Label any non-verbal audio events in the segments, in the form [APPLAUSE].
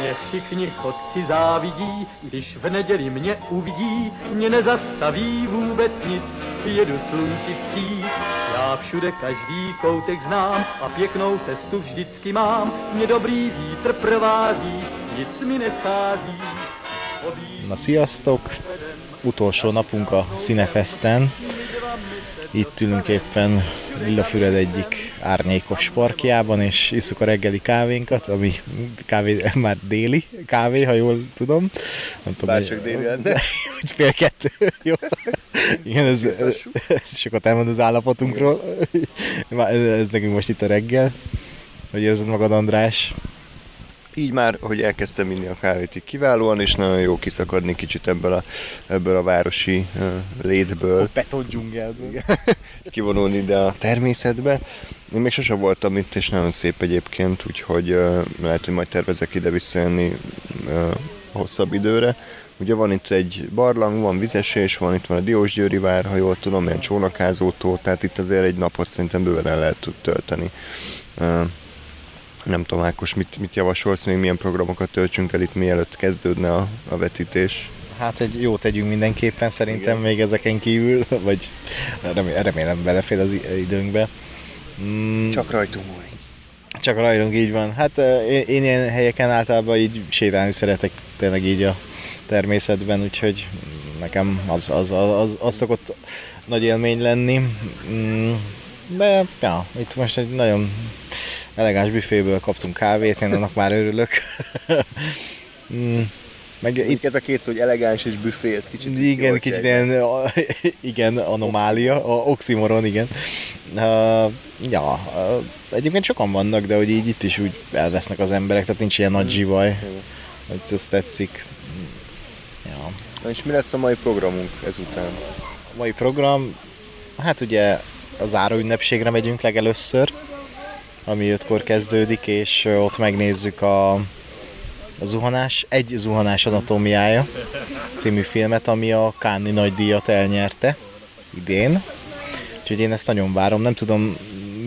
Mě všichni chodci závidí, když v neděli mě uvidí, mě nezastaví vůbec nic, jedu slunci vstříc. Já všude každý koutek znám a pěknou cestu vždycky mám, mě dobrý vítr provází, nic mi neschází. Na sziasztok! Utolsó napunk a Cinefesten. Itt ülünk éppen Villafüred egyik árnyékos parkjában, és isszuk a reggeli kávénkat, ami kávé, [LAUGHS] már déli kávé, ha jól tudom. Nem tudom, Bár csak déli lenne. [LAUGHS] Hogy fél kettő, [LAUGHS] jó. Igen, ez, ez sokat elmond az állapotunkról. Ez nekünk most itt a reggel. Hogy érzed magad, András? Így már, hogy elkezdtem inni a kávét így kiválóan, és nagyon jó kiszakadni kicsit ebből a, ebből a városi uh, létből. A beton dzsungelből. [LAUGHS] Kivonulni ide a természetbe. Én még sosem voltam itt, és nagyon szép egyébként, úgyhogy uh, lehet, hogy majd tervezek ide visszajönni uh, hosszabb időre. Ugye van itt egy barlang, van vizesés, van itt van a Diósgyőri vár, ha jól tudom, ilyen csónakázótól, tehát itt azért egy napot szerintem bőven el lehet tud tölteni. Uh, nem tudom, Ákos, mit, mit javasolsz, még milyen programokat töltsünk el itt, mielőtt kezdődne a, a vetítés? Hát egy jó tegyünk mindenképpen szerintem Igen. még ezeken kívül, [LAUGHS] vagy remélem, remélem belefér az időnkbe. Mm. Csak rajtunk múlik. Csak rajtunk, így van. Hát én, én ilyen helyeken általában így sétálni szeretek tényleg így a természetben, úgyhogy nekem az, az, az, az, az szokott nagy élmény lenni. Mm. De ja, itt most egy nagyon elegáns büféből kaptunk kávét, én annak már örülök. [LAUGHS] mm. Meg itt ez a két szó, hogy elegáns és büfé, ez kicsit... Igen, kicsit ilyen, [LAUGHS] igen, anomália, a oximoron, igen. Uh, ja, uh, egyébként sokan vannak, de hogy így itt is úgy elvesznek az emberek, tehát nincs ilyen nagy hmm. zsivaj. hogy ez tetszik. Ja. Na és mi lesz a mai programunk ezután? A mai program, hát ugye a záró ünnepségre megyünk legelőször, ami ötkor kezdődik, és ott megnézzük a, a zuhanás, egy zuhanás anatómiája című filmet, ami a Káni nagy díjat elnyerte idén. Úgyhogy én ezt nagyon várom. Nem tudom,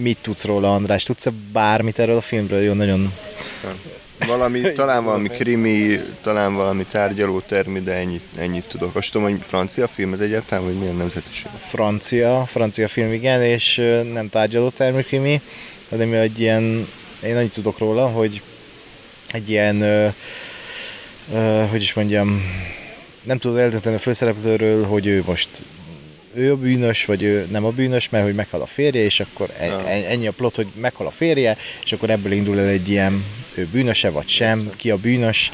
mit tudsz róla, András? Tudsz-e bármit erről a filmről? Jó, nagyon... Valami, [LAUGHS] talán valami krimi, talán valami tárgyaló termi, de ennyit, ennyit tudok. Azt tudom, hogy francia film ez egyáltalán, vagy milyen nemzetiség? Francia, francia film, igen, és nem tárgyaló termi krimi de mi egy ilyen, én annyit tudok róla, hogy egy ilyen, ö, ö, hogy is mondjam, nem tudod eldönteni a főszereplőről, hogy ő most ő a bűnös, vagy ő nem a bűnös, mert hogy meghal a férje, és akkor e- ja. ennyi a plot, hogy meghal a férje, és akkor ebből indul el egy ilyen, ő bűnöse vagy sem, ki a bűnös,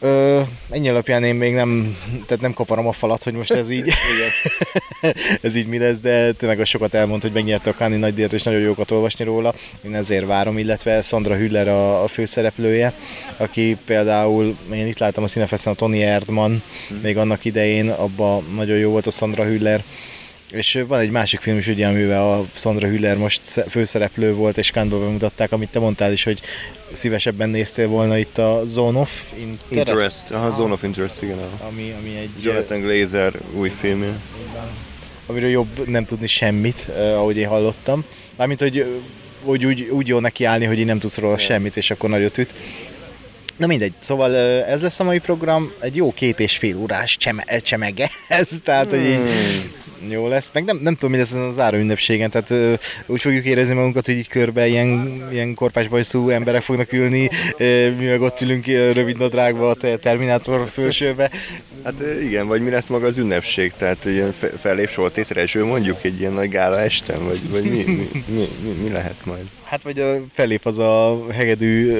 Ö, ennyi alapján én még nem, tehát nem kaparom a falat, hogy most ez így, [LAUGHS] [LAUGHS] ez így mi lesz, de tényleg a sokat elmond, hogy megnyerte a Káni nagy díjat, és nagyon jókat olvasni róla. Én ezért várom, illetve Sandra Hüller a, a főszereplője, aki például, én itt láttam a színefeszen a Tony Erdman, hmm. még annak idején, abban nagyon jó volt a Sandra Hüller, és van egy másik film is, ugye, amivel a Sandra Hüller most főszereplő volt, és Kánból bemutatták, amit te mondtál is, hogy szívesebben néztél volna itt a Zone of Interest. Interest. Aha, Zone of Interest, igen. Ami, ami egy... Jonathan Glazer új filmje. Amiről jobb nem tudni semmit, ahogy én hallottam. Mármint, hogy, hogy úgy, úgy jó neki állni, hogy én nem tudsz róla semmit, és akkor nagyot üt. Na mindegy, szóval ez lesz a mai program, egy jó két és fél órás cseme, csemege [LAUGHS] ez, tehát hogy így hmm jó lesz. Meg nem, nem tudom, mi lesz az záró ünnepségen, tehát ö, úgy fogjuk érezni magunkat, hogy így körbe ilyen, ilyen korpásbajszú emberek fognak ülni, ö, mi meg ott ülünk rövid nadrágba a Terminátor fölsőbe. Hát igen, vagy mi lesz maga az ünnepség, tehát ilyen fellép Soltészre eső mondjuk egy ilyen nagy gála estem, vagy, vagy mi, mi, mi, mi, mi lehet majd? Hát vagy a felép az a hegedű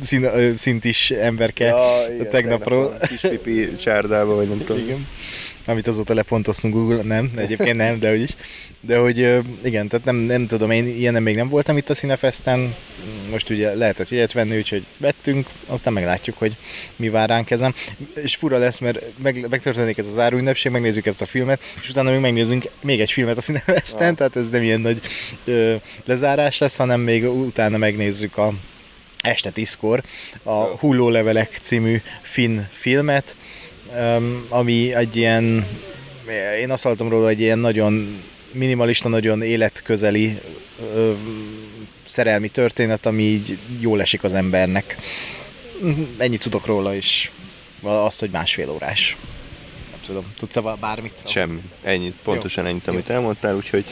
szín, szintis emberke ja, igen, tegnapról. Tegnap kis pipi csárdába, vagy nem tudom. Igen amit azóta lepontoztunk Google, nem, egyébként nem, de is. De hogy igen, tehát nem, nem tudom, én ilyen még nem voltam itt a Cinefesten, most ugye lehetett jegyet venni, úgyhogy vettünk, aztán meglátjuk, hogy mi vár ránk ezen. És fura lesz, mert meg, megtörténik ez az áruünnepség, megnézzük ezt a filmet, és utána még megnézzünk még egy filmet a Cinefesten, tehát ez nem ilyen nagy ö, lezárás lesz, hanem még utána megnézzük a este tízkor a Hullólevelek című finn filmet, ami egy ilyen, én azt hallottam róla, egy ilyen nagyon minimalista, nagyon életközeli szerelmi történet, ami így jól esik az embernek. Ennyit tudok róla, és azt, hogy másfél órás. Nem tudom, tudsz-e bármit? Semmi. Ennyit, pontosan jó. ennyit, amit elmondtál, úgyhogy...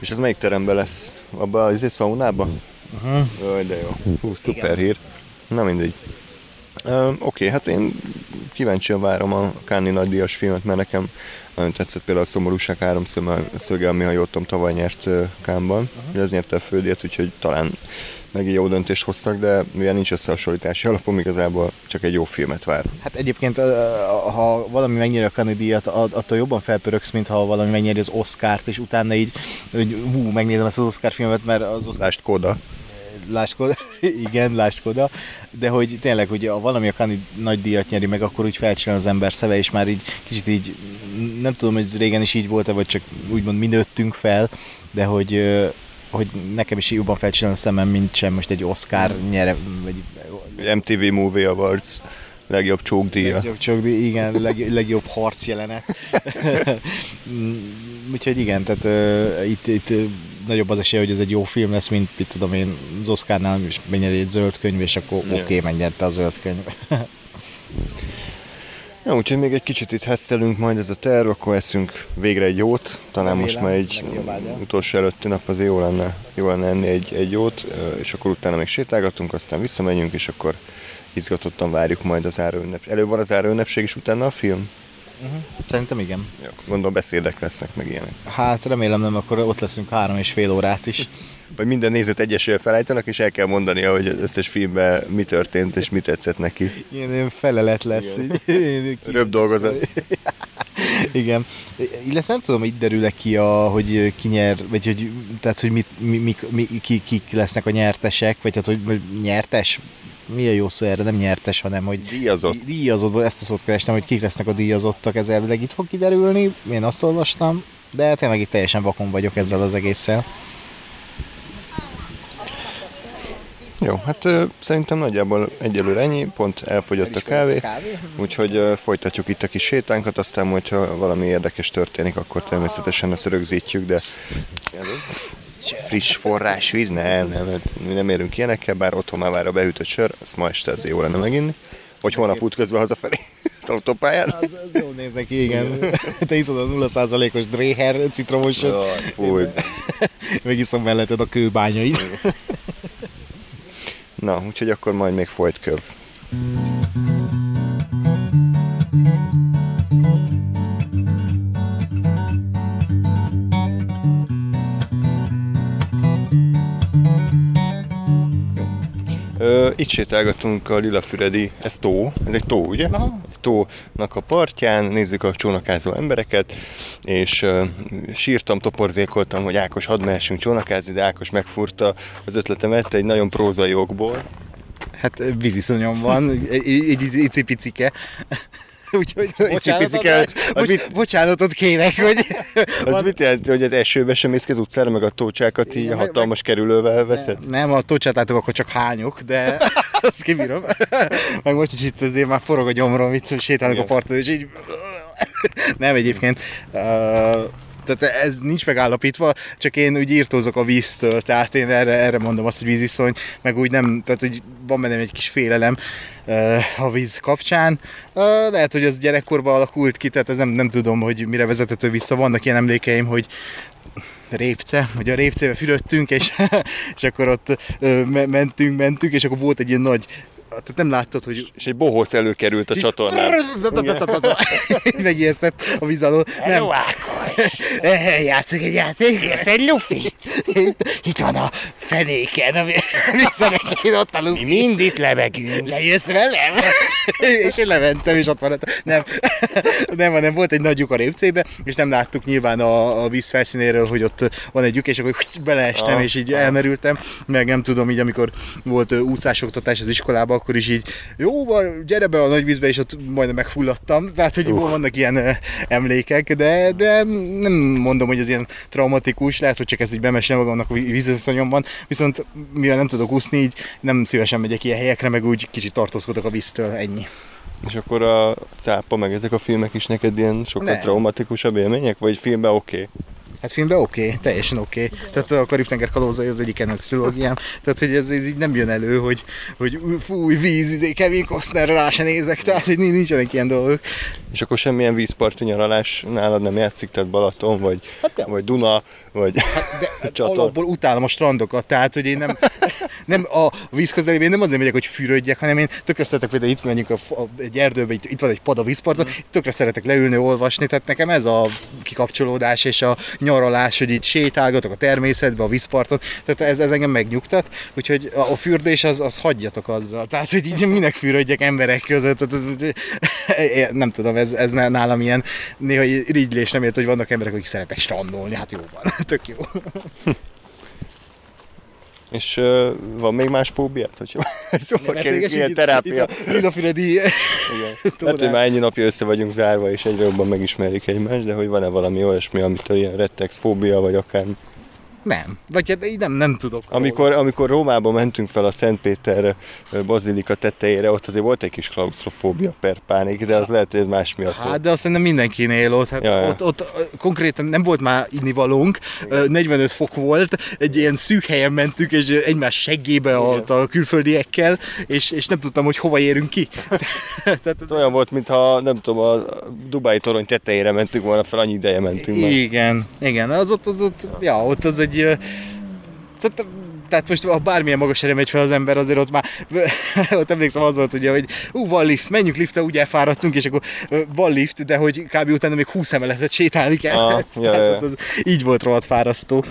És ez melyik teremben lesz? Abba az szaunába? Uh-huh. Jaj, de jó. Hú, szuper Igen. hír. Na mindegy. Uh, Oké, okay, hát én kíváncsian várom a Káni nagydíjas filmet, mert nekem nagyon tetszett például a Szomorúság három szöge, ami ha jól tudom, tavaly nyert Kámban. Uh-huh. Ez nyerte a fődét, úgyhogy talán meg jó döntést hoztak, de mivel nincs összehasonlítási alapom, igazából csak egy jó filmet vár. Hát egyébként, ha valami megnyeri a Kani díjat, attól jobban felpöröksz, mint ha valami megnyeri az Oscárt, és utána így, hogy hú, megnézem ezt az Oscar filmet, mert az Oscar... Lásd Koda. Lásd Koda, [LAUGHS] igen, lásd Koda, de hogy tényleg, hogy a valami a Kani nagy díjat nyeri meg, akkor úgy felcsinál az ember szeve, és már így kicsit így, nem tudom, hogy ez régen is így volt-e, vagy csak úgymond mi nőttünk fel, de hogy hogy nekem is jobban felcsinálom a szemem, mint sem most egy Oscar nyere, vagy... MTV Movie Awards legjobb csókdíja. Legjobb csókdíja, igen, leg, legjobb harc jelenet. [LAUGHS] Úgyhogy igen, tehát uh, itt, itt nagyobb az esélye, hogy ez egy jó film lesz, mint mit tudom én, az Oscarnál is megnyeri egy zöld könyv, és akkor oké, okay, megnyerte a zöld könyv. [LAUGHS] Ja, úgyhogy még egy kicsit itt hesszelünk majd ez a terv, akkor eszünk végre egy jót. Talán Remélem, most már egy utolsó előtti nap azért jó lenne, jó lenne enni egy, egy jót, és akkor utána még sétálgatunk, aztán visszamegyünk, és akkor izgatottan várjuk majd az áraünnep. Előbb van az áraünnepség, és utána a film? Uh-huh. Szerintem igen. Jó, gondolom beszédek lesznek, meg ilyenek. Hát remélem nem, akkor ott leszünk három és fél órát is. [LAUGHS] Vagy minden nézőt egyesével felállítanak, és el kell mondania, hogy az összes filmben mi történt, és mi tetszett neki. Ilyen, ilyen felelet lesz. Így, Röbb dolgozat. [LAUGHS] Igen. Illetve nem tudom, hogy itt derül ki, a, hogy ki nyer, vagy hogy, tehát, hogy mit, mi, mi, mi, ki, kik lesznek a nyertesek, vagy hát, hogy nyertes, mi a jó szó erre, nem nyertes, hanem hogy díjazott. Díjazott, ezt a szót kerestem, hogy kik lesznek a díjazottak, ez elvileg itt fog kiderülni, én azt olvastam, de tényleg itt teljesen vakon vagyok ezzel az egésszel. Jó, hát ö, szerintem nagyjából egyelőre ennyi, pont elfogyott a kávé, kávé, úgyhogy ö, folytatjuk itt a kis sétánkat, aztán hogyha valami érdekes történik, akkor természetesen ezt rögzítjük, de ez friss forrásvíz, nem, nem, hát mi nem érünk ilyenekkel, bár otthon már vár a beütött sör, azt ma este azért jó lenne meginni. Hogy holnap útközben hazafelé [LAUGHS] az autópályán. Az, az jó néz igen. Te iszod a 0%-os Dreher citromosot. Fúj. Megiszom melletted a kőbányait. Na, úgyhogy akkor majd még folyt köv. Ö, itt sétálgatunk a Lilafüredi, ez tó, ez egy tó, ugye? Aha. Egy tónak a partján, nézzük a csónakázó embereket, és sírtam, toporzékoltam, hogy Ákos, hadd mehessünk csónakázni, de Ákos megfurta az ötletemet egy nagyon prózai okból. Hát víziszonyom van, egy, egy, egy icipicike. [LAUGHS] Úgyhogy [LAUGHS] bocsánatot, kell, bocs, mit, bocsánatot kérek, hogy... [LAUGHS] Az van... mit jelenti, hogy az esőbe sem mész ki az utcára, meg a tócsákat így hatalmas meg, kerülővel veszed? Nem, nem, a tócsát látok, akkor csak hányok, de azt kibírom. meg most is itt azért már forog a gyomrom, itt sétálnak a parton, és így... nem egyébként. Uh, tehát ez nincs megállapítva, csak én úgy írtózok a víztől, tehát én erre, erre mondom azt, hogy víziszony, meg úgy nem, tehát hogy van bennem egy kis félelem a víz kapcsán. Lehet, hogy az gyerekkorban alakult ki, tehát ez nem, nem tudom, hogy mire vezethető vissza. Vannak ilyen emlékeim, hogy répce, hogy a répcébe fülöttünk, és, [LAUGHS] és akkor ott ö, mentünk, mentünk, és akkor volt egy ilyen nagy tehát nem láttad, hogy... És egy bohóc előkerült a csatornán. [LAUGHS] [LAUGHS] Megijesztett a víz alól. Nem. Játszunk egy játék, ez egy lufit. Itt van a fenéken, a vízanekén ott a lufi. Mi mind itt levegünk. Lejössz velem? és én lementem, és ott van. Nem, nem, nem, volt egy nagy lyuk a répcébe, és nem láttuk nyilván a, a víz felszínéről, hogy ott van egy lyuk, és akkor beleestem, és így elmerültem, meg nem tudom, így amikor volt úszásoktatás az iskolában, akkor is így, jó, gyere be a nagy vízbe, és ott majdnem megfulladtam. Tehát, hogy uh. vannak ilyen emlékek, de, de nem mondom, hogy ez ilyen traumatikus, lehet, hogy csak ez így bemesne magamnak a vízösszonyomban, viszont mivel nem tudok úszni, így nem szívesen megyek ilyen helyekre, meg úgy kicsit tartózkodok a víztől, ennyi. És akkor a cápa, meg ezek a filmek is neked ilyen sokkal nem. traumatikusabb élmények, vagy filmben oké? Okay? Hát filmben oké, okay, teljesen oké. Okay. Tehát a Karib-tenger kalózai az egyik kedvenc trilógiám. Tehát, hogy ez, ez, így nem jön elő, hogy, hogy fúj, víz, izé, Kevin Costner rá se nézek, tehát hogy nincsenek ilyen dolgok. És akkor semmilyen vízparti nyaralás nálad nem játszik, tehát Balaton, vagy, hát vagy Duna, vagy hát de, [LAUGHS] Alapból utálom a strandokat, tehát hogy én nem, nem a vízközelében nem azért megyek, hogy fürödjek, hanem én tökre szeretek, például itt megyünk a, a, egy erdőbe, itt, itt van egy pad a vízparton, mm. tökre szeretek leülni, olvasni, tehát nekem ez a kikapcsolódás és a nyaralás, hogy itt sétálgatok a természetbe, a vízparton, tehát ez, ez engem megnyugtat, úgyhogy a, a fürdés az, az hagyjatok azzal, tehát hogy így minek fürödjek emberek között, tehát, nem tudom, ez, ez nálam ilyen néha irigylés nem ért, hogy vannak emberek, akik szeretek strandolni, hát jó van, [LAUGHS] tök jó. És uh, van még más fóbiát, hogyha [LAUGHS] szóval kerül ilyen terápia. Itt a Igen. [LAUGHS] Hát, hogy már ennyi napja össze vagyunk zárva, és egyre jobban megismerik egymást, de hogy van-e valami olyasmi, amit ilyen rettex fóbia, vagy akár nem. Vagy hát így nem, nem tudok. Amikor, amikor Rómába mentünk fel a Szentpéter bazilika tetejére, ott azért volt egy kis klaustrofóbia per pánik, de az lehet, hogy ez más miatt Hát, volt. de azt nem mindenkinél ott. Hát ja, ott, ott, konkrétan nem volt már innivalónk, 45 fok volt, egy ilyen szűk helyen mentünk, és egymás seggébe a, a külföldiekkel, és, és nem tudtam, hogy hova érünk ki. [LAUGHS] Tehát, ez olyan volt, mintha nem tudom, a Dubái torony tetejére mentünk volna fel, annyi ideje mentünk Igen, már. igen, az ott, az ott, ja, ott az egy tehát tehát most ha bármilyen magas erre megy fel az ember, azért ott már, [LAUGHS] ott emlékszem az volt ugye, hogy ú, van lift, menjünk liftre, úgy elfáradtunk, és akkor van lift, de hogy kb. utána még 20 emeletet sétálni kell. Ah, [LAUGHS] ja, ja. Az, így volt rohadt fárasztó.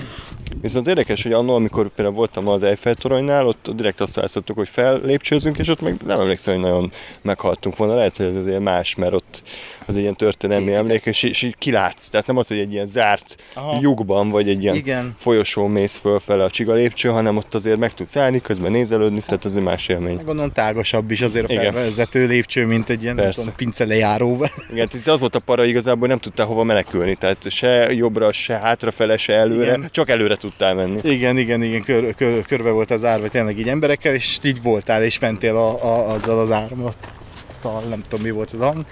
Viszont érdekes, hogy annól, amikor például voltam az Eiffel toronynál, ott direkt azt választottuk, hogy fellépcsőzünk, és ott meg nem emlékszem, hogy nagyon meghaltunk volna. Lehet, hogy ez azért más, mert ott az egy ilyen történelmi emlék, és, és így kilátsz. Tehát nem az, hogy egy ilyen zárt Aha. lyukban, vagy egy ilyen Igen. folyosón mész fölfele a csiga lépcső, hanem ott azért meg tudsz állni, közben nézelődni, tehát az egy más élmény. Gondolom tágasabb is azért a felvezető lépcső, mint egy ilyen tudom, pince lejáró. [LAUGHS] Igen, itt az volt a para igazából, nem tudtál hova menekülni, tehát se jobbra, se hátrafele, se előre, Igen. csak előre tudtál menni. Igen, igen, igen, kör, kör, körbe volt az árva tényleg így emberekkel, és így voltál, és mentél a, a, azzal az áramlattal, nem tudom mi volt az hang.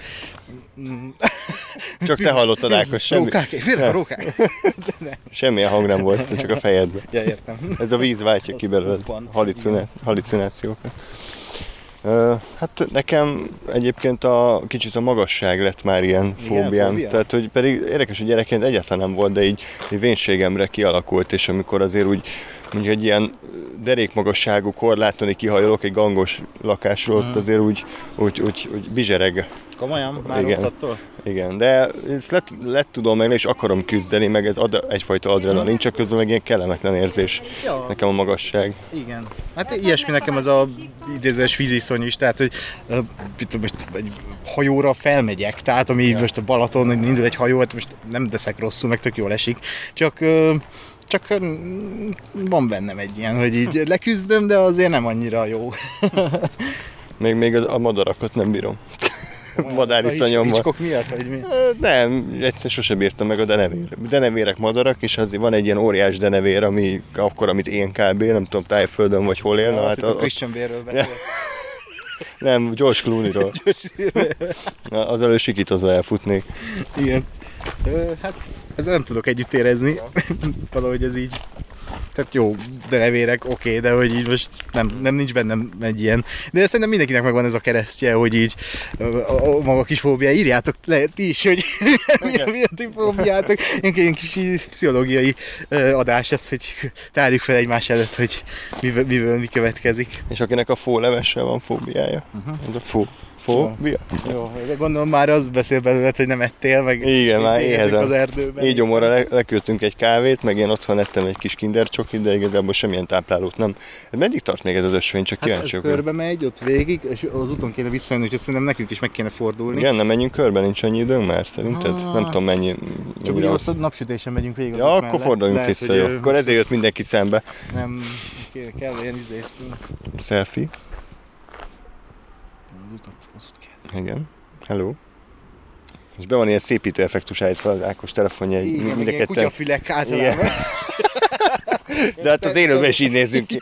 [LAUGHS] Csak te hallottad, Ákos, semmi. Rókák, félre a rókák. [LAUGHS] Semmilyen hang nem volt, csak a fejedben. Ja, értem. Ez a víz váltja ki belőled halucinációkat. Hát nekem egyébként a kicsit a magasság lett már ilyen fóbiám. Igen, Tehát, hogy pedig érdekes, hogy gyerekként egyáltalán nem volt, de így, így vénségemre kialakult, és amikor azért úgy mondjuk egy ilyen derékmagasságú korlátoni kihajolok egy gangos lakásról, ott hmm. azért úgy, úgy, úgy, úgy bizsereg Komolyan? Már igen, igen, de ezt lett, lett tudom meg, és akarom küzdeni, meg ez ad egyfajta adrenalin, csak közben meg ilyen kellemetlen érzés ja. nekem a magasság. Igen. Hát ilyesmi nekem az a idézős víziszony is, tehát hogy most egy hajóra felmegyek, tehát ami ja. most a Balaton indul egy hajó, hát most nem teszek rosszul, meg tök jól esik, csak csak van bennem egy ilyen, hogy így leküzdöm, de azért nem annyira jó. [LAUGHS] még, még a madarakat nem bírom madáriszonyom van. Hicskok miatt, vagy mi? Nem, egyszer sosem bírtam meg a denevér. Denevérek madarak, és azért van egy ilyen óriás denevér, ami akkor, amit én kb. nem tudom, tájföldön vagy hol él. Ja, hát a, Christian Bérről [LAUGHS] Nem, George Clooney-ról. [LAUGHS] az elő sikítozva elfutnék. Igen. hát ezzel nem tudok együtt érezni. [LAUGHS] Valahogy ez így tehát jó, de levérek, oké, okay, de hogy így most nem, nem nincs bennem egy ilyen. De szerintem mindenkinek megvan ez a keresztje, hogy így a, a, maga kis fóbia, írjátok le ti is, hogy [LAUGHS] mi, a, mi a ti fóbiátok. Ilyen, kis pszichológiai adás ez, hogy tárjuk fel egymás előtt, hogy miből, miből mi következik. És akinek a fólevessel van fóbiája, uh-huh. az a fó Fóbia? Jó, de gondolom már az beszél belőled, hogy nem ettél, meg Igen, már éhezem. az erdőben. Így gyomorra le, leküldtünk egy kávét, meg én otthon ettem egy kis kinder csokit, de igazából semmilyen táplálót nem. Meddig tart még ez az ösvény, csak hát kíváncsi ez körbe megy, ott végig, és az úton kéne visszajönni, úgyhogy szerintem nekünk is meg kéne fordulni. Igen, nem menjünk körbe, nincs annyi időnk már szerinted? Ah, nem tudom mennyi. Csak ugye ott napsütésen megyünk végig. Ja, akkor mellett. forduljunk Lehet, vissza, jó. Akkor ezért jött mindenki szembe. Nem, kell ilyen izé. Selfie. Igen. Hello. És be van ilyen szépítő effektus állítva az Ákos telefonja. Igen, mind ketten... kutyafülek általában. De hát az élőben is így nézünk ki.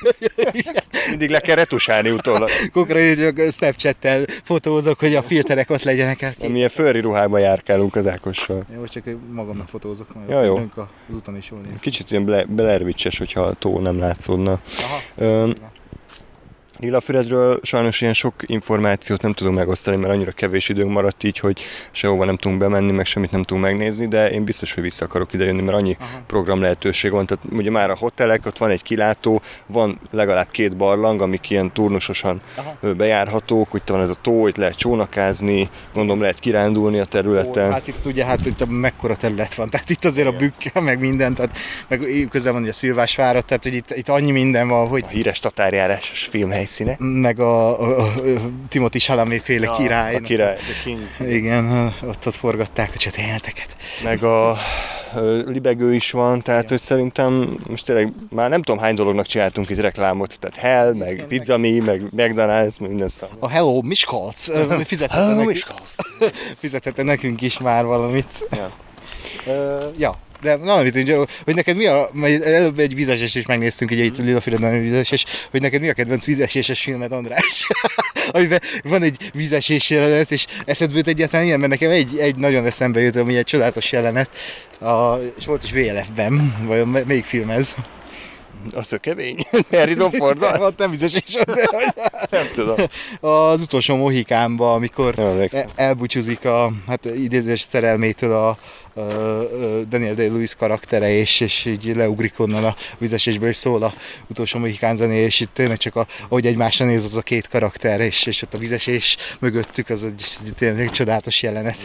Mindig le kell retusálni utólag. Konkrétan csak Snapchat-tel fotózok, hogy a filterek ott legyenek el. Milyen fölri ruhában járkálunk az Ákossal. Jó, csak magamnak fotózok, majd Ja, jó. az úton is jól néz. Kicsit ilyen Blair- Witch-es, hogyha a tó nem látszódna. Aha. Öm, Lilafüredről sajnos ilyen sok információt nem tudunk megosztani, mert annyira kevés időnk maradt így, hogy sehova nem tudunk bemenni, meg semmit nem tudunk megnézni, de én biztos, hogy vissza akarok idejönni, mert annyi Aha. program lehetőség van. Tehát ugye már a hotelek, ott van egy kilátó, van legalább két barlang, amik ilyen turnusosan Aha. bejárhatók, itt van ez a tó, itt lehet csónakázni, gondolom lehet kirándulni a területen. Ó, Hát itt ugye, hát itt mekkora terület van, tehát itt azért a bükkel, meg minden, tehát meg közel van ugye a Szilvásvárat, tehát hogy itt, itt annyi minden van, hogy A híres tatárjárásos filmhelyszíne. meg a, a, a, Timothy Chalamet féle király. A király, the king. Igen, ott, ott forgatták a csatélteket. meg a libegő is van, tehát hogy szerintem most tényleg már nem tudom hány dolognak csináltunk itt reklámot, tehát Hell, meg Pizzami, meg McDonald's, meg minden szám. A Hello Miskolc [LAUGHS] Hello, nekünk, Miskolc. [LAUGHS] nekünk is már valamit. Ja. Ö, ja, de na, hogy, hogy neked mi a, előbb egy vizesést is megnéztünk, ugye itt Lilafüreden vizesés, hogy neked mi a kedvenc vizeséses filmed, András? [LAUGHS] Amiben van egy vizesés jelenet, és eszedbe jut egyáltalán ilyen, mert nekem egy, egy nagyon eszembe jut, ami egy csodálatos jelenet, a, és volt is VLF-ben, vajon mely- melyik film ez? A szökevény? [LAUGHS] Harrison ford Ott nem vizesés, de [LAUGHS] Nem tudom. az utolsó Mohikánba, amikor elbúcsúzik a hát idézés szerelmétől a, Daniel Day-Lewis karaktere, és, és így leugrik onnan a vizesésből, és szól a utolsó Mohikán zené, és itt tényleg csak a, ahogy egymásra néz az a két karakter, és, és ott a vizesés mögöttük, az egy, egy tényleg csodálatos jelenet.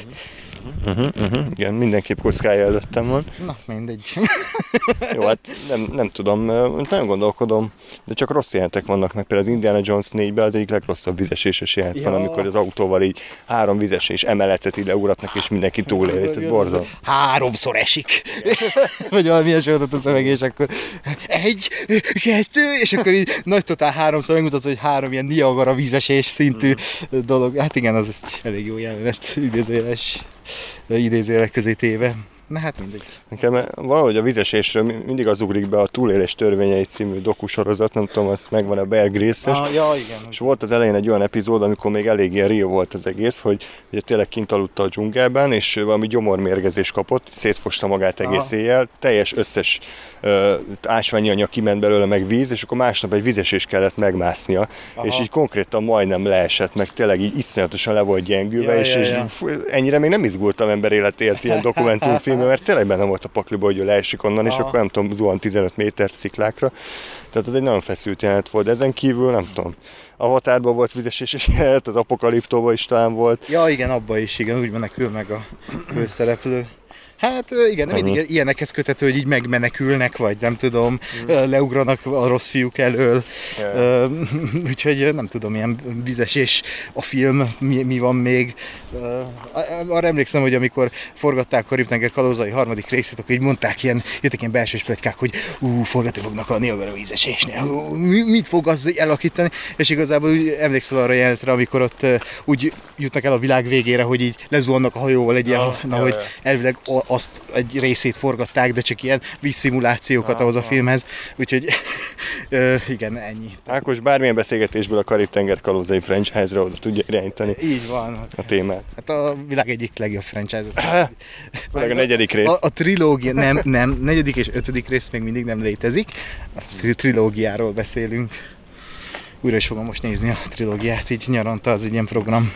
Uh-huh, uh-huh. Igen, mindenképp kockája előttem van. Na, mindegy. [LAUGHS] Jó, hát nem, nem tudom, nagyon gondolkodom, de csak rossz jelentek vannak, meg például az Indiana Jones 4-ben az egyik legrosszabb vizeséses jelent van, amikor az autóval így három vizesés emeletet ide uratnak, és mindenki túlél, ez borzal. Háromszor esik. [LAUGHS] Vagy valami ilyesmi a szöveg, és akkor egy, kettő, és akkor így nagy totál háromszor megmutatod, hogy három ilyen Niagara vízesés szintű dolog. Hát igen, az elég jó jelenet, idézőjeles, idézőjelek közé téve. Na hát mindegy. Nekem valahogy a vizesésről mi- mindig az ugrik be a túlélés törvényei című dokusorozat, nem tudom, az megvan a Bear Grylls-es. Ah, ja, igen. És volt az elején egy olyan epizód, amikor még elég ilyen real volt az egész, hogy ugye tényleg kint aludta a dzsungelben, és valami gyomormérgezés kapott, szétfosta magát egész Aha. éjjel, teljes összes ö, ásványi anyag kiment belőle, meg víz, és akkor másnap egy vizesés kellett megmásznia, Aha. és így konkrétan majdnem leesett, meg tényleg így iszonyatosan le volt gyengülve, Ja, és, ja, és ja. fú, ennyire még nem izgultam ember életért ilyen [LAUGHS] dokumentumfilmben, mert tényleg benne volt a pakliba, hogy ő leesik onnan, és akkor nem tudom, zuhan 15 méter sziklákra. Tehát ez egy nagyon feszült jelenet volt, de ezen kívül nem tudom. Avatárban volt vizesés és jelenet, [LAUGHS] az apokaliptóban is talán volt. Ja, igen, abba is, igen, úgy menekül meg a [CLEARS THROAT] főszereplő. Hát igen, nem Ennyi. mindig ilyenekhez kötető, hogy így megmenekülnek, vagy nem tudom, ö, leugranak a rossz fiúk elől. Ö, [LAUGHS] Úgyhogy nem tudom, ilyen vizesés a film, mi, mi van még. Arra emlékszem, hogy amikor forgatták a Riptenger kalózai harmadik részét, akkor így mondták ilyen, jöttek ilyen belső pletykák, hogy ú, forgatni fognak a Niagara vízesésnél, ú, mi- mit fog az elakítani, és igazából úgy emlékszel arra jelenetre, amikor ott úgy jutnak el a világ végére, hogy így lezuhannak a hajóval egy ilyen, Ja, na, ja, hogy ja. elvileg a- azt egy részét forgatták, de csak ilyen vízszimulációkat ahhoz a filmhez, úgyhogy igen, ennyi. Ákos bármilyen beszélgetésből a Karib-tenger kalózai franchise-ra oda tudja irányítani Így van. a témát. Hát a világ egyik legjobb franchise. [LAUGHS] Főleg a negyedik rész. A, a trilógia, nem, nem, negyedik és ötödik rész még mindig nem létezik. A tri- trilógiáról beszélünk. Újra is fogom most nézni a trilógiát, így nyaranta az egy ilyen program.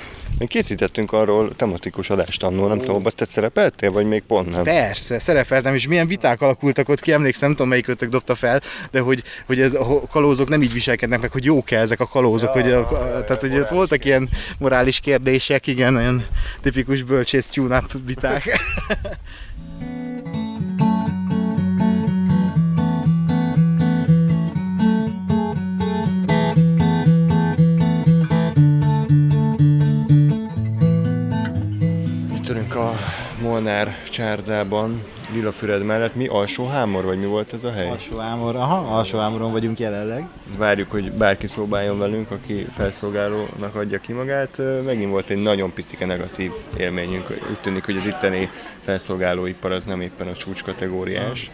Készítettünk arról tematikus adást annól, nem tudom, azt te szerepeltél, vagy még pont nem? Persze, szerepeltem, és milyen viták alakultak ott ki, emlékszem, nem tudom melyik ötök dobta fel, de hogy, hogy ez, a kalózok nem így viselkednek meg, hogy jók-e ezek a kalózok, hogy a, tehát hogy ott voltak ilyen morális kérdések, igen, olyan tipikus bölcsész tune-up viták. [LAUGHS] a Molnár csárdában, Lilafüred mellett. Mi alsó hámor, vagy mi volt ez a hely? Alsó ámor, aha, alsó ámoron vagyunk jelenleg. Várjuk, hogy bárki szobáljon velünk, aki felszolgálónak adja ki magát. Megint volt egy nagyon picike negatív élményünk. Úgy tűnik, hogy az itteni felszolgálóipar az nem éppen a csúcs kategóriás.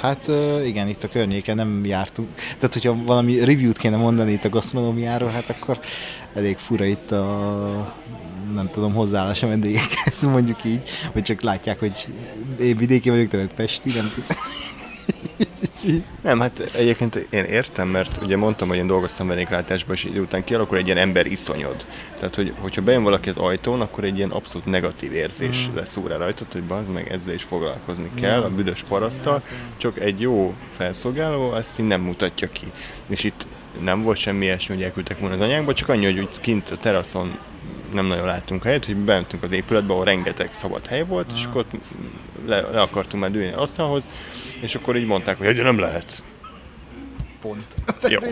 Hát igen, itt a környéken nem jártunk. Tehát, hogyha valami review-t kéne mondani itt a gasztronómiáról, hát akkor elég fura itt a nem tudom, hozzáállás a vendégekhez, [LAUGHS] mondjuk így, vagy csak látják, hogy én vidéki vagyok, te meg Pesti, nem tudom. Nem, hát egyébként én értem, mert ugye mondtam, hogy én dolgoztam vendéglátásban, és idő után kialakul egy ilyen ember iszonyod. Tehát, hogy, hogyha bejön valaki az ajtón, akkor egy ilyen abszolút negatív érzés mm. leszúr el rajtad, hogy bazd meg ezzel is foglalkozni kell, a büdös parasztal, csak egy jó felszolgáló ezt így nem mutatja ki. És itt nem volt semmi ilyesmi, hogy elküldtek volna az anyákba, csak annyi, hogy úgy kint a teraszon nem nagyon láttunk helyet, hogy bementünk az épületbe, ahol rengeteg szabad hely volt, és akkor le, le akartunk már ülni asztalhoz, és akkor így mondták, hogy de nem lehet. Pont. [LAUGHS] Jó. [LAUGHS]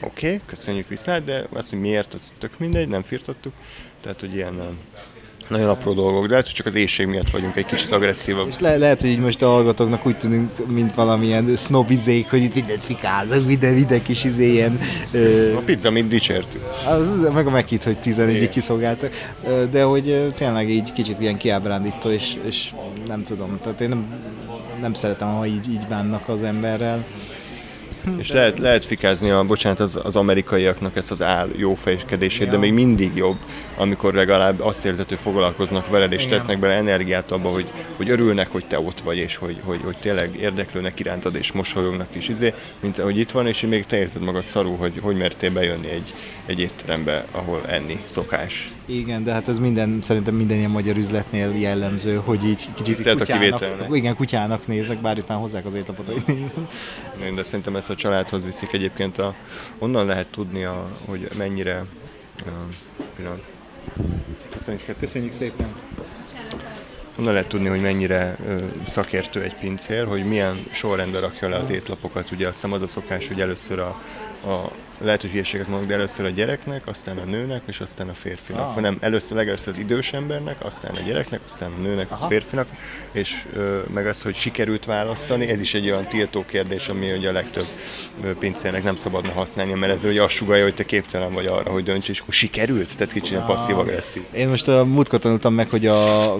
Oké, okay, köszönjük vissza, de azt, hogy miért, az tök mindegy, nem firtattuk. Tehát, hogy ilyen nagyon apró dolgok, de lehet, hogy csak az éjség miatt vagyunk egy kicsit agresszívabb. És le- lehet, hogy így most a hallgatóknak úgy tűnünk, mint valamilyen sznobizék, hogy itt mindent fikázok, minden, minden kis izé ilyen... Ö... A pizza, mint dicsértük. Az, meg a megít, hogy 14 kiszolgáltak, de hogy tényleg így kicsit ilyen kiábrándító, és, és nem tudom, tehát én nem, nem szeretem, ha így, így bánnak az emberrel. [LAUGHS] És lehet, lehet fikázni a, bocsánat, az, az amerikaiaknak ezt az áll jó fejskedését, ja. de még mindig jobb, amikor legalább azt érzed, hogy foglalkoznak veled, és Igen. tesznek bele energiát abba, hogy, hogy örülnek, hogy te ott vagy, és hogy, hogy, hogy tényleg érdeklőnek irántad, és mosolyognak is, izé, mint hogy itt van, és még te érzed magad szarú, hogy hogy mertél bejönni egy, egy étterembe, ahol enni szokás. Igen, de hát ez minden, szerintem minden ilyen magyar üzletnél jellemző, hogy így kicsit Tisztelt kutyának, a igen, kutyának nézek, bár itt már hozzák az étlapot. [LAUGHS] de szerintem ezt a családhoz viszik egyébként. A, onnan lehet tudni, a, hogy mennyire... A, Köszönjük szépen. Köszönjük szépen. Onnan lehet tudni, hogy mennyire ö, szakértő egy pincér, hogy milyen sorrendben rakja le az étlapokat. Ugye azt hiszem az a szokás, hogy először a, a lehet, hogy hülyeséget mondok, de először a gyereknek, aztán a nőnek, és aztán a férfinak. Ah. Hanem először legelőször az idős embernek, aztán a gyereknek, aztán a nőnek, Aha. a férfinak, és ö, meg az, hogy sikerült választani, ez is egy olyan tiltó kérdés, ami ugye a legtöbb pincének nem szabadna használni, mert ez ugye azt sugalja, hogy te képtelen vagy arra, hogy dönts, és akkor sikerült, tehát kicsit ah. passzív-agresszív. Én most a múltkor tanultam meg, hogy a,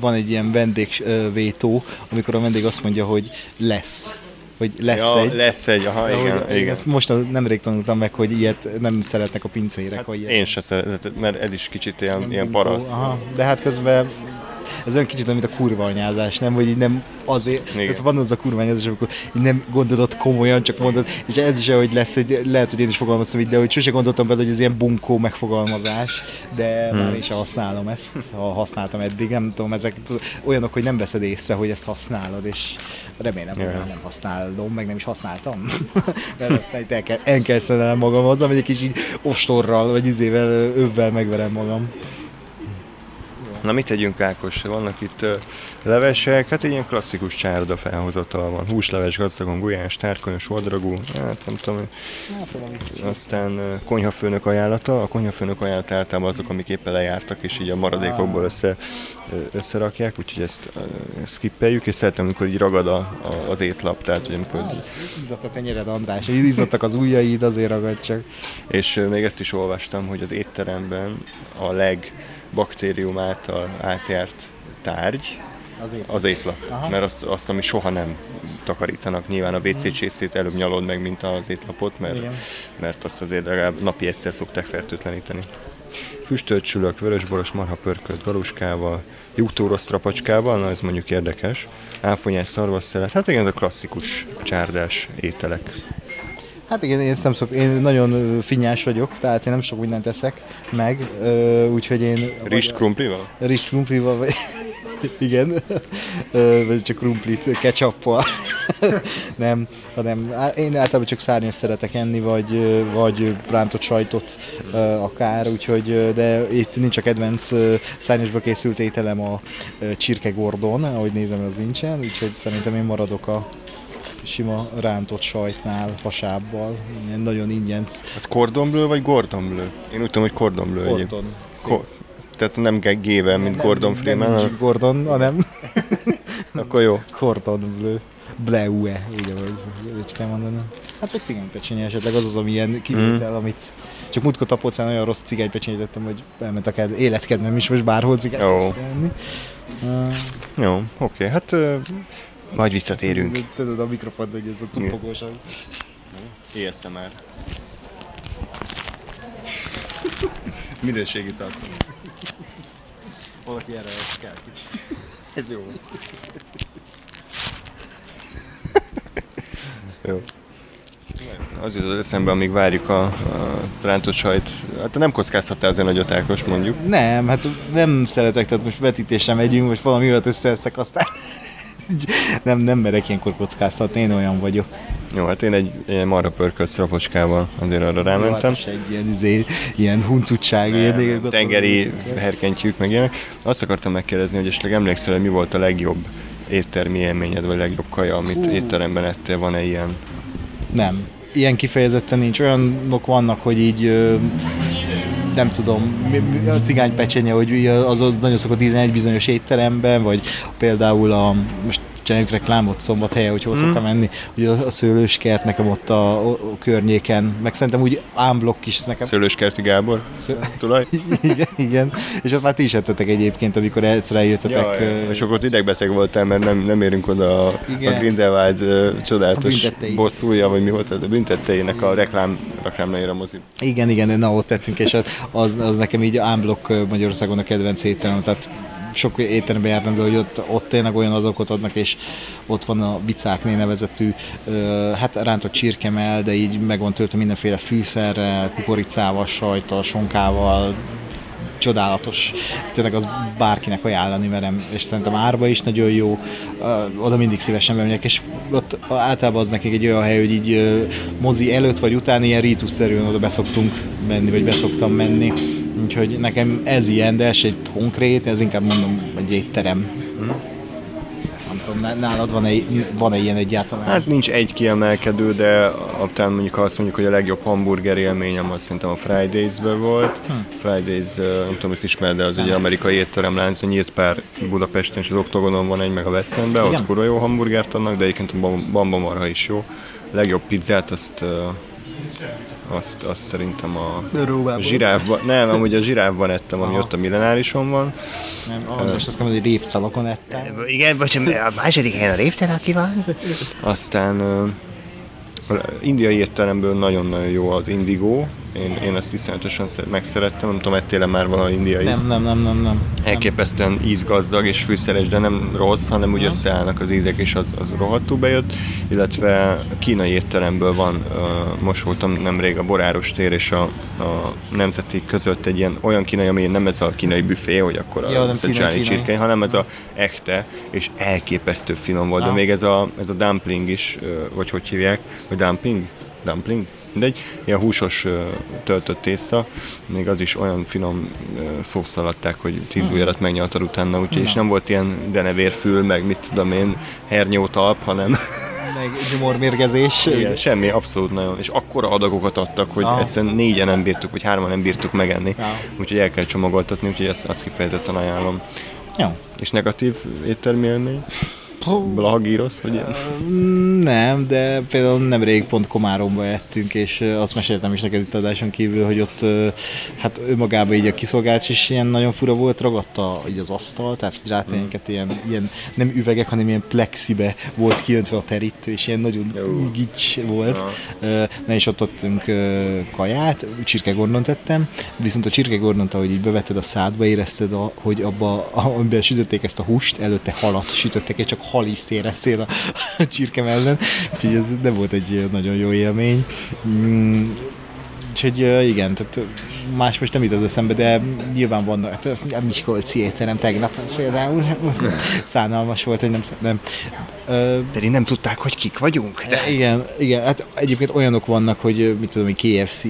van egy ilyen vendégvétó, amikor a vendég azt mondja, hogy lesz hogy lesz ja, egy. lesz egy, aha, igen. Hogy, igen. Ezt most nemrég tanultam meg, hogy ilyet nem szeretnek a pincérek. Hát vagy én sem szeretem, mert ez is kicsit ilyen, ilyen paraszt. Aha, de hát közben ez olyan kicsit mint a kurva anyázás, nem? Hogy így nem azért, Igen. tehát van az a kurva anyázás, amikor így nem gondolod komolyan, csak mondod, és ez is, hogy lesz, hogy lehet, hogy én is fogalmaztam így, de hogy sose gondoltam bele, hogy ez ilyen bunkó megfogalmazás, de hmm. már is használom ezt, ha használtam eddig, nem tudom, ezek olyanok, hogy nem veszed észre, hogy ezt használod, és remélem, hogy yeah. nem használom, meg nem is használtam, [LAUGHS] mert aztán el kell, el kell magam azzal, hogy egy így ostorral, vagy izével, övvel megverem magam. Na mit tegyünk Ákos? Vannak itt uh, levesek, hát egy ilyen klasszikus csárda felhozatal van. Húsleves, gazdagon, gulyás, tárkonyos, odragú, hát nem tudom. Hát, Aztán uh, konyhafőnök ajánlata. A konyhafőnök ajánlata általában azok, amik éppen lejártak, és így a maradékokból össze, összerakják, úgyhogy ezt uh, skippeljük, és szeretem, amikor így ragad a, a, az étlap, tehát hogy amikor... Hát, izzadt a tenyered, András, izzadtak az ujjaid, azért ragad csak. És még ezt is olvastam, hogy az étteremben a leg baktérium által átjárt tárgy, az étlap. Az étlap. Mert azt, azt, ami soha nem takarítanak, nyilván a WC csészét előbb nyalod meg, mint az étlapot, mert, mert azt azért legalább napi egyszer szokták fertőtleníteni. Füstölt sülök, vörösboros marha pörkölt galuskával, jutórosz trapacskával, na ez mondjuk érdekes, áfonyás szarvasszelet, hát igen, ez a klasszikus csárdás ételek. Hát igen, én, nem szok, én nagyon finnyás vagyok, tehát én nem sok mindent teszek meg, úgyhogy én... Rist krumplival? Rist krumplival, vagy... [LAUGHS] igen, vagy csak krumplit ketchuppal. [LAUGHS] nem, hanem én általában csak szárnyas szeretek enni, vagy, vagy rántott sajtot akár, úgyhogy, de itt nincs a kedvenc szárnyasba készült ételem a csirke gordon, ahogy nézem, az nincsen, úgyhogy szerintem én maradok a sima rántott sajtnál, hasábbal, ilyen nagyon ingyen. Ez cordon vagy gordon bleu? Én úgy tudom, hogy cordon bleu Gordon. Ko- tehát nem gével, mint nem, Gordon Freeman. Nem, nem Gordon, [LAUGHS] hanem... Akkor jó. Cordon bleu. Bleue, úgy, ahogy úgy kell mondani. Hát vagy cigánypecsenye esetleg az az, ami ilyen kivétel, mm. amit csak múltkor tapolcán olyan rossz cigánypecsenyét tettem, hogy elment a kedv, életkedvem is most bárhol cigány Jó. Uh, Jó, oké, okay. hát Majd visszatérünk. Tudod a mikrofont, hogy ez a cupogósan. ASMR. [LAUGHS] Minőségi tartalom. Valaki erre kell [LAUGHS] Ez jó. jó. Az jutott eszembe, amíg várjuk a, a rántott sajt. Hát nem kockáztattál ezen nagyot Ákos, mondjuk. Nem, hát nem szeretek, tehát most vetítésre megyünk, most valami olyat összeeszek, aztán nem, nem merek ilyenkor kockáztatni, én olyan vagyok. Jó, hát én egy ilyen marra pörkölt szrapocskával azért arra rámentem. Jó, hát egy ilyen, izé, ilyen huncutság, ilyen, ilyen tengeri herkentyűk, meg ilyenek. Azt akartam megkérdezni, hogy esetleg emlékszel, hogy mi volt a legjobb éttermi élményed, vagy legjobb kaja, amit uh. étteremben ettél, van-e ilyen? Nem. Ilyen kifejezetten nincs. Olyanok vannak, hogy így nem tudom, a cigány pecsenye, hogy az, az nagyon szokott ízni egy bizonyos étteremben, vagy például a, most csináljuk reklámot szombathelyen, hogy hol mm. szoktam menni, hogy a, a szőlőskert nekem ott a, a, környéken, meg szerintem úgy ámblokk is nekem. Szőlőskerti Gábor? Sző... Tulaj? [LAUGHS] igen, igen, és ott már ti is ettetek egyébként, amikor egyszer eljöttetek. Ja, ja. És akkor idegbeteg voltál, mert nem, nem érünk oda a, igen. a Grindelwald uh, csodálatos bosszúja, vagy mi volt ez, a büntetteinek a reklám, reklámnaira mozi. Igen, igen, na ott tettünk, és az, az nekem így ámblokk Magyarországon a kedvenc ételem, tehát sok étterembe jártam, de hogy ott, ott tényleg olyan adatokat adnak, és ott van a Vicákné nevezetű, hát rántott csirkemel, de így meg van töltve mindenféle fűszerrel, kukoricával, sajttal, sonkával, csodálatos. Tényleg az bárkinek ajánlani merem, és szerintem árba is nagyon jó. Oda mindig szívesen bemegyek, és ott általában az nekik egy olyan hely, hogy így mozi előtt vagy után ilyen rítusszerűen oda beszoktunk menni, vagy beszoktam menni Úgyhogy nekem ez ilyen, de ez egy konkrét, ez inkább mondom egy étterem. Hmm. Tudom, nálad van-e, van-e ilyen egyáltalán? Hát nincs egy kiemelkedő, de talán mondjuk ha azt mondjuk, hogy a legjobb hamburger élményem az szerintem a Fridays-ben volt. Hmm. Fridays, nem tudom, ezt ismered, de az egy amerikai étteremlánc, nyílt pár Budapesten, és az Oktogonon van egy, meg a West Endben, ott kurva jó hamburgert adnak, de egyébként a Bamba Marha is jó. A legjobb pizzát azt azt, azt szerintem a Róvában. zsiráfban, nem, amúgy a zsiráfban ettem, ami Aha. ott a millenárison van. Nem, ahhoz most azt mondom, hogy répszalakon ettem. Igen, vagy a második helyen a répszalaki van. Aztán uh, indiai étteremből nagyon-nagyon jó az Indigo, én, én ezt iszonyatosan megszerettem, nem tudom, ettél már valami indiai? Nem, nem, nem, nem, nem. Elképesztően ízgazdag és fűszeres, de nem rossz, hanem úgy összeállnak az ízek, és az, az rohadtul bejött. Illetve kínai étteremből van, most voltam nemrég a Boráros tér és a, a Nemzeti között egy ilyen olyan kínai, ami nem ez a kínai büfé, hogy akkor a ja, kínai, csirkei, hanem ez a ekte, és elképesztő finom volt, de még ez a, ez a dumpling is, vagy hogy hívják, vagy dumpling? Dumpling? Mindegy, ilyen húsos töltött tészta, még az is olyan finom szószal adták, hogy tíz mhm. ujjarat megnyaltad utána, úgyhogy, és nem volt ilyen denevérfül, meg mit tudom én, hernyótalp, hanem [LAUGHS] meg gyomormérgezés. Igen, semmi, abszolút nagyon. És akkora adagokat adtak, hogy ah. egyszerűen négyen nem bírtuk, vagy hárman nem bírtuk megenni. Ah. Úgyhogy el kell csomagoltatni, úgyhogy ezt, azt kifejezetten ajánlom. Jó. És negatív éttermi élmény? Blahagírosz, vagy ilyen? Nem, de például nemrég pont Komáromba ettünk, és azt meséltem is neked itt adáson kívül, hogy ott hát önmagában így a kiszolgálás is ilyen nagyon fura volt, ragadta így az asztal, tehát rátényeket ilyen, ilyen, nem üvegek, hanem ilyen plexibe volt kiöntve a terítő, és ilyen nagyon gics volt. Na és ott adtunk kaját, csirkegordont tettem, viszont a csirkegordont, ahogy így bevetted a szádba, érezted, a, hogy abba, amiben sütötték ezt a húst, előtte halat sütöttek, és csak haliszt éreztél a, a [LAUGHS] csirke mellett, úgyhogy ez nem volt egy nagyon jó élmény. Úgyhogy igen, tehát más most nem jut az eszembe, de nyilván vannak, hát, a Miskolci étterem tegnap az például [LAUGHS] szánalmas volt, hogy nem, nem de én nem tudták, hogy kik vagyunk. De... Igen, igen, hát egyébként olyanok vannak, hogy mit tudom, hogy KFC,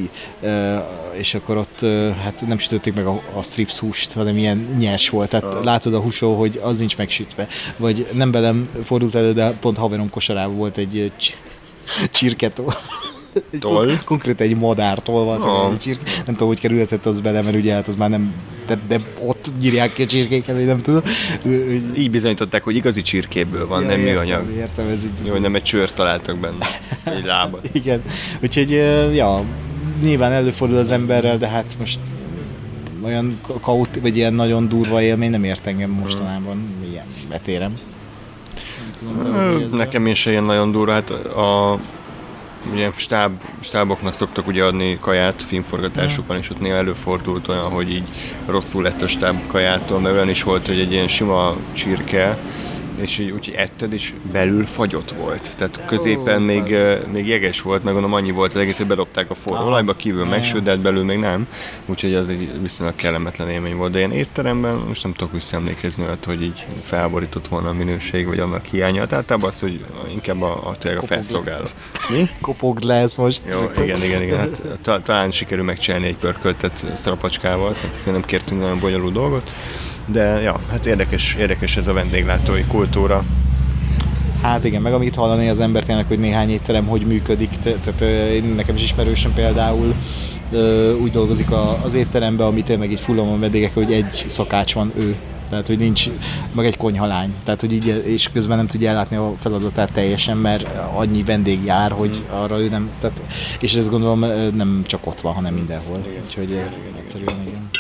és akkor ott hát nem sütötték meg a, a strips húst, hanem ilyen nyers volt, tehát uh. látod a húsó, hogy az nincs megsütve. Vagy nem belem fordult elő, de pont haverom kosarában volt egy csirketó Tol. Konkrét egy madártól van oh. egy csirke. Nem tudom, hogy kerülhetett az bele, mert ugye hát az már nem, de, de ott nyírják ki a csirkéket, vagy nem tudom. Így bizonyították, hogy igazi csirkéből van, ja, nem értem, műanyag. Értem, ez így. Jó, nem egy csőrt találtak benne, egy lábat. [LAUGHS] Igen, úgyhogy ja, nyilván előfordul az emberrel, de hát most olyan kaut, vagy ilyen nagyon durva élmény nem ért engem mostanában, ilyen betérem. tudom. Nekem is ilyen nagyon durva, hát a ugye stáb, stáboknak szoktak ugye adni kaját filmforgatásukon, és ott néha előfordult olyan, hogy így rosszul lett a stáb kajától, mert olyan is volt, hogy egy ilyen sima csirke, és így úgyhogy etted, és belül fagyott volt. Tehát középen még, még jeges volt, meg gondolom annyi volt az egész, hogy bedobták a forró olajba, kívül de hát belül még nem. Úgyhogy az egy viszonylag kellemetlen élmény volt. De ilyen étteremben most nem tudok visszaemlékezni olyat, hogy így felborított volna a minőség, vagy annak hiánya. Tehát általában az, hogy inkább a, a, a felszolgáló. Mi? [LAUGHS] Kopogd le ezt most. Jó, igen, igen, igen. Hát, ta, talán sikerül megcsinálni egy pörköltet strapacskával, tehát nem kértünk nagyon bonyolult dolgot. De ja, hát érdekes, érdekes ez a vendéglátói kultúra. Hát igen, meg amit hallani az ember tényleg, hogy néhány étterem hogy működik, te- tehát én nekem is ismerősöm például úgy dolgozik az étteremben, ami tényleg így fullon van vendégek, hogy egy szakács van ő. Tehát, hogy nincs, meg egy konyhalány. Tehát, hogy így, és közben nem tudja ellátni a feladatát teljesen, mert annyi vendég jár, hogy arra ő nem, tehát, és ezt gondolom nem csak ott van, hanem mindenhol. Igen, Úgyhogy igen, igen, egyszerűen igen.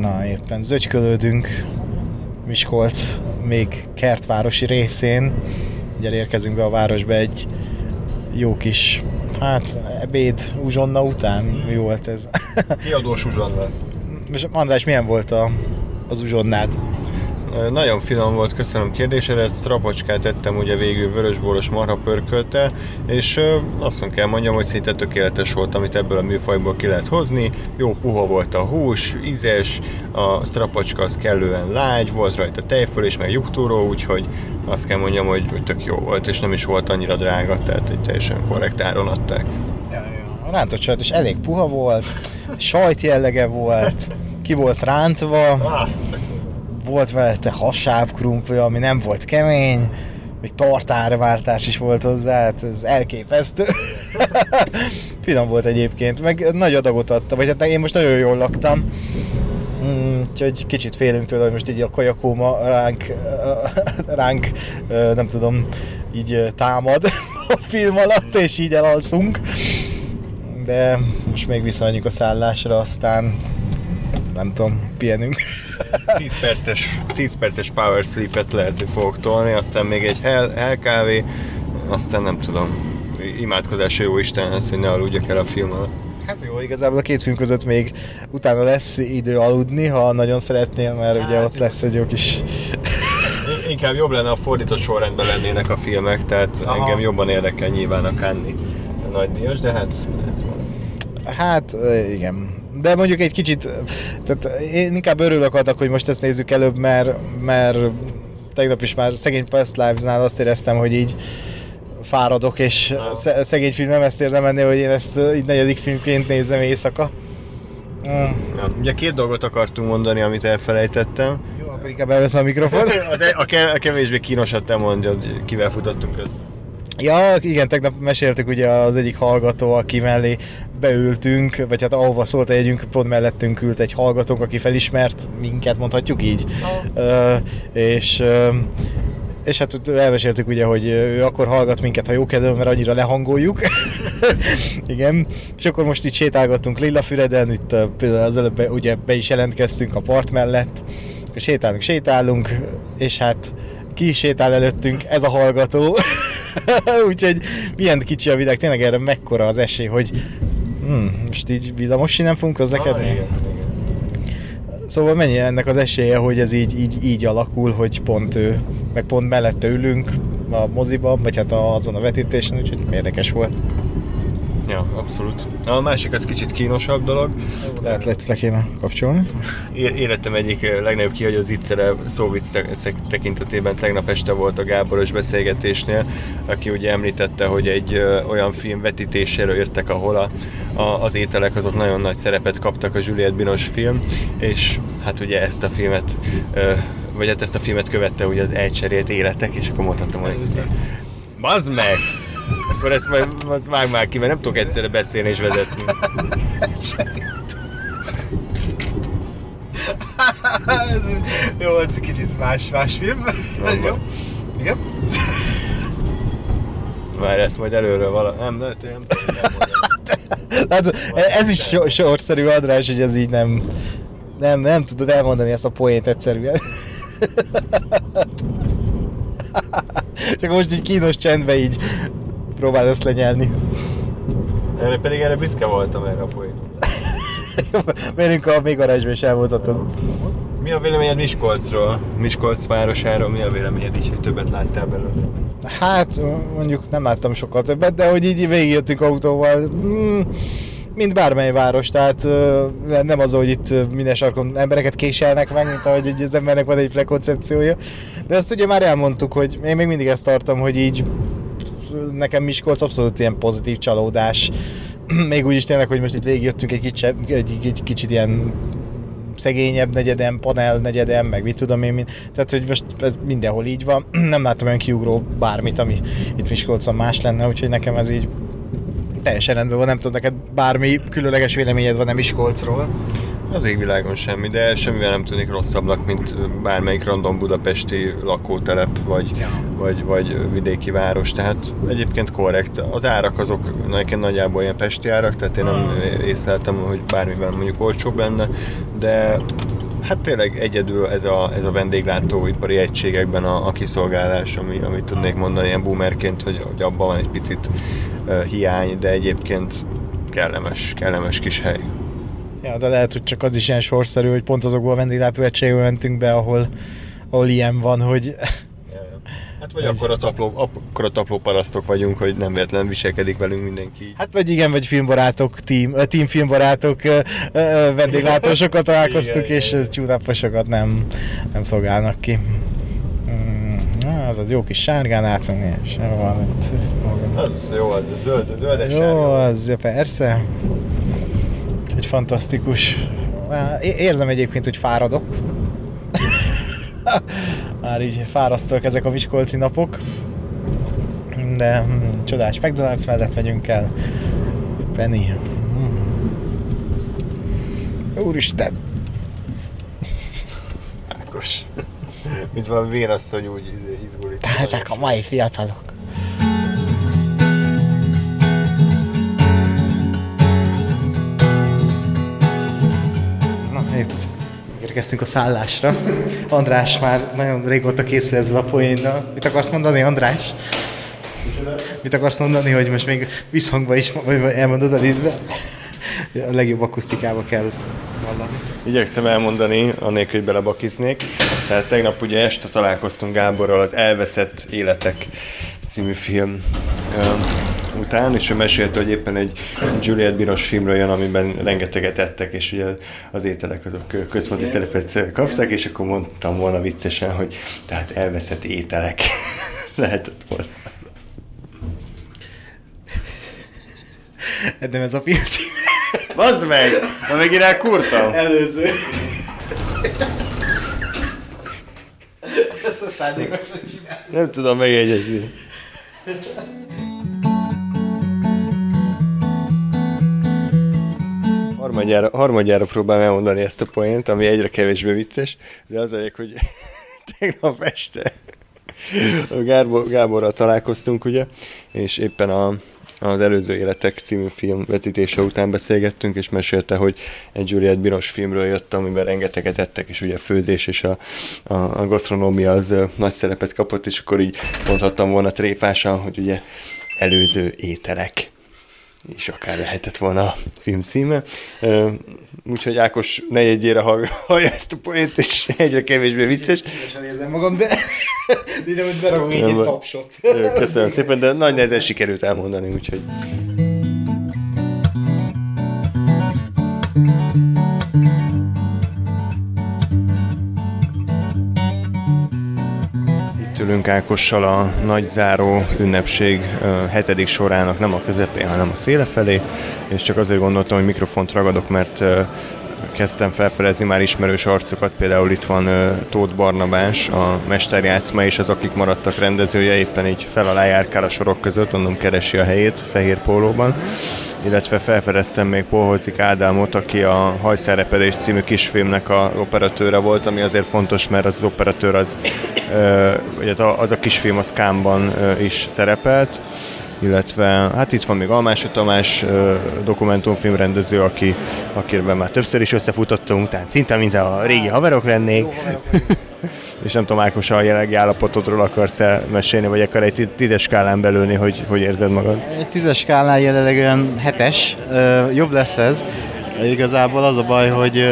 Na, éppen zögykölődünk Miskolc még kertvárosi részén. Ugye érkezünk be a városba egy jó kis, hát ebéd uzsonna után. Mi volt ez? Kiadós uzsonna. És András, milyen volt a, az uzsonnád? Nagyon finom volt, köszönöm kérdésedet. Strapocskát ettem ugye végül vörösboros marha pörköltel, és azt kell mondjam, hogy szinte tökéletes volt, amit ebből a műfajból ki lehet hozni. Jó puha volt a hús, ízes, a strapocska az kellően lágy, volt rajta tejföl és meg juhtúró, úgyhogy azt kell mondjam, hogy, hogy tök jó volt, és nem is volt annyira drága, tehát egy teljesen korrekt áron adták. A rántott sajt is elég puha volt, sajt jellege volt, ki volt rántva, Azt! Volt vele hasáv krumpli, ami nem volt kemény, még tartárváltás is volt hozzá, hát ez elképesztő. [LAUGHS] Finom volt egyébként, meg nagy adagot adta, vagy hát én most nagyon jól laktam. Mm, Úgyhogy kicsit félünk tőle, hogy most így a kajakóma ránk, [LAUGHS] ránk nem tudom, így támad [LAUGHS] a film alatt, és így elalszunk. De most még visszamegyünk a szállásra, aztán nem tudom, pihenünk. [LAUGHS] 10 perces, 10 perces power sleep-et lehet, hogy fogok tolni, aztán még egy hell, hell kávé, aztán nem tudom, imádkozás jó Istenhez, hogy ne aludjak el a film alatt. Hát jó, igazából a két film között még utána lesz idő aludni, ha nagyon szeretnél, mert ugye ott lesz egy jó kis... [LAUGHS] Inkább jobb lenne, a fordított sorrendben lennének a filmek, tehát Aha. engem jobban érdekel nyilván a Cannes nagy díjas, de hát ez van. Hát igen. De mondjuk egy kicsit, tehát én inkább örülök annak, hogy most ezt nézzük előbb, mert, mert tegnap is már szegény Past Lives-nál azt éreztem, hogy így fáradok, és sze- szegény film nem ezt érdemelni, hogy én ezt így negyedik filmként nézem éjszaka. Mm. Ja, ugye két dolgot akartunk mondani, amit elfelejtettem. Jó, akkor inkább elveszem a mikrofon. [LAUGHS] A, a kevésbé kínosat te mondjad, kivel futottunk össze. Ja, igen, tegnap meséltük ugye az egyik hallgató, aki mellé beültünk, vagy hát ahova szólt a jegyünk, pont mellettünk ült egy hallgatónk, aki felismert minket, mondhatjuk így. Ö, és ö, és hát elmeséltük ugye, hogy ő akkor hallgat minket, ha jó kedvem, mert annyira lehangoljuk. [LAUGHS] Igen. És akkor most itt sétálgattunk Lillafüreden, itt például az előbb ugye be is jelentkeztünk a part mellett. És sétálunk, sétálunk, és hát ki sétál előttünk, ez a hallgató. [LAUGHS] Úgyhogy milyen kicsi a világ, tényleg erre mekkora az esély, hogy hmm, most így villamos nem fogunk közlekedni? Ah, igen, igen. Szóval mennyi ennek az esélye, hogy ez így, így, így alakul, hogy pont ő, meg pont mellette ülünk a moziban, vagy hát azon a vetítésen, úgyhogy érdekes volt. Ja, abszolút. A másik az kicsit kínosabb dolog. Lehet, lehet le kéne kapcsolni. Életem egyik legnagyobb kihagyó zicsere szóvic tekintetében tegnap este volt a Gáboros beszélgetésnél, aki ugye említette, hogy egy olyan film vetítéséről jöttek, ahol a, a, az ételek azok nagyon nagy szerepet kaptak a Juliette Binos film, és hát ugye ezt a filmet ö, vagy hát ezt a filmet követte ugye az elcserélt életek, és akkor mondhattam, hogy Bazd meg! Akkor ezt majd azt vág már ki, mert nem tudok egyszerre beszélni és vezetni. Jó, ez kicsit más, más film. Jó. Igen. Már ezt majd előről vala... Nem, nem, nem, nem Hát, ez is so, sorszerű, András, hogy ez így nem... Nem, nem tudod elmondani ezt a poént egyszerűen. Csak most így kínos csendbe így próbáld ezt lenyelni. Erre pedig erre büszke voltam erre a poént. [LAUGHS] Merünk a még garázsba is elmondhatod. Mi a véleményed Miskolcról? Miskolc városáról mi a véleményed is, hogy többet láttál belőle? Hát mondjuk nem láttam sokkal többet, de hogy így végigjöttünk autóval, mm, mint bármely város, tehát nem az, hogy itt minden sarkon embereket késelnek meg, mint ahogy így az embernek van egy prekoncepciója. De ezt ugye már elmondtuk, hogy én még mindig ezt tartom, hogy így nekem Miskolc abszolút ilyen pozitív csalódás. [CLEARS THROAT] még úgy is tényleg, hogy most itt végigjöttünk egy kicsit, egy, egy kicsit ilyen szegényebb negyedem, panel negyedem, meg mit tudom én, tehát hogy most ez mindenhol így van, [CLEARS THROAT] nem látom olyan kiugró bármit, ami itt Miskolcon más lenne, úgyhogy nekem ez így teljesen rendben van, nem tudom, neked bármi különleges véleményed van-e Miskolcról? Az égvilágon semmi, de semmivel nem tűnik rosszabbnak, mint bármelyik random budapesti lakótelep, vagy, ja. vagy, vagy vidéki város, tehát egyébként korrekt. Az árak azok nekem nagyjából ilyen pesti árak, tehát én nem hmm. észleltem, hogy bármiben mondjuk olcsóbb lenne, de Hát tényleg egyedül ez a, ez a vendéglátóipari egységekben a, a kiszolgálás, ami, amit tudnék mondani ilyen boomerként, hogy, hogy abban van egy picit uh, hiány, de egyébként kellemes, kellemes kis hely. Ja, de lehet, hogy csak az is ilyen sorszerű, hogy pont azokból a vendéglátó mentünk be, ahol, ahol ilyen van, hogy Hát vagy akkor a, tapló, akkor a tapló parasztok vagyunk, hogy nem véletlen viselkedik velünk mindenki. Hát vagy igen, vagy filmbarátok, team, team filmbarátok vendéglátósokat találkoztuk, igen, és igen. nem, nem szolgálnak ki. Mm, az az jó kis sárgán átunk, és van itt. Az jó, az a zöld, a zöldes Jó, sárga. az persze. Egy fantasztikus. Érzem egyébként, hogy fáradok. [LAUGHS] Már így fárasztóak ezek a Miskolci napok. De hm, csodás McDonald's mellett megyünk el. Penny. Hm. Úristen! Ákos. Mint van vérasszony úgy izgulít. Tehát a mai fiatalok. Érkeztünk a szállásra. András már nagyon régóta készül ezzel a poénnal. Mit akarsz mondani, András? Mit akarsz mondani, hogy most még visszhangba is vagy elmondod a lidbe? A legjobb akusztikába kell vallani. Igyekszem elmondani, anélkül, hogy belebakiznék. Tehát tegnap ugye este találkoztunk Gáborral az Elveszett Életek című film után, és ő mesélte, hogy éppen egy Juliet Binos filmről jön, amiben rengeteget ettek, és ugye az ételek azok központi szerepet kaptak, és akkor mondtam volna viccesen, hogy tehát elveszett ételek [LAUGHS] lehetett volna. Nem ez a film Bazd meg! Na megint elkurtam. Előző. Ez a szándékosan csinálni. Nem tudom megjegyezni. Harmadjára, harmadjára próbálom elmondani ezt a poént, ami egyre kevésbé vicces, de az a hogy [LAUGHS] tegnap este Gábor, Gáborral találkoztunk, ugye, és éppen a, az Előző Életek című film vetítése után beszélgettünk, és mesélte, hogy egy Juliet Binos filmről jött, amiben rengeteget ettek, és ugye a főzés és a, a, a gasztronómia az nagy szerepet kapott, és akkor így mondhattam volna tréfásan, hogy ugye előző ételek és akár lehetett volna a film címe. Úgyhogy Ákos negyedjére hallja ezt a poént, és egyre kevésbé vicces. Kívesen érzem magam, de ide, hogy beragom egy tapsot. Köszönöm szépen, de nagy nehezen sikerült elmondani, úgyhogy... ülünk Ákossal a nagy záró ünnepség hetedik sorának nem a közepén, hanem a széle felé, és csak azért gondoltam, hogy mikrofont ragadok, mert kezdtem felfedezni már ismerős arcokat, például itt van Tóth Barnabás, a mesterjátszma és az, akik maradtak rendezője, éppen így fel alá járkál a sorok között, mondom keresi a helyét fehér pólóban. Illetve felfedeztem még Polhozik Ádámot, aki a Hajszerepedés című kisfilmnek a operatőre volt, ami azért fontos, mert az operatőr az, az a kisfilm az Kámban is szerepelt, illetve hát itt van még Almási Tamás dokumentumfilmrendező, aki, akiben már többször is összefutottunk, tehát szinte mint a régi haverok lennék. [LAUGHS] és nem tudom, Ákos, a jelenlegi állapotodról akarsz -e mesélni, vagy akar egy tízes skálán belőni, hogy hogy érzed magad? Egy tízes skálán jelenleg olyan hetes, jobb lesz ez. Igazából az a baj, hogy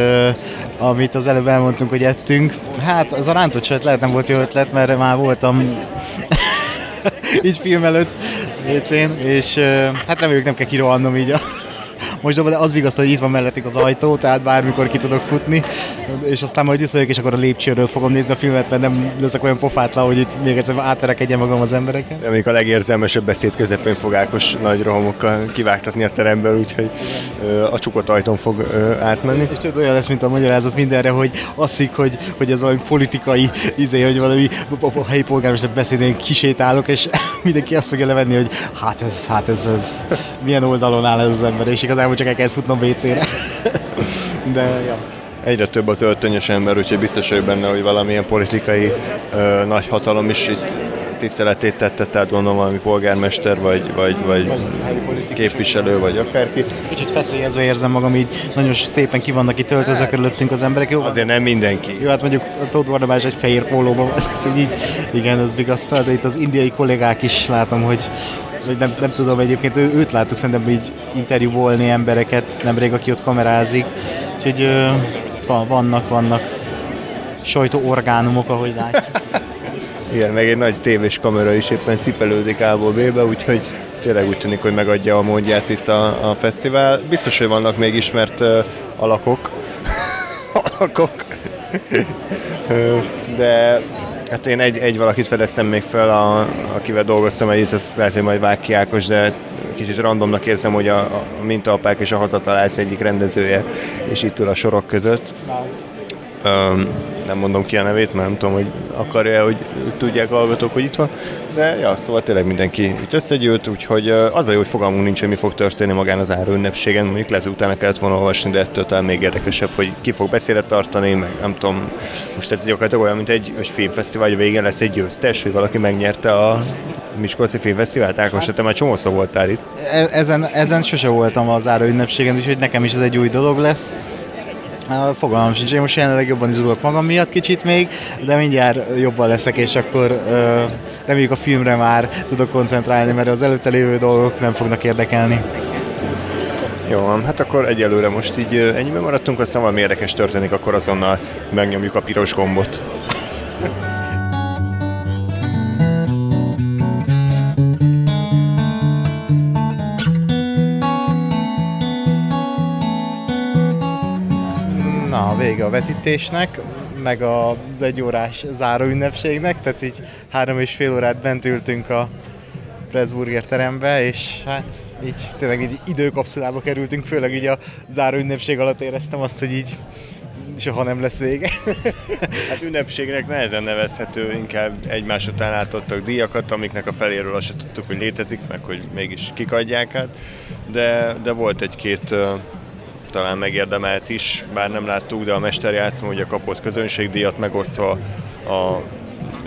amit az előbb elmondtunk, hogy ettünk, hát az a rántott lehet nem volt jó ötlet, mert már voltam [LAUGHS] így film előtt WC-n, és hát reméljük nem kell kirohannom így a most de az vigaz, hogy itt van mellettük az ajtó, tehát bármikor ki tudok futni, és aztán majd visszajövök, és akkor a lépcsőről fogom nézni a filmet, mert nem leszek olyan pofátlan, hogy itt még egyszer átverekedjen magam az embereken. Még a legérzelmesebb beszéd közepén fog Ákos nagy rohamokkal kivágtatni a teremből, úgyhogy a csukott ajtón fog átmenni. És tudod, olyan lesz, mint a magyarázat mindenre, hogy azt hogy, hogy ez valami politikai izé, hogy valami a helyi polgármester beszédén kisétálok, és [LAUGHS] mindenki azt fogja levenni, hogy hát ez, hát ez, ez milyen oldalon áll ez az ember, és igazából csak el kellett futnom WC-re. De, ja. Egyre több az öltönyös ember, úgyhogy biztos vagyok benne, hogy valamilyen politikai ö, nagy hatalom is itt tiszteletét tette, tehát gondolom valami polgármester, vagy, vagy, vagy, vagy képviselő, vagy akárki. Kicsit feszélyezve érzem magam, így nagyon szépen ki vannak itt öltözve körülöttünk az emberek. Jó, Azért nem mindenki. Jó, hát mondjuk a Tóth Barnabás egy fehér pólóban van, [LAUGHS] így, igen, ez vigasztal, de itt az indiai kollégák is látom, hogy vagy nem, nem tudom, egyébként ő, őt láttuk szerintem így interjúvolni embereket nemrég, aki ott kamerázik. Úgyhogy van, vannak, vannak sajtóorgánumok, ahogy látjuk. [LAUGHS] Igen, meg egy nagy tévés kamera is éppen cipelődik A-ból B-be, úgyhogy tényleg úgy tűnik, hogy megadja a módját itt a, a fesztivál. Biztos, hogy vannak még ismert uh, alakok. [LAUGHS] alakok. De Hát én egy, egy valakit fedeztem még fel, a, akivel dolgoztam együtt, azt lehet, hogy majd vág ki Ákos, de kicsit randomnak érzem, hogy a, a mintaapák és a hazatalálsz egyik rendezője, és itt ül a sorok között. Um, nem mondom ki a nevét, mert nem tudom, hogy akarja hogy tudják a hallgatók, hogy itt van. De ja, szóval tényleg mindenki itt összegyűlt, úgyhogy az a jó, hogy fogalmunk nincs, hogy mi fog történni magán az áru ünnepségen. Mondjuk lehet, hogy utána kellett volna olvasni, de ettől talán még érdekesebb, hogy ki fog beszédet tartani, meg nem tudom, most ez gyakorlatilag olyan, mint egy, egy filmfesztivál, hogy végén lesz egy győztes, hogy valaki megnyerte a Miskolci Filmfesztivált. Ákos, te már csomószor voltál itt. E-, ezen, ezen sose voltam az áru ünnepségen, úgyhogy nekem is ez egy új dolog lesz. Fogalmam sincs, én most jelenleg jobban izgulok magam miatt kicsit még, de mindjárt jobban leszek, és akkor uh, reméljük a filmre már tudok koncentrálni, mert az előtte lévő dolgok nem fognak érdekelni. Jó, hát akkor egyelőre most így ennyiben maradtunk, aztán valami érdekes történik, akkor azonnal megnyomjuk a piros gombot. Vége a vetítésnek, meg az egyórás záróünnepségnek, tehát így három és fél órát bent ültünk a Pressburger terembe, és hát így tényleg így időkapszulába kerültünk, főleg így a záróünnepség alatt éreztem azt, hogy így soha nem lesz vége. [LAUGHS] hát ünnepségnek nehezen nevezhető, inkább egymás után átadtak díjakat, amiknek a feléről azt tudtuk, hogy létezik, meg hogy mégis kikadják át, de, de volt egy-két talán megérdemelt is, bár nem láttuk, de a mesterjátszma ugye kapott közönségdíjat megosztva a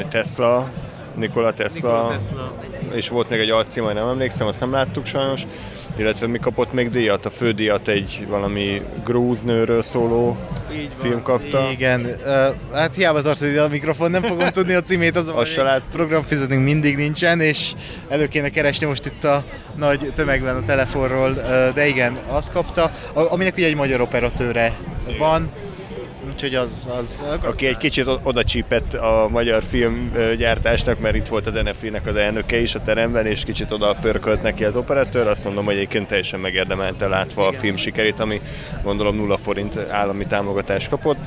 Tesla, Nikola Tesla, Nikola Tesla, és volt még egy alcím, majd nem emlékszem, azt nem láttuk sajnos, illetve mi kapott még díjat, a fődíjat egy valami grúz nőről szóló Így van. film kapta. Igen, uh, hát hiába tartod ide a mikrofon, nem fogom tudni a címét, az a lát... programfizetünk mindig nincsen, és elő kéne keresni most itt a nagy tömegben a telefonról, uh, de igen, azt kapta, aminek ugye egy magyar operatőre van, úgyhogy az... az Aki egy kicsit oda csípett a magyar filmgyártásnak, mert itt volt az NFI-nek az elnöke is a teremben, és kicsit oda pörkölt neki az operatőr, azt mondom, hogy egyébként teljesen megérdemelte látva Igen. a film sikerét, ami gondolom nulla forint állami támogatást kapott.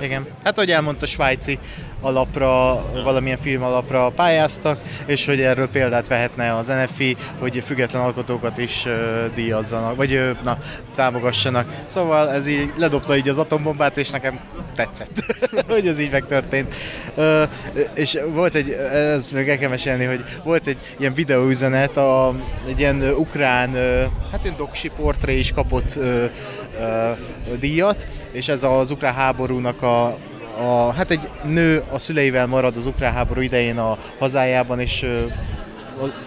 Igen. Hát, hogy elmondta, svájci alapra, valamilyen film alapra pályáztak, és hogy erről példát vehetne az NFI, hogy független alkotókat is díjazzanak, vagy na, támogassanak. Szóval ez így ledobta így az atombombát, és nekem tetszett, [LAUGHS] hogy ez így megtörtént. Uh, és volt egy, ez meg el kell mesélni, hogy volt egy ilyen videóüzenet, a, egy ilyen ukrán, hát ilyen doksi portré is kapott díjat, és ez az ukrán háborúnak a a, hát egy nő a szüleivel marad az ukrán háború idején a hazájában, és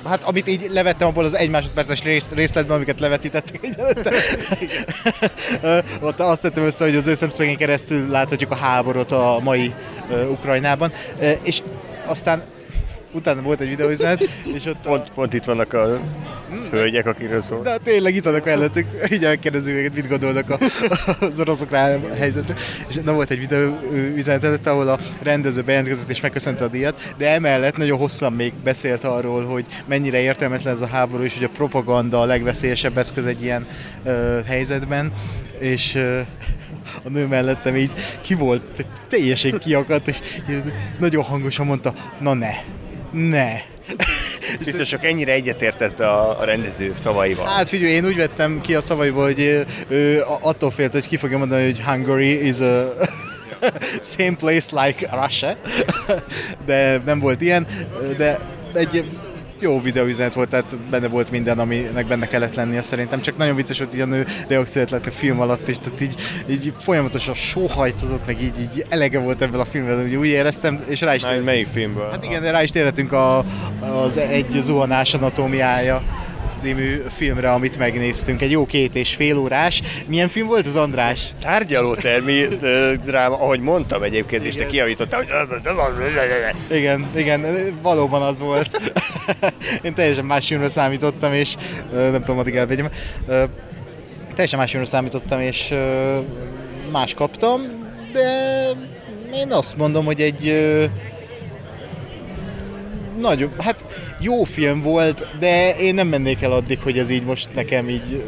hát amit így levettem abból az egy másodperces rész, részletben, amiket levetítettek Ott azt tettem össze, hogy az ő szemszögén keresztül láthatjuk a háborút a mai uh, Ukrajnában. Uh, és aztán utána volt egy videóüzenet, és ott... Pont, a... pont itt vannak a hölgyek, akiről szól. De tényleg itt vannak mellettük, így megkérdezzük őket, mit gondolnak a, az oroszok rá a helyzetre. És na volt egy videó üzenet ahol a rendező bejelentkezett és megköszönte a díjat, de emellett nagyon hosszan még beszélt arról, hogy mennyire értelmetlen ez a háború, és hogy a propaganda a legveszélyesebb eszköz egy ilyen uh, helyzetben, és a nő mellettem így ki volt, teljesen kiakadt, és nagyon hangosan mondta, na ne, ne. Biztos csak ennyire egyetértett a, a rendező szavaival. Hát figyelj, én úgy vettem ki a szavaiból, hogy ő attól félt, hogy ki fogja mondani, hogy Hungary is a [LAUGHS] same place like Russia, de nem volt ilyen, de egy jó videóüzenet volt, tehát benne volt minden, aminek benne kellett lennie szerintem, csak nagyon vicces volt így a nő reakciót lett a film alatt, és tehát így, így folyamatosan sóhajtozott, meg így, így elege volt ebből a filmben, úgy, úgy éreztem, és rá is térhetünk. Melyik filmből? Hát igen, rá is térhetünk a, az egy zuhanás anatómiája című filmre, amit megnéztünk. Egy jó két és fél órás. Milyen film volt az András? Tárgyalótermi dráma, ahogy mondtam egyébként, és te kiavítottál, hogy... Igen, igen, valóban az volt. Én teljesen más filmre számítottam, és nem tudom, addig elvegyem. Teljesen más filmre számítottam, és más kaptam, de én azt mondom, hogy egy nagyobb, hát jó film volt, de én nem mennék el addig, hogy ez így most nekem így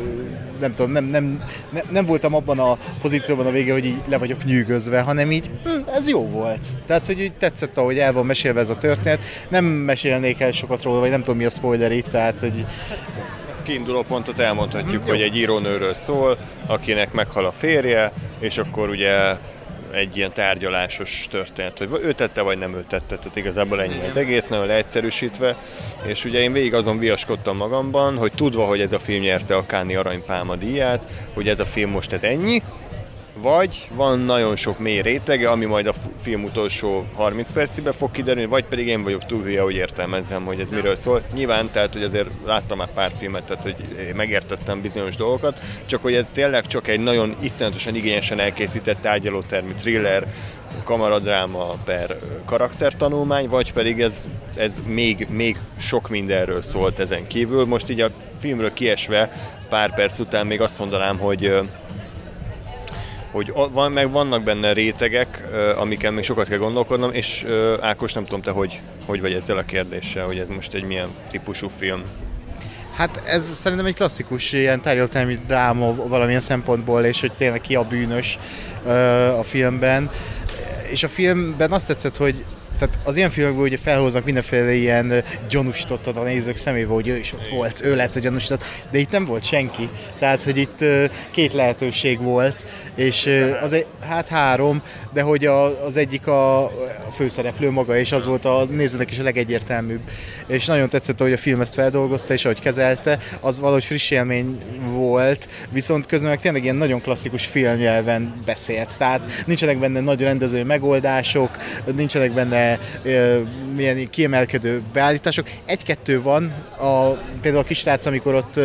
nem tudom, nem, nem, nem, nem voltam abban a pozícióban a vége, hogy így le vagyok nyűgözve, hanem így hm, ez jó volt. Tehát, hogy így tetszett, ahogy el van mesélve ez a történet. Nem mesélnék el sokat róla, vagy nem tudom mi a spoiler itt, tehát, hogy kiinduló pontot elmondhatjuk, hm, hogy egy írónőről szól, akinek meghal a férje, és akkor ugye egy ilyen tárgyalásos történet, hogy ő tette, vagy nem ő tette, tehát igazából ennyi az egész, nagyon leegyszerűsítve, és ugye én végig azon viaskodtam magamban, hogy tudva, hogy ez a film nyerte a Káni Aranypálma díját, hogy ez a film most ez ennyi, vagy van nagyon sok mély rétege, ami majd a film utolsó 30 percében fog kiderülni, vagy pedig én vagyok túl hülye, hogy értelmezzem, hogy ez miről szól. Nyilván, tehát, hogy azért láttam már pár filmet, tehát, hogy megértettem bizonyos dolgokat, csak hogy ez tényleg csak egy nagyon iszonyatosan igényesen elkészített tárgyalótermi thriller, kamaradráma per karaktertanulmány, vagy pedig ez, ez még, még sok mindenről szólt ezen kívül. Most így a filmről kiesve pár perc után még azt mondanám, hogy hogy van, meg vannak benne rétegek, amiken még sokat kell gondolkodnom, és Ákos, nem tudom te, hogy, hogy vagy ezzel a kérdéssel, hogy ez most egy milyen típusú film. Hát ez szerintem egy klasszikus ilyen tárgyaltelmi dráma valamilyen szempontból, és hogy tényleg ki a bűnös a filmben. És a filmben azt tetszett, hogy tehát az ilyen filmekből ugye felhoznak mindenféle ilyen gyanúsítottat a nézők szemébe, hogy ő is ott volt, ő lett a gyanúsított, de itt nem volt senki. Tehát, hogy itt két lehetőség volt, és az egy, hát három, de hogy a, az egyik a, főszereplő maga, és az volt a nézőnek is a legegyértelműbb. És nagyon tetszett, hogy a film ezt feldolgozta, és ahogy kezelte, az valahogy friss élmény volt, viszont közben meg tényleg ilyen nagyon klasszikus filmnyelven beszélt. Tehát nincsenek benne nagy rendezői megoldások, nincsenek benne milyen kiemelkedő beállítások. Egy-kettő van, a, például a kisrác, amikor ott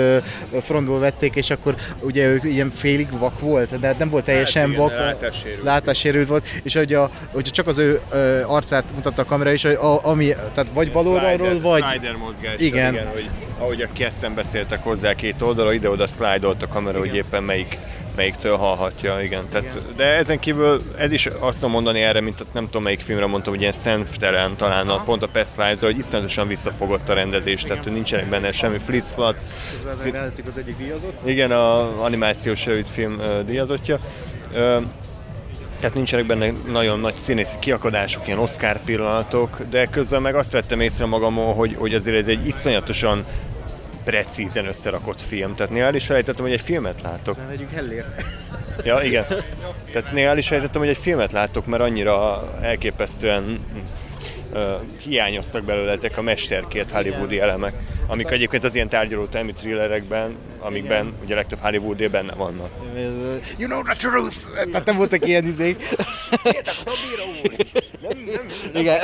frontból vették, és akkor ugye ő ilyen félig vak volt, de nem volt teljesen hát, igen, vak, látássérült. látássérült volt, és hogy, a, hogy csak az ő arcát mutatta a kamera, és hogy a, ami, tehát vagy bal oldalról, vagy... Slider mozgás, igen. igen, hogy ahogy a ketten beszéltek hozzá két oldalra, ide-oda slide a kamera, igen. hogy éppen melyik, melyiktől hallhatja, igen. Tehát, igen. De ezen kívül ez is azt tudom mondani erre, mint nem tudom melyik filmre mondtam, hogy ilyen szenftelen talán a, pont a Pest Lives, hogy iszonyatosan visszafogott a rendezés, igen. tehát nincsenek benne semmi flitz flat. az egyik díjazott. Igen, a animációs film uh, díjazottja. Uh, tehát nincsenek benne nagyon nagy színészi kiakadások, ilyen Oscar pillanatok, de közben meg azt vettem észre magamon, hogy, hogy azért ez egy iszonyatosan precízen összerakott film. Tehát néha el is felejtettem, hogy egy filmet látok. Nem legyünk hellér. Ja, igen. Tehát néha el is felejtettem, hogy egy filmet látok, mert annyira elképesztően uh, hiányoztak belőle ezek a mesterkért hollywoodi elemek, amik egyébként az ilyen tárgyaló termi thrillerekben, amikben Igen. ugye legtöbb hollywoodi benne vannak. You know the truth! Tehát nem voltak ilyen izék. Értek az a bíró úr! Nem, nem, nem Igen.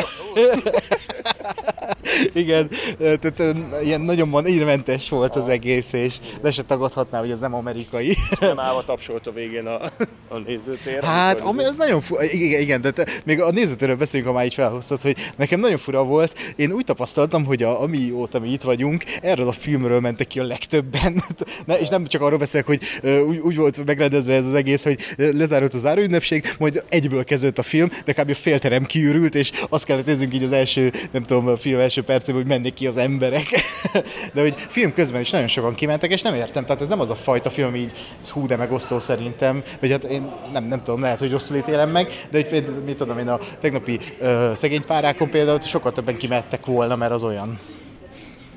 Igen, tehát ilyen nagyon man- írmentes volt az egész, és le se tagadhatná, hogy ez nem amerikai. Nem állva tapsolt a végén a, a nézőtér. Hát, ami az nagyon fura, igen, igen, de te, még a nézőtörről beszélünk, ha már így felhoztad, hogy nekem nagyon fura volt, én úgy tapasztaltam, hogy a, amióta mi itt vagyunk, erről a filmről mentek ki a legtöbben, [LAUGHS] ne, és nem csak arról beszélek, hogy úgy, úgy volt megrendezve ez az egész, hogy lezárult az záróünnepség, majd egyből kezdődött a film, de kb. a félterem kiürült, és azt kellett néznünk így az első, nem tudom, a film első percében, hogy mennek ki az emberek. [LAUGHS] De hogy film közben is nagyon sokan kimentek, és nem értem, tehát ez nem az a fajta film, ami így hú, de megosztó szerintem, vagy hát én nem, nem tudom, lehet, hogy rosszul ítélem meg, de hogy mit tudom én, a tegnapi ö, szegény párákon például sokkal többen kimentek volna, mert az olyan.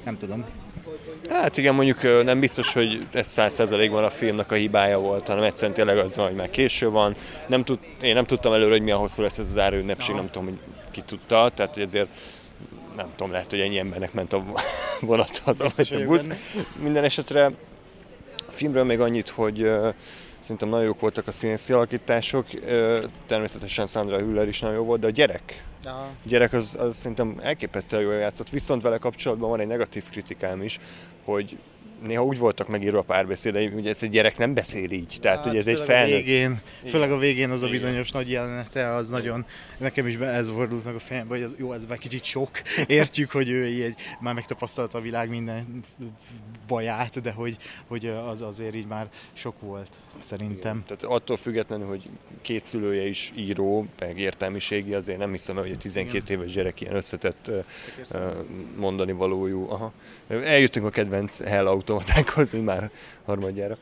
Nem tudom. Hát igen, mondjuk nem biztos, hogy ez száz százalékban a filmnek a hibája volt, hanem egyszerűen tényleg az van, hogy már késő van. Nem tud, én nem tudtam előre, hogy milyen hosszú lesz ez az árőünnepség, nem tudom, hogy ki tudta, tehát ezért nem tudom, lehet, hogy ennyi embernek ment a [LAUGHS] vonat haza, Biztos vagy a busz. Minden esetre a filmről még annyit, hogy ö, szerintem nagyon jók voltak a színészi alakítások, ö, természetesen Sandra Hüller is nagyon jó volt, de a gyerek, a gyerek az, az szerintem elképesztően jól játszott, viszont vele kapcsolatban van egy negatív kritikám is, hogy néha úgy voltak megírva a párbeszédei, hogy ez egy gyerek nem beszél így, tehát hogy ez egy Hát főleg a felnőtt. végén, főleg a végén az a Igen. bizonyos nagy jelenete, az nagyon, nekem is be- ez fordult meg a fejembe, hogy az, jó, ez már kicsit sok, értjük, hogy ő így már megtapasztalta a világ minden baját, de hogy, hogy az azért így már sok volt, szerintem. Tehát attól függetlenül, hogy két szülője is író, meg értelmiségi, azért nem hiszem hogy egy 12 éves gyerek ilyen összetett mondani valójú. Aha. Eljöttünk a kedvenc Hell így már harmadjára.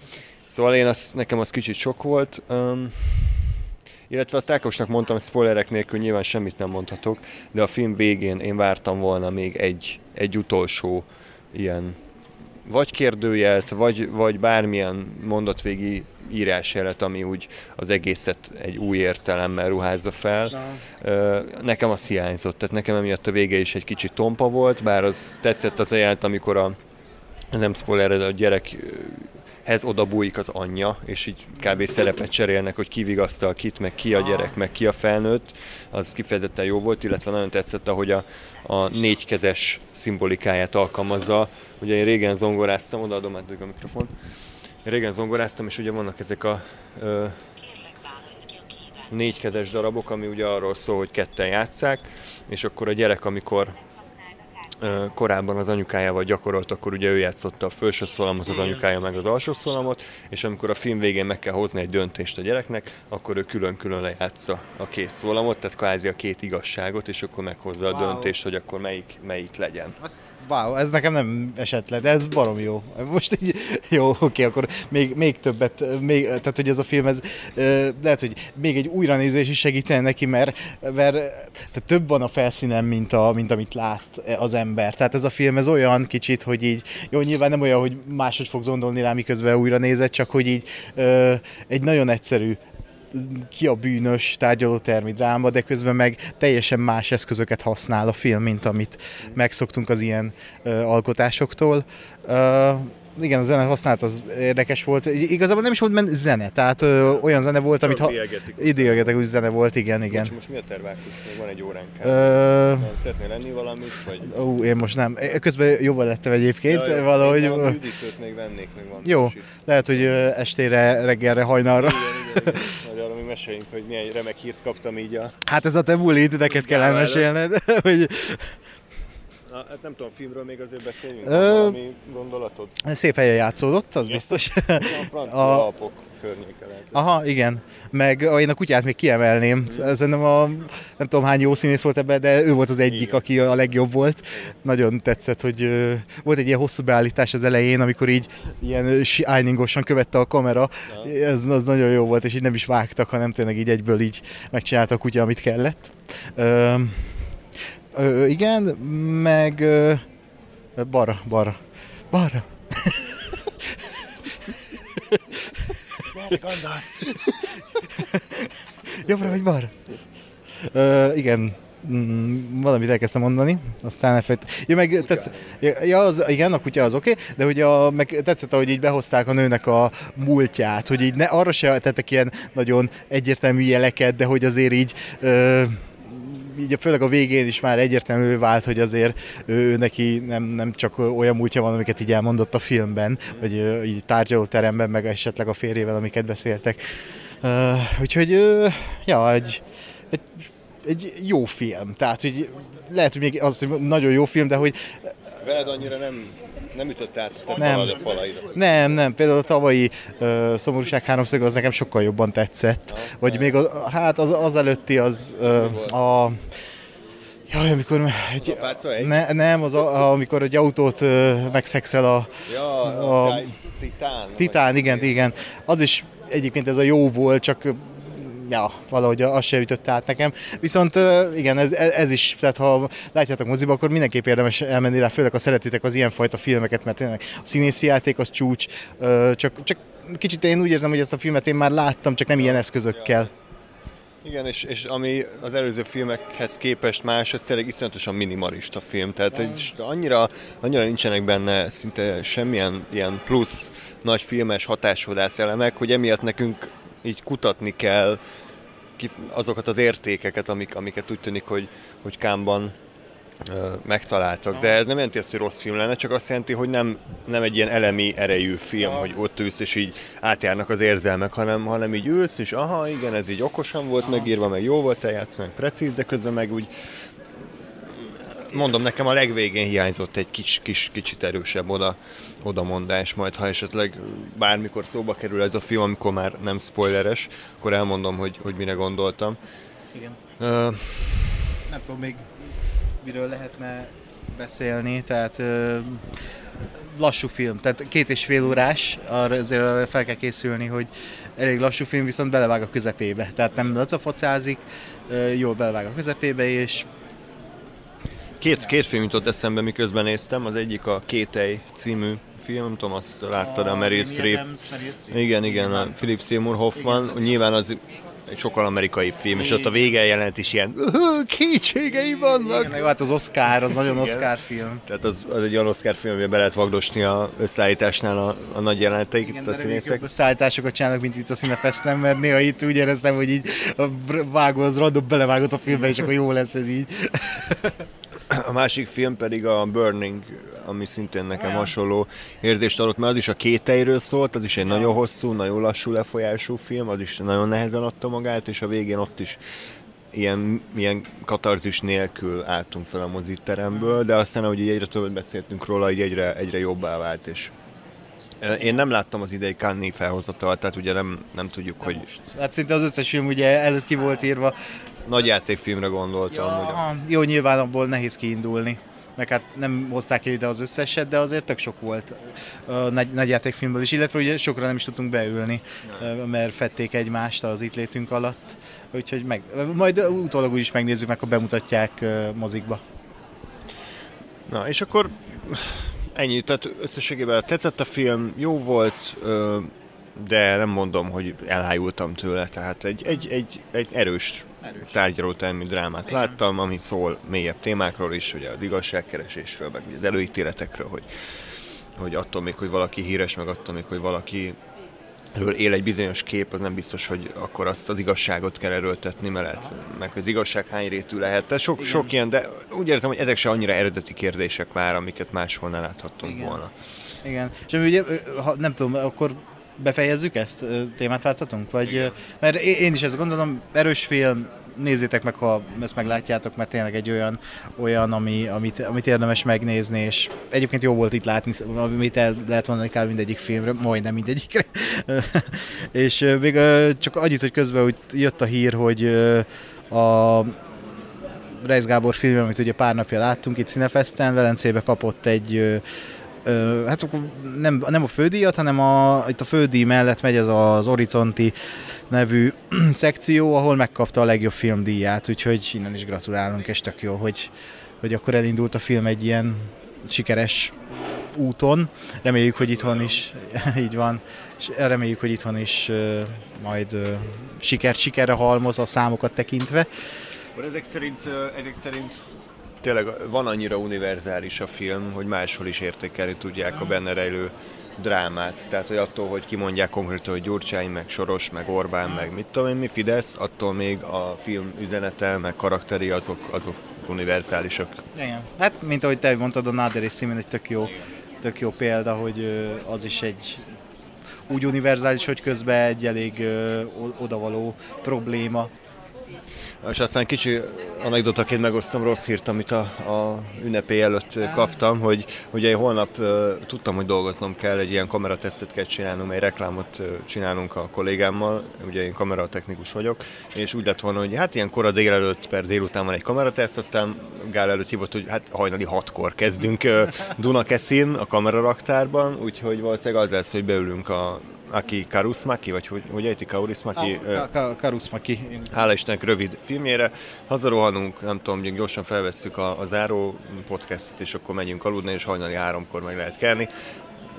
Szóval én az, nekem az kicsit sok volt. Um, illetve azt Ákosnak mondtam, spoilerek nélkül nyilván semmit nem mondhatok, de a film végén én vártam volna még egy, egy utolsó ilyen vagy kérdőjelt, vagy, vagy bármilyen mondatvégi írásjelet, ami úgy az egészet egy új értelemmel ruházza fel. Ö, Nekem az hiányzott, tehát nekem emiatt a vége is egy kicsit tompa volt, bár az tetszett az a jelent, amikor a nem spoiler, de a gyerekhez oda bújik az anyja, és így kb. szerepet cserélnek, hogy ki vigasztal kit, meg ki a gyerek, meg ki a felnőtt. Az kifejezetten jó volt, illetve nagyon tetszett, ahogy a, a négykezes szimbolikáját alkalmazza. Ugye én régen zongoráztam, odaadom át a mikrofon. Én régen zongoráztam, és ugye vannak ezek a ö, négykezes darabok, ami ugye arról szól, hogy ketten játszák, és akkor a gyerek, amikor korábban az anyukájával gyakorolt, akkor ugye ő játszotta a felső szólamot, az anyukája meg az alsó szólamot, és amikor a film végén meg kell hozni egy döntést a gyereknek, akkor ő külön-külön lejátsza a két szólamot, tehát kvázi a két igazságot, és akkor meghozza a Wow. döntést, hogy akkor melyik, melyik legyen. Azt, wow, ez nekem nem esett le, de ez barom jó. Most így, jó, oké, akkor még, még többet, még, tehát hogy ez a film, ez lehet, hogy még egy újranézés is segítene neki, mert, mert tehát több van a felszínen, mint, a, mint amit lát az ember. Tehát ez a film, ez olyan kicsit, hogy így, jó, nyilván nem olyan, hogy máshogy fog gondolni rá, miközben újra nézett, csak hogy így ö, egy nagyon egyszerű ki a bűnös tárgyalótermi dráma, de közben meg teljesen más eszközöket használ a film, mint amit megszoktunk az ilyen ö, alkotásoktól. Ö, igen, a zene használat az érdekes volt. Igazából nem is volt men zene, tehát ö, olyan zene volt, amit ha... Idélgetek, úgy zene volt, igen, igen. Most, most mi a tervákus? Még van egy óránk. Ö, Nem Szeretnél lenni valamit? Vagy... ó, én most nem. Közben jobban lettem egyébként, valahogy. Én a üdítőt még vennék, még van. Jó, lehet, hogy estére, reggelre, hajnalra. Igen, igen, igen. Arra még meséljünk, hogy milyen remek hírt kaptam így a... Hát ez a te bulid, neked kell elmesélned, [LAUGHS] hogy Na, hát nem tudom, filmről még azért beszéljünk, Ö- valami gondolatod? szép helyen játszódott, az biztos. A francia A- Alpok környéke lehet. Aha, igen. Meg ah, én a kutyát még kiemelném. Mhm. Szerintem a, nem tudom hány jó színész volt ebben, de ő volt az egyik, Igen. aki a legjobb volt. Nagyon tetszett, hogy ö, volt egy ilyen hosszú beállítás az elején, amikor így ilyen shiningosan követte a kamera. Ez az nagyon jó volt, és így nem is vágtak, hanem tényleg így egyből így megcsinálta a kutya, amit kellett. Ö, ö, igen, meg ö, balra, balra, balra. Jobbra vagy balra? Ö, igen, mm, valamit elkezdtem mondani, aztán elfejt. Ja, meg tetsz, ja, az, igen, a kutya az oké, okay, de hogy a, meg tetszett, hogy így behozták a nőnek a múltját, hogy így ne, arra se tettek ilyen nagyon egyértelmű jeleket, de hogy azért így ö, így főleg a végén is már egyértelmű vált, hogy azért ő neki nem, nem csak olyan múltja van, amiket így elmondott a filmben, vagy így tárgyalóteremben, meg esetleg a férjével, amiket beszéltek. Uh, úgyhogy, uh, ja, egy, egy, egy jó film. Tehát, hogy lehet, hogy még az nagyon jó film, de hogy... Veled annyira nem nem ütött át a nem. a falaidat? Nem, nem. Például a tavalyi uh, Szomorúság háromszög az nekem sokkal jobban tetszett. Ha, Vagy nem. még az, hát az, az előtti az uh, a... Jaj, amikor... Egy, egy? Ne, nem, az a, amikor egy autót uh, megszexel a... Ja, a, a Titán. Titán, igen, igen. Az is egyébként ez a jó volt, csak ja, valahogy az se ütött át nekem. Viszont igen, ez, ez is, tehát ha látjátok moziba, akkor mindenképp érdemes elmenni rá, főleg ha szeretitek az ilyenfajta filmeket, mert tényleg a színészi játék az csúcs, csak, csak kicsit én úgy érzem, hogy ezt a filmet én már láttam, csak nem ilyen eszközökkel. Igen, és, és ami az előző filmekhez képest más, ez tényleg iszonyatosan minimalista film, tehát hogy annyira, annyira nincsenek benne szinte semmilyen ilyen plusz nagy filmes hatásvadász elemek, hogy emiatt nekünk így kutatni kell azokat az értékeket, amik, amiket úgy tűnik, hogy, hogy Kámban megtaláltak. De ez nem jelenti azt, hogy rossz film lenne, csak azt jelenti, hogy nem, nem egy ilyen elemi erejű film, hogy ott ülsz és így átjárnak az érzelmek, hanem, hanem így ülsz, és aha, igen, ez így okosan volt megírva, meg jó volt eljátszani, meg precíz, de közben meg úgy mondom, nekem a legvégén hiányzott egy kis, kis, kicsit erősebb oda, odamondás, majd ha esetleg bármikor szóba kerül ez a film, amikor már nem spoileres, akkor elmondom, hogy, hogy mire gondoltam. Igen. Uh, nem tudom még miről lehetne beszélni, tehát uh, lassú film, tehát két és fél órás, arra azért arra fel kell készülni, hogy elég lassú film, viszont belevág a közepébe. Tehát nem lacafocázik, uh, jól belevág a közepébe, és Két, két film jutott eszembe, miközben néztem. Az egyik a Kétej című film, nem tudom, azt láttad, a Meryl Streep. Igen, igen, a Philip Seymour Hoffman. Nyilván az egy sokkal amerikai film, és ott a vége jelent is ilyen kétségei vannak. Igen, hát az Oscar, az nagyon Igen. Oscar film. Tehát az, az egy olyan Oscar film, amiben be lehet vagdosni a összeállításnál a, a nagy jeleneteiket itt a színészek. Összeállításokat csinálnak, mint itt a Cinefesten, mert néha itt úgy éreztem, hogy így a vágó az random belevágott a filmbe, és akkor jó lesz ez így. A másik film pedig a Burning, ami szintén nekem hasonló érzést adott, mert az is a kéteiről szólt, az is egy nagyon hosszú, nagyon lassú lefolyású film, az is nagyon nehezen adta magát, és a végén ott is ilyen, ilyen katarzis nélkül álltunk fel a moziteremből, de aztán, ahogy így egyre többet beszéltünk róla, így egyre, egyre jobbá vált, és én nem láttam az idei Cannes felhozatal, tehát ugye nem, nem tudjuk, hogy... Most. Hát szinte az összes film ugye előtt ki volt írva, nagy játékfilmre gondoltam. Ja, hogy... Jó, nyilván abból nehéz kiindulni meg hát nem hozták el ide az összeset, de azért tök sok volt a nagy, játékfilmből is, illetve ugye sokra nem is tudtunk beülni, nem. mert fették egymást az itt létünk alatt, úgyhogy meg, majd utólag úgy is megnézzük, meg, ha bemutatják mozikba. Na, és akkor ennyi, tehát összességében tetszett a film, jó volt, de nem mondom, hogy elájultam tőle, tehát egy, egy, egy, egy erős, erős. tárgyalótermű drámát Igen. láttam, ami szól mélyebb témákról is, ugye az igazságkeresésről, meg az előítéletekről, hogy, hogy attól még, hogy valaki híres, meg attól még, hogy valaki ről él egy bizonyos kép, az nem biztos, hogy akkor azt az igazságot kell erőltetni, mert lehet, meg az igazság hány rétű lehet. Tehát sok, sok ilyen, de úgy érzem, hogy ezek se annyira eredeti kérdések már, amiket máshol ne láthattunk Igen. volna. Igen, és ami ugye, ha, nem tudom, akkor befejezzük ezt? Témát válthatunk? Vagy, mert én is ezt gondolom, erős film, nézzétek meg, ha ezt meglátjátok, mert tényleg egy olyan, olyan ami, amit, amit érdemes megnézni, és egyébként jó volt itt látni, amit el lehet mondani kb. mindegyik filmre, majdnem mindegyikre. [LAUGHS] és még csak annyit, hogy közben hogy jött a hír, hogy a Reis Gábor film, amit ugye pár napja láttunk itt Cinefesten, Velencébe kapott egy hát akkor nem, nem a fődíjat, hanem a, itt a fődíj mellett megy ez az Horizonti nevű [CLEARS THROAT] szekció, ahol megkapta a legjobb filmdíját, úgyhogy innen is gratulálunk, és tök jó, hogy, hogy akkor elindult a film egy ilyen sikeres úton. Reméljük, hogy itthon is [LAUGHS] így van, és reméljük, hogy itthon is majd uh, sikert sikerre halmoz a számokat tekintve. Ezek szerint, ezek szerint tényleg van annyira univerzális a film, hogy máshol is értékelni tudják a benne rejlő drámát. Tehát, hogy attól, hogy kimondják konkrétan, hogy Gyurcsány, meg Soros, meg Orbán, meg mit tudom én, mi Fidesz, attól még a film üzenete, meg karakteri azok, azok univerzálisak. Igen. Hát, mint ahogy te mondtad, a Náder és Simen egy tök jó, tök jó példa, hogy az is egy úgy univerzális, hogy közben egy elég ö, odavaló probléma. És aztán kicsi anekdotaként megosztom rossz hírt, amit a, a ünnepé előtt kaptam, hogy ugye holnap uh, tudtam, hogy dolgoznom kell, egy ilyen kameratesztet kell csinálnom, egy reklámot uh, csinálunk a kollégámmal, ugye én kameratechnikus vagyok, és úgy lett volna, hogy hát ilyen kora délelőtt per délután van egy kamerateszt, aztán Gál előtt hívott, hogy hát hajnali hatkor kezdünk uh, Dunakeszin a kameraraktárban, úgyhogy valószínűleg az lesz, hogy beülünk a aki Karusmaki, vagy hogy, hogy ejti Karusmaki? Ah, Karusmaki. Hála Istennek rövid filmjére. Hazarohanunk, nem tudom, gyorsan felvesszük a, a záró podcastot, és akkor megyünk aludni, és hajnali háromkor meg lehet kelni.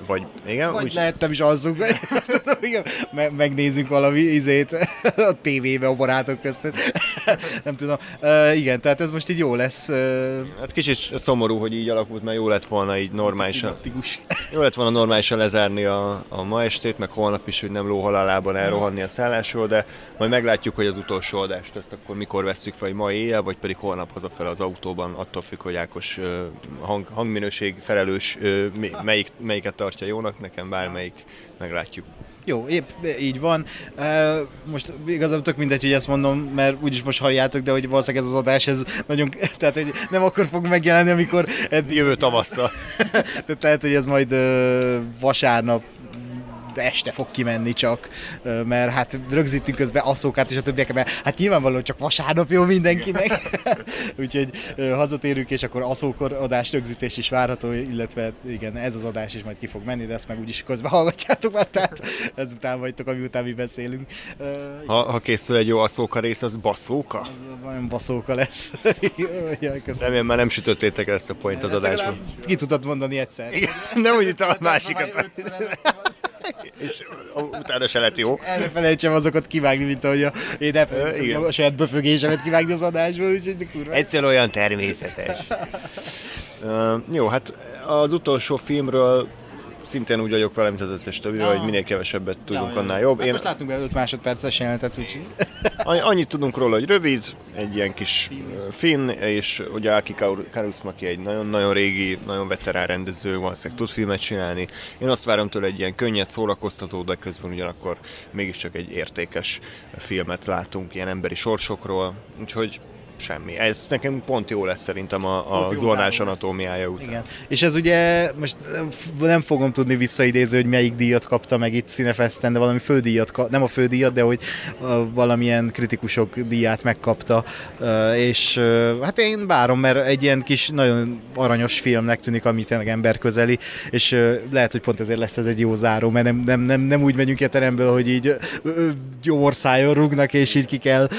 Vagy, igen? Vagy úgy... lehet nem is azzuk, [LAUGHS] Me- megnézzünk valami izét a tévébe a barátok között. [LAUGHS] nem tudom. Uh, igen, tehát ez most így jó lesz. Uh... Hát kicsit szomorú, hogy így alakult, mert jó lett volna így normálisan. jó lett volna normálisan lezárni a, a ma estét, meg holnap is, hogy nem lóhalálában elrohanni a szállásról, de majd meglátjuk, hogy az utolsó adást ezt akkor mikor vesszük fel, hogy ma éjjel, vagy pedig holnap hazafel az autóban, attól függ, hogy Ákos hang, hangminőség felelős melyik, melyiket tartja jónak, nekem bármelyik, meglátjuk. Jó, épp így van. Most igazából tök mindegy, hogy ezt mondom, mert úgyis most halljátok, de hogy valószínűleg ez az adás, ez nagyon, [LAUGHS] tehát hogy nem akkor fog megjelenni, amikor... Jövő tavasszal. [LAUGHS] tehát lehet, hogy ez majd vasárnap este fog kimenni csak, mert hát rögzítünk közben asszókát és a többiek, mert hát nyilvánvalóan csak vasárnap jó mindenkinek. [LAUGHS] Úgyhogy hazatérünk, és akkor asszókor adás rögzítés is várható, illetve igen, ez az adás is majd ki fog menni, de ezt meg úgyis közben hallgatjátok már, tehát ezután vagytok, amiután mi beszélünk. Ha, ha készül egy jó asszóka rész, az baszóka? Az olyan baszóka lesz. [LAUGHS] Jaj, Remélem már nem sütöttétek ezt a point az adásban. Ki tudod mondani egyszer. Igen, nem úgy a másikat és utána se lett jó. Elfelejtsem azokat kivágni, mint ahogy a, én elfelejtsem a saját böfögésemet kivágni az adásból, úgyhogy kurva. Ettől olyan természetes. uh, jó, hát az utolsó filmről szintén úgy vagyok vele, mint az összes többi, ja. hogy minél kevesebbet tudunk, ja, annál jobb. Hát Én... Most látunk be 5 másodperces jelenetet, úgyhogy... [LAUGHS] Annyit tudunk róla, hogy rövid, egy ilyen kis finn, és ugye Aki Karusmaki egy nagyon-nagyon régi, nagyon veterán rendező, valószínűleg tud filmet csinálni. Én azt várom tőle egy ilyen könnyed, szórakoztató, de közben ugyanakkor mégiscsak egy értékes filmet látunk ilyen emberi sorsokról, úgyhogy semmi. Ez nekem pont jó lesz szerintem a, a zónás anatómiája után. Igen. És ez ugye, most nem fogom tudni visszaidézni, hogy melyik díjat kapta meg itt Cinefesten, de valami fődíjat, nem a fődíjat, de hogy valamilyen kritikusok díját megkapta, és hát én várom, mert egy ilyen kis nagyon aranyos filmnek tűnik, ami tényleg emberközeli, és lehet, hogy pont ezért lesz ez egy jó záró, mert nem, nem, nem, nem úgy megyünk a teremből, hogy így jó orszájon rúgnak, és így ki kell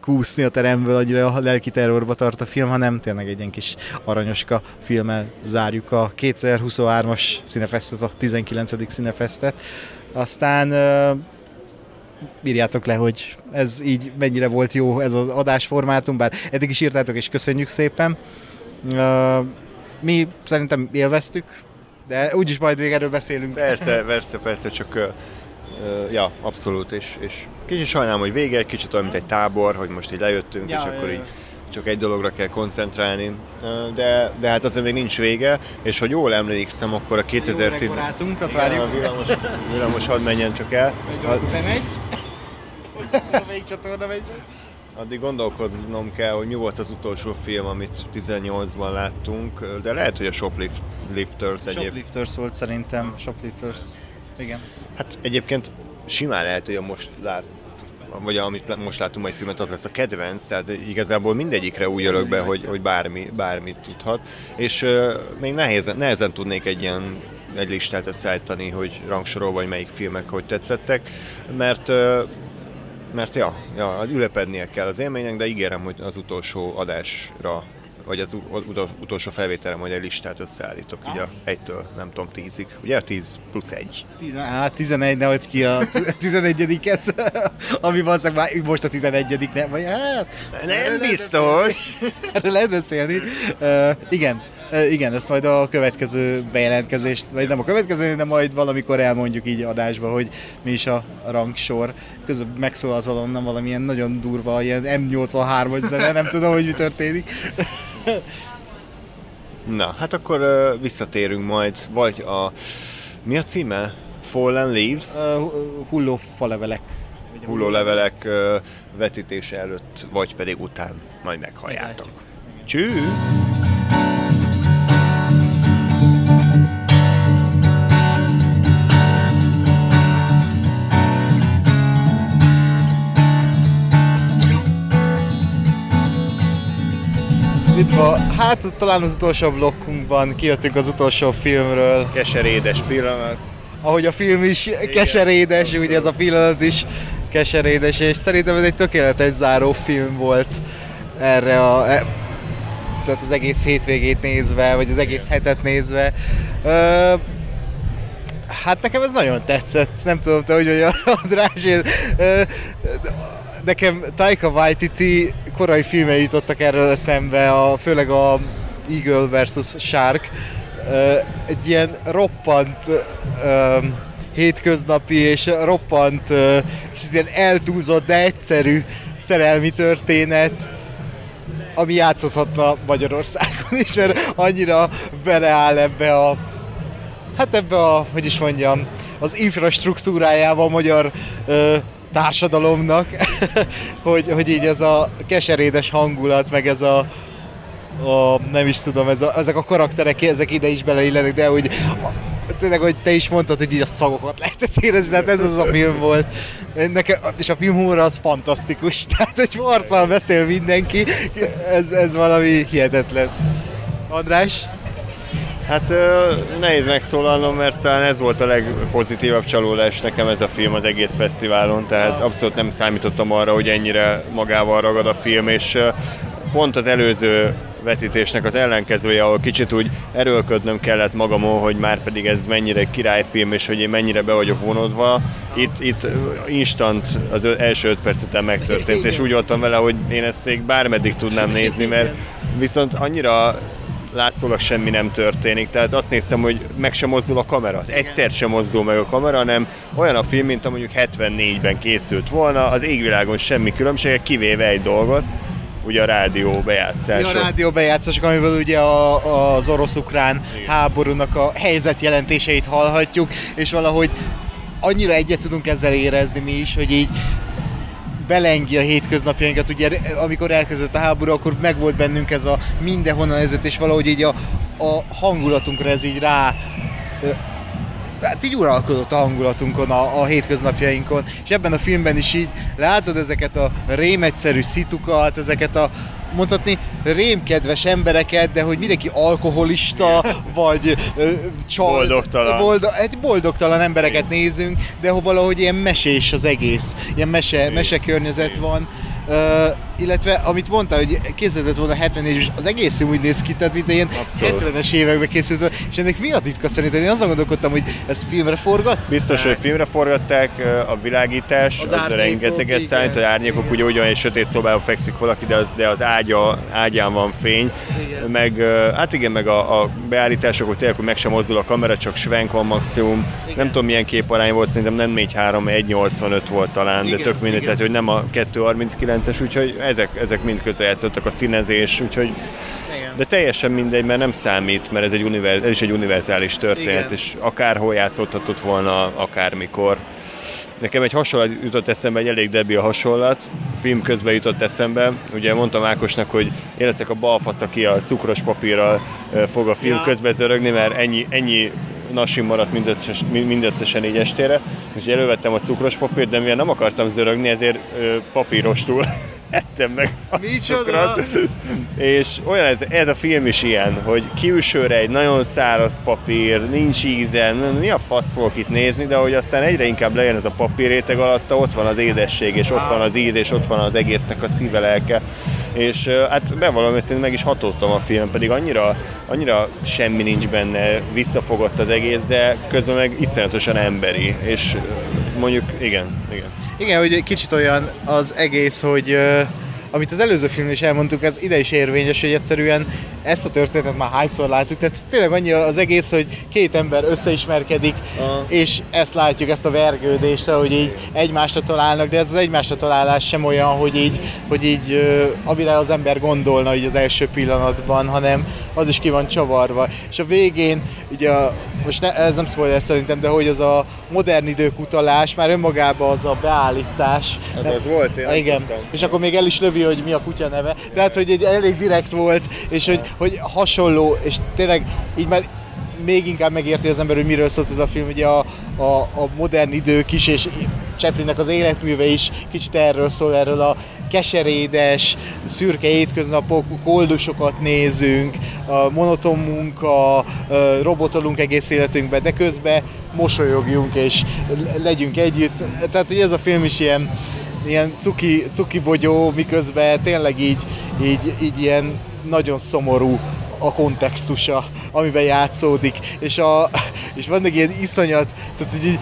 kúszni a teremből, annyira a lelki terrorba tart a film, hanem tényleg egy ilyen kis aranyoska filmmel zárjuk a 2023-as színefestet, a 19. színefestet. Aztán írjátok le, hogy ez így mennyire volt jó ez az adásformátum, bár eddig is írtátok, és köszönjük szépen. Mi szerintem élveztük, de úgyis majd még beszélünk. Persze, persze, persze, csak ja, abszolút, és, és kicsit sajnálom, hogy vége, egy kicsit olyan, mint egy tábor, hogy most így lejöttünk, ja, és ja, akkor ja. így csak egy dologra kell koncentrálni, de, de hát azért még nincs vége, és hogy jól emlékszem, akkor a 2010... Jó rátunkat várjuk. A villamos, villamos hadd menjen csak el. Egy [LAUGHS] Melyik csatorna megy? Addig gondolkodnom kell, hogy mi volt az utolsó film, amit 18-ban láttunk, de lehet, hogy a Shoplifters egyéb. Shoplifters volt szerintem, Shoplifters. Igen. Hát egyébként simán lehet, hogy a most lát, vagy amit most látunk egy filmet, az lesz a kedvenc, tehát igazából mindegyikre úgy jövök be, hogy, hogy bármi, bármit tudhat, és uh, még nehézen, nehezen tudnék egy ilyen egy listát összeállítani, hogy rangsorol vagy melyik filmek hogy tetszettek, mert uh, mert ja, ja, ülepednie kell az élmények, de ígérem, hogy az utolsó adásra vagy az utolsó felvételem, hogy egy listát összeállítok, ah. ugye egytől, nem tudom, tízig. Ugye 10 plusz egy. Tizen, hát 11, nehogy ki a 11-et, [LAUGHS] ami valószínűleg már most a 11 nem, vagy hát... Nem biztos! [LAUGHS] Erről lehet beszélni. Uh, igen, Igen, ezt majd a következő bejelentkezést, vagy nem a következő, de majd valamikor elmondjuk így adásba, hogy mi is a rangsor. Közben megszólalt valonnan valamilyen nagyon durva, ilyen M83-as zene, nem tudom, hogy mi történik. [LAUGHS] [LAUGHS] Na, hát akkor uh, visszatérünk majd, vagy a... Mi a címe? Fallen Leaves? Uh, hulló falevelek. Hullólevelek uh, vetítése előtt, vagy pedig után majd meghalljátok. Csűsz! Üdva, hát talán az utolsó blokkunkban kijöttünk az utolsó filmről. Keserédes pillanat. Ahogy a film is Igen. keserédes, ugye ez a pillanat is keserédes, és szerintem ez egy tökéletes záró film volt erre a... E, tehát az egész hétvégét nézve, vagy az egész hetet nézve. Ö, hát nekem ez nagyon tetszett, nem tudom te, hogy hogy a András, én, ö, nekem Taika Waititi korai filmei jutottak erről eszembe, a, főleg a Eagle vs. Shark. Egy ilyen roppant hétköznapi és roppant és ilyen eltúlzott, de egyszerű szerelmi történet, ami játszhatna Magyarországon is, mert annyira beleáll ebbe a hát ebbe a, hogy is mondjam, az infrastruktúrájába a magyar ö, társadalomnak, [LAUGHS] hogy, hogy így ez a keserédes hangulat, meg ez a, a nem is tudom, ez a, ezek a karakterek, ezek ide is beleillenek, de hogy tényleg, hogy te is mondtad, hogy így a szagokat lehetett érezni, tehát ez az a film volt. Nekem, és a film humor az fantasztikus, [LAUGHS] tehát hogy arccal beszél mindenki, ez, ez valami hihetetlen. András? Hát nehéz megszólalnom, mert talán ez volt a legpozitívabb csalódás nekem ez a film az egész fesztiválon, tehát abszolút nem számítottam arra, hogy ennyire magával ragad a film, és pont az előző vetítésnek az ellenkezője, ahol kicsit úgy erőlködnöm kellett magamon, hogy már pedig ez mennyire királyfilm, és hogy én mennyire be vagyok vonódva. Itt, itt instant az első öt perc után megtörtént, és úgy voltam vele, hogy én ezt még bármeddig tudnám nézni, mert viszont annyira látszólag semmi nem történik. Tehát azt néztem, hogy meg sem mozdul a kamera. Egyszer sem mozdul meg a kamera, hanem olyan a film, mint mondjuk 74-ben készült volna, az égvilágon semmi különbsége, kivéve egy dolgot, ugye a rádió bejátszások. Ja, a rádió bejátszások, amiből ugye a, az orosz-ukrán háborúnak a helyzetjelentéseit hallhatjuk, és valahogy annyira egyet tudunk ezzel érezni mi is, hogy így belengi a hétköznapjainkat, ugye amikor elkezdett a háború, akkor megvolt bennünk ez a mindenhonnan ezért, és valahogy így a, a hangulatunkra ez így rá hát így uralkodott a hangulatunkon, a, a hétköznapjainkon, és ebben a filmben is így látod ezeket a rémegyszerű szitukat, ezeket a mondhatni rémkedves embereket, de hogy mindenki alkoholista, vagy ö, csal, boldogtalan. Boldog, hát boldogtalan embereket nézünk, de hogy valahogy ilyen mesés az egész, ilyen mese, mese környezet van. Uh, illetve amit mondta, hogy készített volna 74 és az egész úgy néz ki, tehát mint ilyen Abszolút. 70-es években készült, és ennek mi a titka szerintem? Én azon gondolkodtam, hogy ezt filmre forgat? Biztos, hogy filmre forgatták, a világítás, az, az rengeteget számít, az árnyékok ugye ugyan egy sötét szobában fekszik valaki, de az, de az ágya, ágyán van fény, igen. meg hát igen, meg a, a beállítások, hogy tényleg hogy meg sem mozdul a kamera, csak svenk van maximum, igen. nem tudom milyen képarány volt, szerintem nem 4-3, 1-85 volt talán, igen, de tök mindegy, tehát hogy nem a 2-39-es, úgyhogy ezek, ezek mind közrejátszottak a színezés, úgyhogy Igen. de teljesen mindegy, mert nem számít, mert ez, egy univer, ez is egy univerzális történet, Igen. és akárhol játszothatott volna, akármikor. Nekem egy hasonlat jutott eszembe, egy elég debi a hasonlat, a film közben jutott eszembe. Ugye mondtam Ákosnak, hogy én leszek a balfasz, aki a cukros papírral fog a film ja. közben zörögni, mert ennyi, ennyi nasim maradt mindösszesen, mindösszesen így estére, úgyhogy elővettem a cukros papírt, de mivel nem akartam zörögni, ezért papírostul ettem meg a Micsoda? És olyan ez, ez a film is ilyen, hogy kiülsőre egy nagyon száraz papír, nincs íze, mi a fasz fogok itt nézni, de hogy aztán egyre inkább lejön ez a papírréteg alatta, ott van az édesség, és ott van az íz, és ott van az egésznek a szíve lelke. És hát bevallom őszintén meg is hatottam a film, pedig annyira, annyira semmi nincs benne, visszafogott az egész, de közben meg iszonyatosan emberi, és mondjuk igen, igen. Igen, hogy kicsit olyan az egész, hogy amit az előző filmnél is elmondtuk, ez ide is érvényes, hogy egyszerűen ezt a történetet már hányszor látjuk, tehát tényleg annyi az egész, hogy két ember összeismerkedik, Aha. és ezt látjuk, ezt a vergődést, hogy így egymásra találnak, de ez az egymásra találás sem olyan, hogy így, hogy így amire az ember gondolna így az első pillanatban, hanem az is ki van csavarva. És a végén, ugye a, most ne, ez nem spoiler szerintem, de hogy az a modern idők utalás, már önmagában az a beállítás. Az Nem- az volt, én Igen, tudtam. és akkor még el is lövi, hogy mi a kutya neve. Tehát, hogy egy elég direkt volt, és hogy, hogy hasonló, és tényleg így már még inkább megérti az ember, hogy miről szólt ez a film, ugye a, a, a modern idők is, és Chaplinnek az életműve is kicsit erről szól, erről a keserédes, szürke étköznapok, koldusokat nézünk, a monoton munka, robotolunk egész életünkben, de közben mosolyogjunk és legyünk együtt. Tehát, hogy ez a film is ilyen, ilyen cuki, cuki bogyó, miközben tényleg így, így, így ilyen nagyon szomorú a kontextusa, amiben játszódik, és, a, és vannak ilyen iszonyat, tehát így, így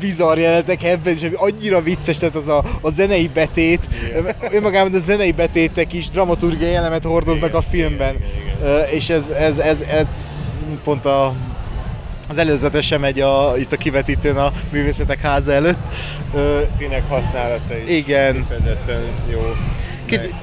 bizarr jelenetek ebben, és ami annyira vicces, tehát az a, a zenei betét, önmagában a zenei betétek is dramaturgiai elemet hordoznak a filmben, Ö, és ez, ez, ez, ez pont a, az előzetesen megy a, itt a kivetítőn a művészetek háza előtt. Ö, Színek használata is Igen. jó. Ki- ki-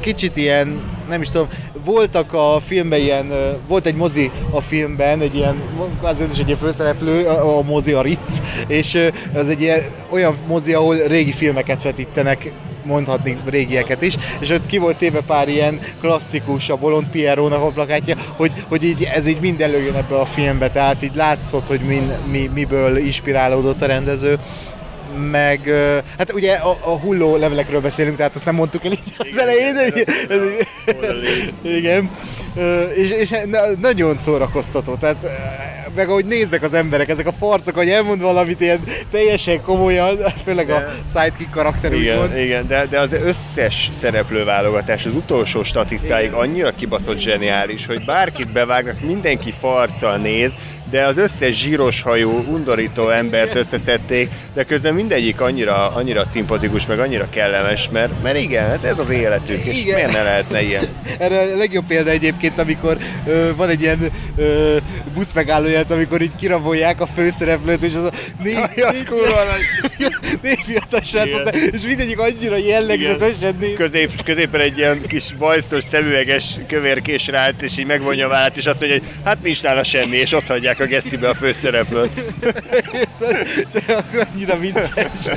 kicsit ilyen, nem is tudom, voltak a filmben ilyen, volt egy mozi a filmben, egy ilyen, ez is egy ilyen főszereplő, a, a mozi a Ritz, és az egy ilyen, olyan mozi, ahol régi filmeket vetítenek, mondhatni régieket is, és ott ki volt téve pár ilyen klasszikus, a Bolond Pierrónak a plakátja, hogy, hogy így, ez így mind előjön ebbe a filmbe, tehát így látszott, hogy min, mi, miből inspirálódott a rendező meg hát ugye a, a hulló levelekről beszélünk, tehát azt nem mondtuk el így az elején, igen, Ö, és, és na- nagyon szórakoztató, tehát meg ahogy néznek az emberek, ezek a farcok, hogy elmond valamit ilyen teljesen komolyan, [LAUGHS] főleg a sidekick karakter Igen, úgymond. igen de, de az összes szereplőválogatás az utolsó statisztáig annyira kibaszott zseniális, hogy bárkit bevágnak, mindenki farccal néz, de az összes zsíros hajú, undorító embert összeszedték, de közben mindegyik annyira, annyira szimpatikus, meg annyira kellemes, mert, mert igen, hát ez az életük, és Igen. miért ne lehetne ilyen? [LAUGHS] Erre a legjobb példa egyébként, amikor ö, van egy ilyen ö, busz megállóját, amikor így kirabolják a főszereplőt, és az a négy, Aj, az kurva [LAUGHS] négy fiatal srácot, és mindegyik annyira jellegzetesen néz. Közép, középen egy ilyen kis bajszos, szemüveges, kövérkés rác, és így megvonja a vállát, és azt mondja, hogy hát nincs nála semmi, és ott hagyják a gecibe a főszereplőt. [LAUGHS] Akkor annyira vicces.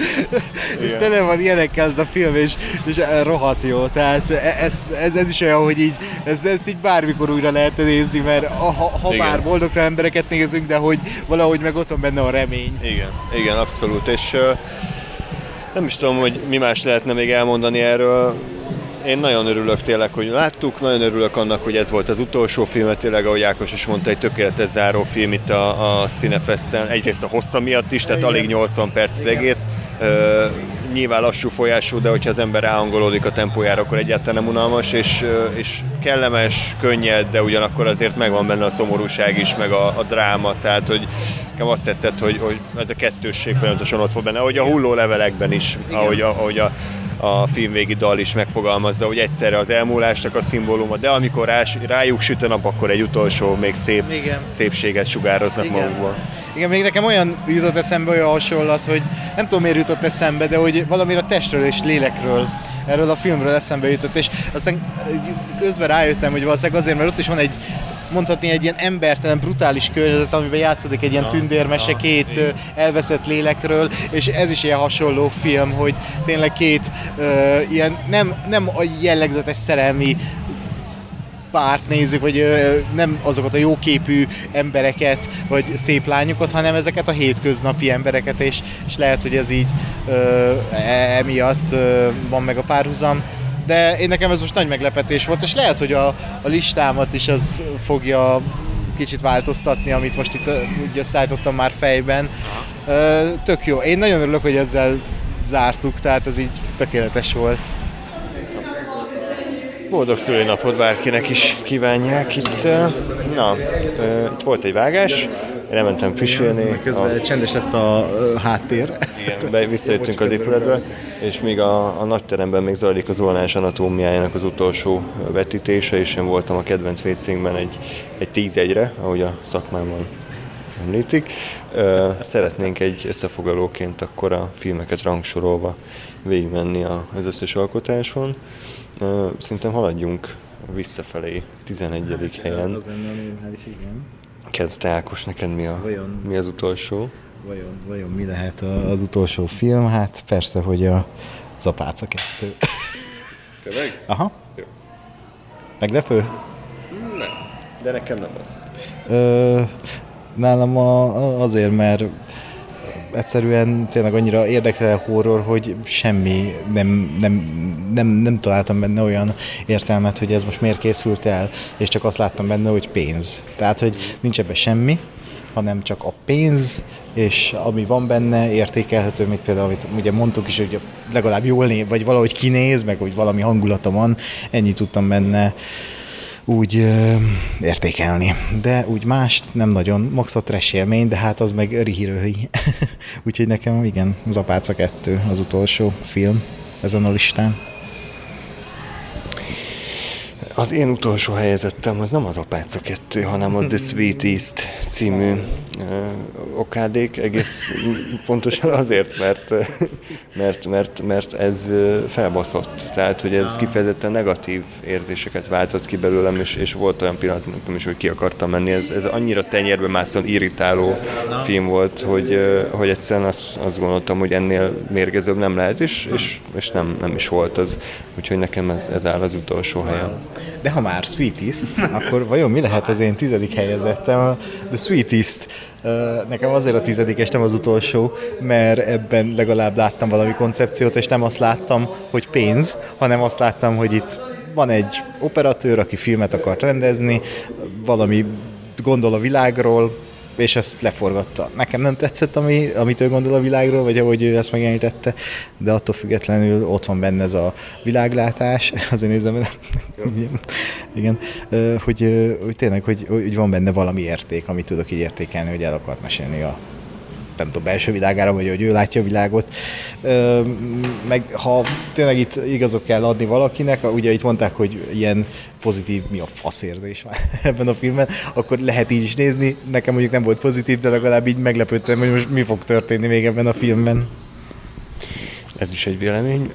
és tele van ilyenekkel ez a film, és, és rohadt jó. Tehát ez, ez, ez is olyan, hogy így, ez, ezt így bármikor újra lehet nézni, mert ha, ha Igen. már boldogtalan embereket nézünk, de hogy valahogy meg ott van benne a remény. Igen, igen, abszolút, és nem is tudom, hogy mi más lehetne még elmondani erről. Én nagyon örülök tényleg, hogy láttuk, nagyon örülök annak, hogy ez volt az utolsó film, tényleg, ahogy Ákos is mondta, egy tökéletes záró film itt a, a Cinefesten. Egyrészt a hossza miatt is, tehát Igen. alig 80 perc az egész. Ö, nyilván lassú folyású, de hogyha az ember ráangolódik a tempójára, akkor egyáltalán nem unalmas, és, és kellemes, könnyed, de ugyanakkor azért megvan benne a szomorúság is, meg a, a dráma, tehát hogy nekem azt tetszett, hogy, hogy ez a kettősség folyamatosan ott van benne, ahogy a hulló levelekben is, ahogy a, ahogy a, a filmvégi dal is megfogalmazza, hogy egyszerre az elmúlásnak a szimbóluma, de amikor rás, rájuk süt a nap, akkor egy utolsó, még szép Igen. szépséget sugároznak Igen. magukból. Igen, még nekem olyan jutott eszembe olyan hasonlat, hogy nem tudom miért jutott eszembe, de hogy valamire a testről és lélekről erről a filmről eszembe jutott, és aztán közben rájöttem, hogy valószínűleg azért, mert ott is van egy mondhatni egy ilyen embertelen, brutális környezet, amiben játszódik egy ilyen tündérmese két ö, elveszett lélekről, és ez is ilyen hasonló film, hogy tényleg két ö, ilyen nem, nem a jellegzetes szerelmi párt nézzük, vagy nem azokat a jóképű embereket, vagy szép lányokat, hanem ezeket a hétköznapi embereket, és, és lehet, hogy ez így e- emiatt van meg a párhuzam. De én nekem ez most nagy meglepetés volt, és lehet, hogy a, a listámat is az fogja kicsit változtatni, amit most itt úgy összeállítottam már fejben. Tök jó. Én nagyon örülök, hogy ezzel zártuk, tehát ez így tökéletes volt. Boldog szülőnapot bárkinek is kívánják. Itt, na, itt volt egy vágás, én elmentem pisilni. Közben a... csendes lett a háttér. Igen, be, visszajöttünk az épületbe, és még a, a nagy teremben még zajlik az olnás anatómiájának az utolsó vetítése, és én voltam a kedvenc vécénkben egy, egy tíz egyre, ahogy a szakmámban említik. Szeretnénk egy összefoglalóként akkor a filmeket rangsorolva végigmenni az összes alkotáson. Szerintem haladjunk visszafelé 11. helyen. Az lenne, igen. Kezdte Ákos, neked mi, a, vajon, mi az utolsó? Vajon, vajon mi lehet az utolsó film? Hát persze, hogy a Zapáca 2. Tényleg? Aha. Jó. Meglepő? Nem, de nekem nem az. Ö, nálam a, azért, mert egyszerűen tényleg annyira érdekel horror, hogy semmi nem, nem, nem, nem találtam benne olyan értelmet, hogy ez most miért készült el, és csak azt láttam benne, hogy pénz. Tehát, hogy nincs ebben semmi, hanem csak a pénz, és ami van benne, értékelhető, mint például, amit ugye mondtuk is, hogy legalább jól néz, vagy valahogy kinéz, meg hogy valami hangulata van, ennyit tudtam benne úgy ö, értékelni. De úgy mást nem nagyon, max a trash élmény, de hát az meg rihirőhi. [LAUGHS] Úgyhogy nekem igen, Zapáca 2 az utolsó film ezen a listán. Az én utolsó helyezettem az nem az Apáca 2, hanem a The Sweet East című okádék, egész pontosan azért, mert, mert, mert, mert ez felbaszott. Tehát, hogy ez kifejezetten negatív érzéseket váltott ki belőlem, és, és volt olyan pillanat, is, hogy ki akartam menni. Ez, ez annyira tenyérbe mászon irritáló film volt, hogy, hogy egyszerűen azt, azt gondoltam, hogy ennél mérgezőbb nem lehet, és, és, és nem, nem is volt az. Úgyhogy nekem ez, ez áll az utolsó helyen. De ha már Sweetest, akkor vajon mi lehet az én tizedik helyezettem? The Sweetest Nekem azért a tizedik, és nem az utolsó, mert ebben legalább láttam valami koncepciót, és nem azt láttam, hogy pénz, hanem azt láttam, hogy itt van egy operatőr, aki filmet akart rendezni, valami gondol a világról, és ezt leforgatta. Nekem nem tetszett, ami, amit ő gondol a világról, vagy ahogy ő ezt megjelenítette, de attól függetlenül ott van benne ez a világlátás, [LAUGHS] azért nézem, igen, hogy, hogy tényleg, hogy, hogy van benne valami érték, amit tudok így értékelni, hogy el akart mesélni a nem tudom, belső világára, vagy hogy ő látja a világot. Meg ha tényleg itt igazat kell adni valakinek, ugye itt mondták, hogy ilyen pozitív, mi a faszérzés van [LAUGHS] ebben a filmben, akkor lehet így is nézni. Nekem mondjuk nem volt pozitív, de legalább így meglepődtem, hogy most mi fog történni még ebben a filmben. Ez is egy vélemény.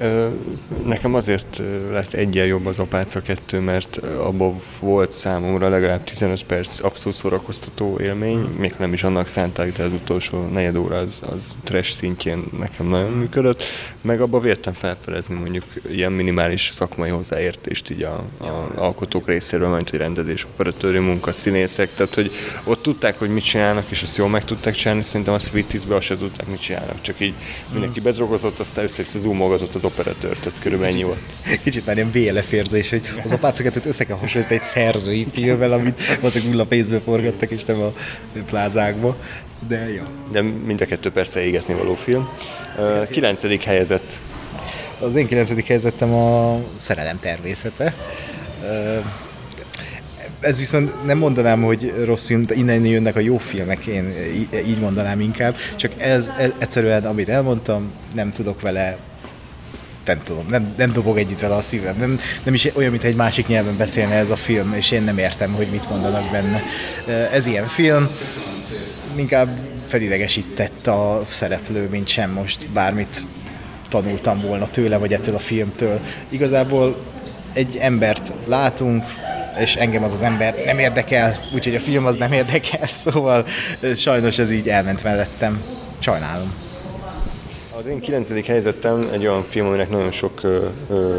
Nekem azért lett egyen jobb az Apáca 2, mert abban volt számomra legalább 15 perc abszolút szórakoztató élmény, még nem is annak szánták, de az utolsó negyed óra az, az trash szintjén nekem nagyon működött, meg abban vértem felfelezni mondjuk ilyen minimális szakmai hozzáértést így a, a alkotók részéről, mint hogy rendezés, operatőri munka, színészek, tehát hogy ott tudták, hogy mit csinálnak, és azt jól meg tudták csinálni, szerintem a Sweeties-be azt se tudták, mit csinálnak, csak így mindenki bedrogozott, aztán össze zoomogatott az operatőr, tehát körülbelül ennyi volt. Kicsit már ilyen VLF érzés, hogy az apácokat össze kell hasonlítani egy szerzői filmmel, amit azok nulla pénzből forgattak, és nem a plázákba. De ja. De mind a kettő persze égetni való film. Uh, kilencedik helyezett. Az én kilencedik helyezettem a szerelem természete. Uh, ez viszont nem mondanám, hogy rossz film, innen jönnek a jó filmek, én így mondanám inkább, csak ez, ez egyszerűen, amit elmondtam, nem tudok vele nem tudom, nem, nem dobog együtt vele a szívem. Nem, nem is olyan, mint egy másik nyelven beszélne ez a film, és én nem értem, hogy mit mondanak benne. Ez ilyen film, inkább felidegesített a szereplő, mint sem most bármit tanultam volna tőle, vagy ettől a filmtől. Igazából egy embert látunk, és engem az az ember nem érdekel, úgyhogy a film az nem érdekel, [LAUGHS] szóval sajnos ez így elment mellettem. Sajnálom. Az én kilencedik helyzetem egy olyan film, aminek nagyon sok ö, ö,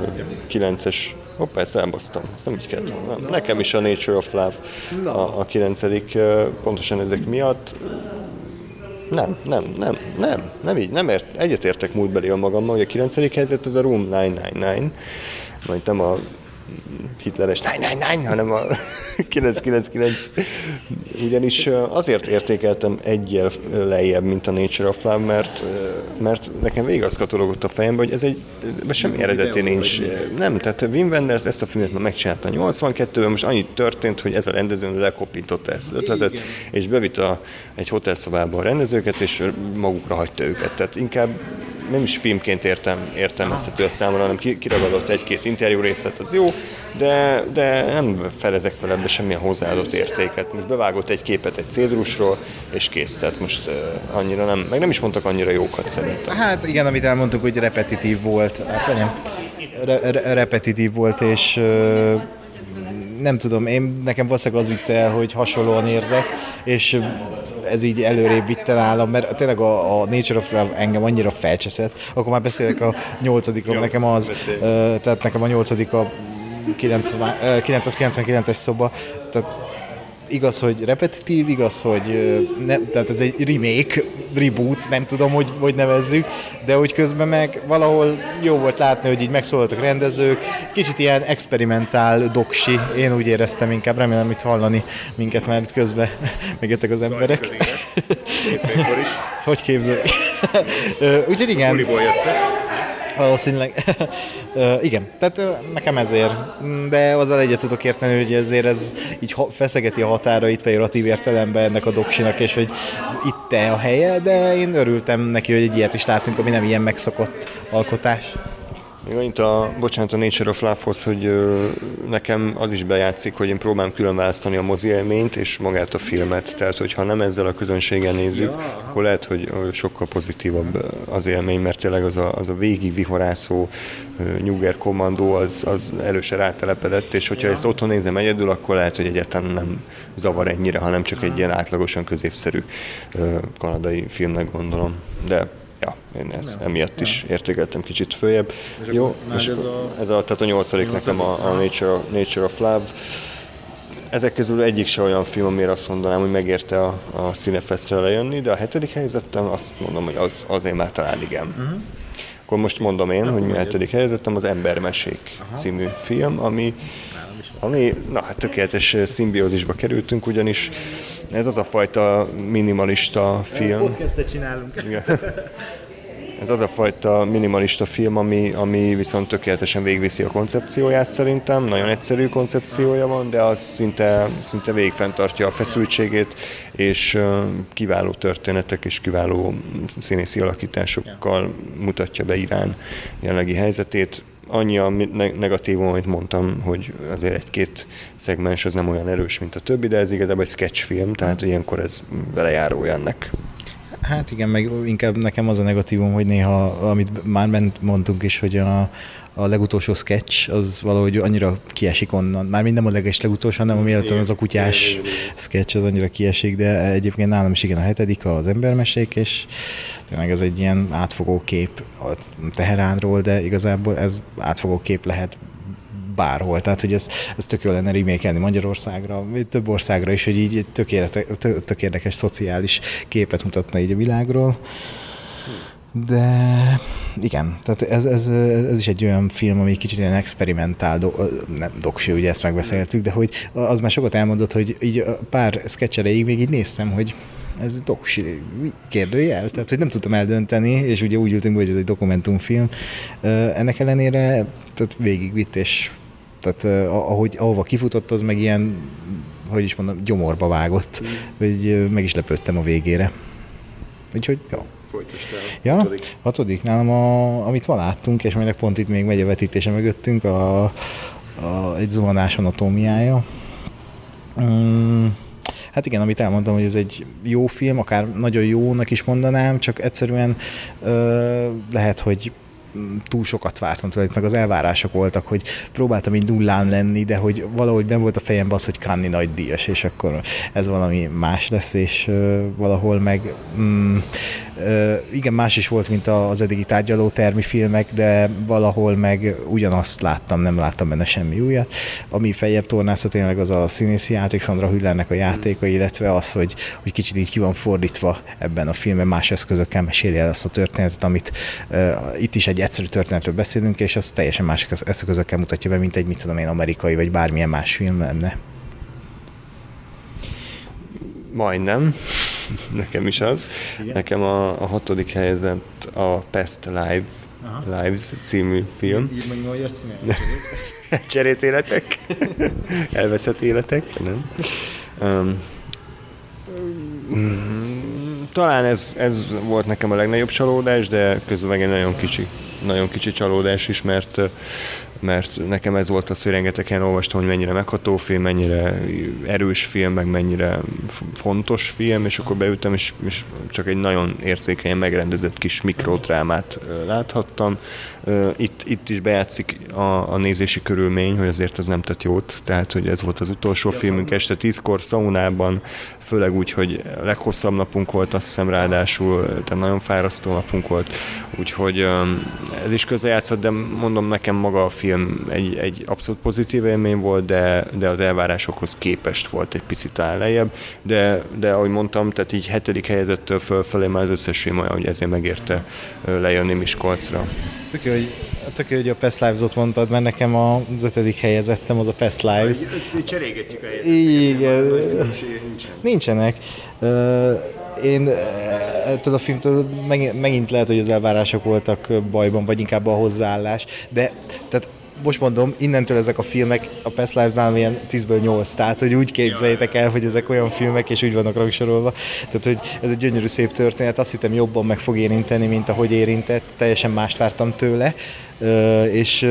kilences Hoppá, ezt elbasztam. Ezt nem így kellett volna. Nekem is a Nature of Love a, a kilencedik, pontosan ezek miatt. Nem, nem, nem, nem, nem így, nem ért, egyetértek múltbeli a magammal, hogy a kilencedik helyzet az a Room 999, majd nem a hitleres nein, nein, nein, hanem a [LAUGHS] 999. Ugyanis azért értékeltem egyel lejjebb, mint a Nature of Love, mert, mert nekem végig az katologott a fejembe, hogy ez egy, semmi eredeti nincs. Nem, tehát Wim Wenders ezt a filmet már megcsinálta 82-ben, most annyit történt, hogy ez a rendező lekopintotta ezt az ötletet, Igen. és bevitt egy hotelszobába a rendezőket, és magukra hagyta őket. Tehát inkább nem is filmként értem, értelmezhető a számomra, hanem kiragadott egy-két interjú részlet, az jó, de, de nem felezek fel ebbe semmilyen hozzáadott értéket. Most bevágott egy képet egy cédrusról, és kész. Tehát most uh, annyira nem, meg nem is mondtak annyira jókat szerintem. Hát igen, amit elmondtuk, hogy repetitív volt. Hát re- re- repetitív volt, és uh, nem tudom, én nekem valószínűleg az vitte el, hogy hasonlóan érzek, és ez így előrébb vitte nálam, mert tényleg a, a Nature of Love engem annyira felcseszett, akkor már beszélek a nyolcadikról, nekem az, uh, tehát nekem a nyolcadik a 999-es szoba, tehát igaz, hogy repetitív, igaz, hogy ne, tehát ez egy remake, reboot, nem tudom, hogy, hogy nevezzük, de hogy közben meg valahol jó volt látni, hogy így megszólaltak rendezők, kicsit ilyen experimentál doksi, én úgy éreztem inkább, remélem, hogy hallani minket, mert itt közben [LAUGHS] megjöttek az emberek. [LAUGHS] hogy képzel? [LAUGHS] Úgyhogy igen. Valószínűleg. [LAUGHS] igen, tehát nekem ezért. De azzal egyet tudok érteni, hogy ezért ez így feszegeti a határait pejoratív értelemben ennek a doksinak, és hogy itt te a helye, de én örültem neki, hogy egy ilyet is látunk, ami nem ilyen megszokott alkotás. Még annyit a, bocsánat, a Nature of Love-hoz, hogy ö, nekem az is bejátszik, hogy én próbálom külön választani a mozi élményt és magát a filmet. Tehát, hogyha nem ezzel a közönséggel nézzük, ja. akkor lehet, hogy sokkal pozitívabb az élmény, mert tényleg az a, az a végig vihorászó Nyuger kommandó az, az előse rátelepedett, és hogyha ja. ezt otthon nézem egyedül, akkor lehet, hogy egyáltalán nem zavar ennyire, hanem csak egy ilyen átlagosan középszerű ö, kanadai filmnek gondolom. De ja, én ezt nem. emiatt is értékeltem kicsit följebb. És Jó, és ez, a... ez a, tehát a nyolcadik nekem a, a Nature, Nature of Love. Ezek közül egyik se olyan film, amire azt mondanám, hogy megérte a, a Cinefestre lejönni, de a hetedik helyzetem azt mondom, hogy az, azért már talán igen. Uh-huh. Akkor most mondom én, hogy mi a hetedik helyzetem, az Embermesék Aha. című film, ami, ami, na hát tökéletes szimbiózisba kerültünk, ugyanis ez az a fajta minimalista film. Podcastet csinálunk. Igen. Ez az a fajta minimalista film, ami, ami viszont tökéletesen végviszi a koncepcióját szerintem. Nagyon egyszerű koncepciója van, de az szinte, szinte végigfenntartja a feszültségét, és kiváló történetek és kiváló színészi alakításokkal mutatja be Irán jelenlegi helyzetét annyi a negatívum, amit mondtam, hogy azért egy-két szegmens az nem olyan erős, mint a többi, de ez igazából egy sketchfilm, tehát ilyenkor ez velejárója ennek. Hát igen, meg inkább nekem az a negatívum, hogy néha, amit már bent mondtunk is, hogy a, a legutolsó sketch az valahogy annyira kiesik onnan. Már minden a leges legutolsó, hanem a méltán az a kutyás sketch az annyira kiesik, de egyébként nálam is igen a hetedik az embermesék, és tényleg ez egy ilyen átfogó kép a Teheránról, de igazából ez átfogó kép lehet bárhol. Tehát, hogy ez, ez tök jó lenne remékelni Magyarországra, több országra is, hogy így tök, érte, tök, érdekes szociális képet mutatna így a világról. De igen, tehát ez, ez, ez is egy olyan film, ami kicsit ilyen experimentál, do, nem doksi, ugye ezt megbeszéltük, de hogy az már sokat elmondott, hogy így pár sketch még így néztem, hogy ez doksi kérdőjel, tehát hogy nem tudtam eldönteni, és ugye úgy ültünk, hogy ez egy dokumentumfilm. Ennek ellenére tehát végigvitt, és tehát ahogy, ahova kifutott, az meg ilyen, hogy is mondom, gyomorba vágott, mm. hogy meg is lepődtem a végére. Úgyhogy, jó. Ja, hatodik. hatodik. Nálam, a, amit ma láttunk, és majd pont itt még megy a vetítése mögöttünk, a, a, egy zuhanás anatómiája. Mm, hát igen, amit elmondtam, hogy ez egy jó film, akár nagyon jónak is mondanám, csak egyszerűen ö, lehet, hogy túl sokat vártam tőle, meg az elvárások voltak, hogy próbáltam így nullán lenni, de hogy valahogy nem volt a fejemben az, hogy Kanni nagy díjas, és akkor ez valami más lesz, és valahol meg mm, igen, más is volt, mint az eddigi tárgyaló termi filmek, de valahol meg ugyanazt láttam, nem láttam benne semmi újat. Ami feljebb tornázta tényleg az a színészi játék, Sandra Hüllernek a játéka, illetve az, hogy, hogy kicsit így ki van fordítva ebben a filmben, más eszközökkel meséli el azt a történetet, amit uh, itt is egy egyszerű történetről beszélünk, és az teljesen más eszközökkel mutatja be, mint egy, mit tudom én, amerikai vagy bármilyen más film lenne. Majdnem. [LAUGHS] Nekem is az. Igen? Nekem a, a hatodik helyzet a Pest Live Aha. Lives című film. Így meg Neuer című? [LAUGHS] Cserét életek? Elveszett életek? Nem. Um, talán ez, ez volt nekem a legnagyobb csalódás, de közben meg egy nagyon kicsi, nagyon kicsi csalódás is, mert mert nekem ez volt az, hogy rengeteg olvastam, hogy mennyire megható film, mennyire erős film, meg mennyire fontos film, és akkor beültem, és, és csak egy nagyon érzékenyen megrendezett kis mikrodrámát láthattam. Itt, itt is bejátszik a, a nézési körülmény, hogy azért az nem tett jót, tehát hogy ez volt az utolsó filmünk este tízkor szaunában, főleg úgy, hogy a leghosszabb napunk volt, azt hiszem ráadásul, tehát nagyon fárasztó napunk volt, úgyhogy ez is közrejátszott, de mondom nekem maga a film egy, egy abszolút pozitív élmény volt, de, de az elvárásokhoz képest volt egy picit lejjebb, de, de ahogy mondtam, tehát így hetedik helyezettől fölfelé már az összes film olyan, hogy ezért megérte lejönni Miskolcra. Tök jó, hogy, tök hogy a Past Lives-ot mondtad, mert nekem az ötödik helyezettem az a Past Lives. Cserégetjük a Igen. Nincsenek. Én ettől a filmtől megint lehet, hogy az elvárások voltak bajban, vagy inkább a hozzáállás, de tehát most mondom, innentől ezek a filmek a Past Lives-nál ilyen 10-ből 8, tehát hogy úgy képzeljétek el, hogy ezek olyan filmek, és úgy vannak rangsorolva, tehát hogy ez egy gyönyörű szép történet, azt hittem jobban meg fog érinteni, mint ahogy érintett, teljesen mást vártam tőle, és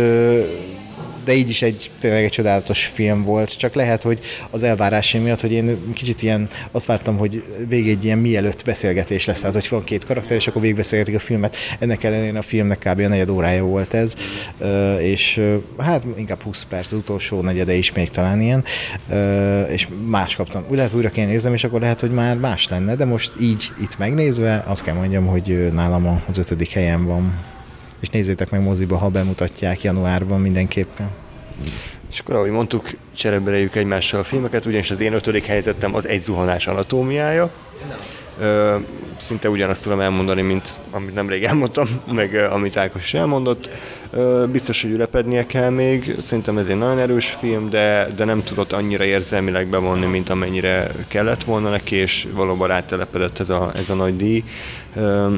de így is egy tényleg egy csodálatos film volt, csak lehet, hogy az elvárásim miatt, hogy én kicsit ilyen, azt vártam, hogy végig egy ilyen mielőtt beszélgetés lesz, tehát hogy van két karakter, és akkor végigbeszélgetik a filmet. Ennek ellenére a filmnek kb. a negyed órája volt ez, és hát inkább 20 perc, az utolsó negyede is még talán ilyen, és más kaptam. Úgy lehet újra kéne nézem, és akkor lehet, hogy már más lenne, de most így itt megnézve azt kell mondjam, hogy nálam az ötödik helyen van és nézzétek meg moziba, ha bemutatják januárban mindenképpen. És akkor, ahogy mondtuk, csereberejük egymással a filmeket, ugyanis az én ötödik helyzetem az egy zuhanás anatómiája. Ö, szinte ugyanazt tudom elmondani, mint amit nemrég elmondtam, meg amit Ákos is elmondott. Ö, biztos, hogy ülepednie kell még. Szerintem ez egy nagyon erős film, de, de nem tudott annyira érzelmileg bevonni, mint amennyire kellett volna neki, és valóban rátelepedett ez a, ez a nagy díj. Ö,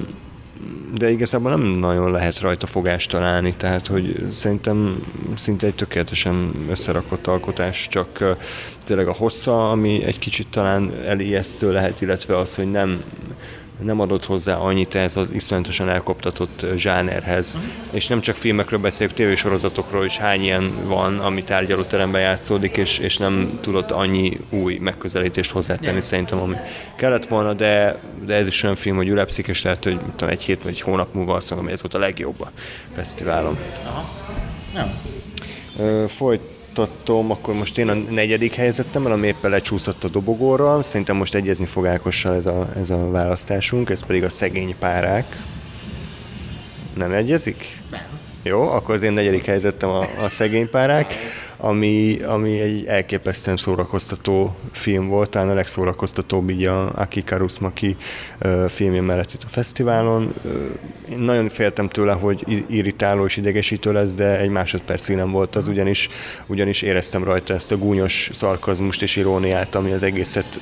de igazából nem nagyon lehet rajta fogást találni, tehát hogy szerintem szinte egy tökéletesen összerakott alkotás, csak tényleg a hossza, ami egy kicsit talán elijesztő lehet, illetve az, hogy nem nem adott hozzá annyit ez az iszonyatosan elkoptatott zsánerhez. És nem csak filmekről beszélünk, tévésorozatokról is hány ilyen van, ami tárgyalóteremben játszódik, és, és nem tudott annyi új megközelítést hozzátenni yeah. szerintem, ami kellett volna, de, de ez is olyan film, hogy ülepszik, és lehet, hogy tudom, egy hét vagy egy hónap múlva azt mondom, hogy ez volt a legjobb a fesztiválon. Aha. Nem. folyt folytatom, akkor most én a negyedik helyzetem, ami éppen lecsúszott a dobogóról. Szerintem most egyezni fog Ákossal ez a, ez a választásunk, ez pedig a szegény párák. Nem egyezik? Nem. Jó, akkor az én negyedik helyzetem a, a szegény párák, ami, ami egy elképesztően szórakoztató film volt, talán a legszórakoztatóbb így a Aki Karusmaki filmje mellett itt a fesztiválon. Én nagyon féltem tőle, hogy irritáló és idegesítő lesz, de egy másodpercig nem volt az, ugyanis, ugyanis éreztem rajta ezt a gúnyos szarkazmust és iróniát, ami az egészet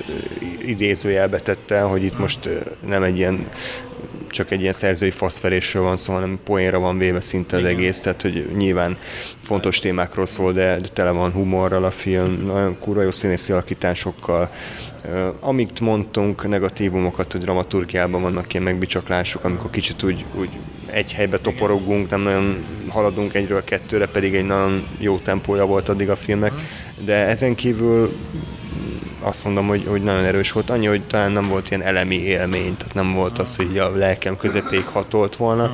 idézőjelbe tette, hogy itt most nem egy ilyen csak egy ilyen szerzői faszferésről van szó, hanem poénra van véve szinte az egész, tehát hogy nyilván fontos témákról szól, de, tele van humorral a film, nagyon kurva jó színészi alakításokkal, amit mondtunk, negatívumokat, hogy dramaturgiában vannak ilyen megbicsaklások, amikor kicsit úgy, úgy egy helybe toporogunk, nem nagyon haladunk egyről kettőre, pedig egy nagyon jó tempója volt addig a filmek, de ezen kívül azt mondom, hogy, hogy nagyon erős volt. Annyi, hogy talán nem volt ilyen elemi élmény, tehát nem volt az, hogy a lelkem közepéig hatolt volna.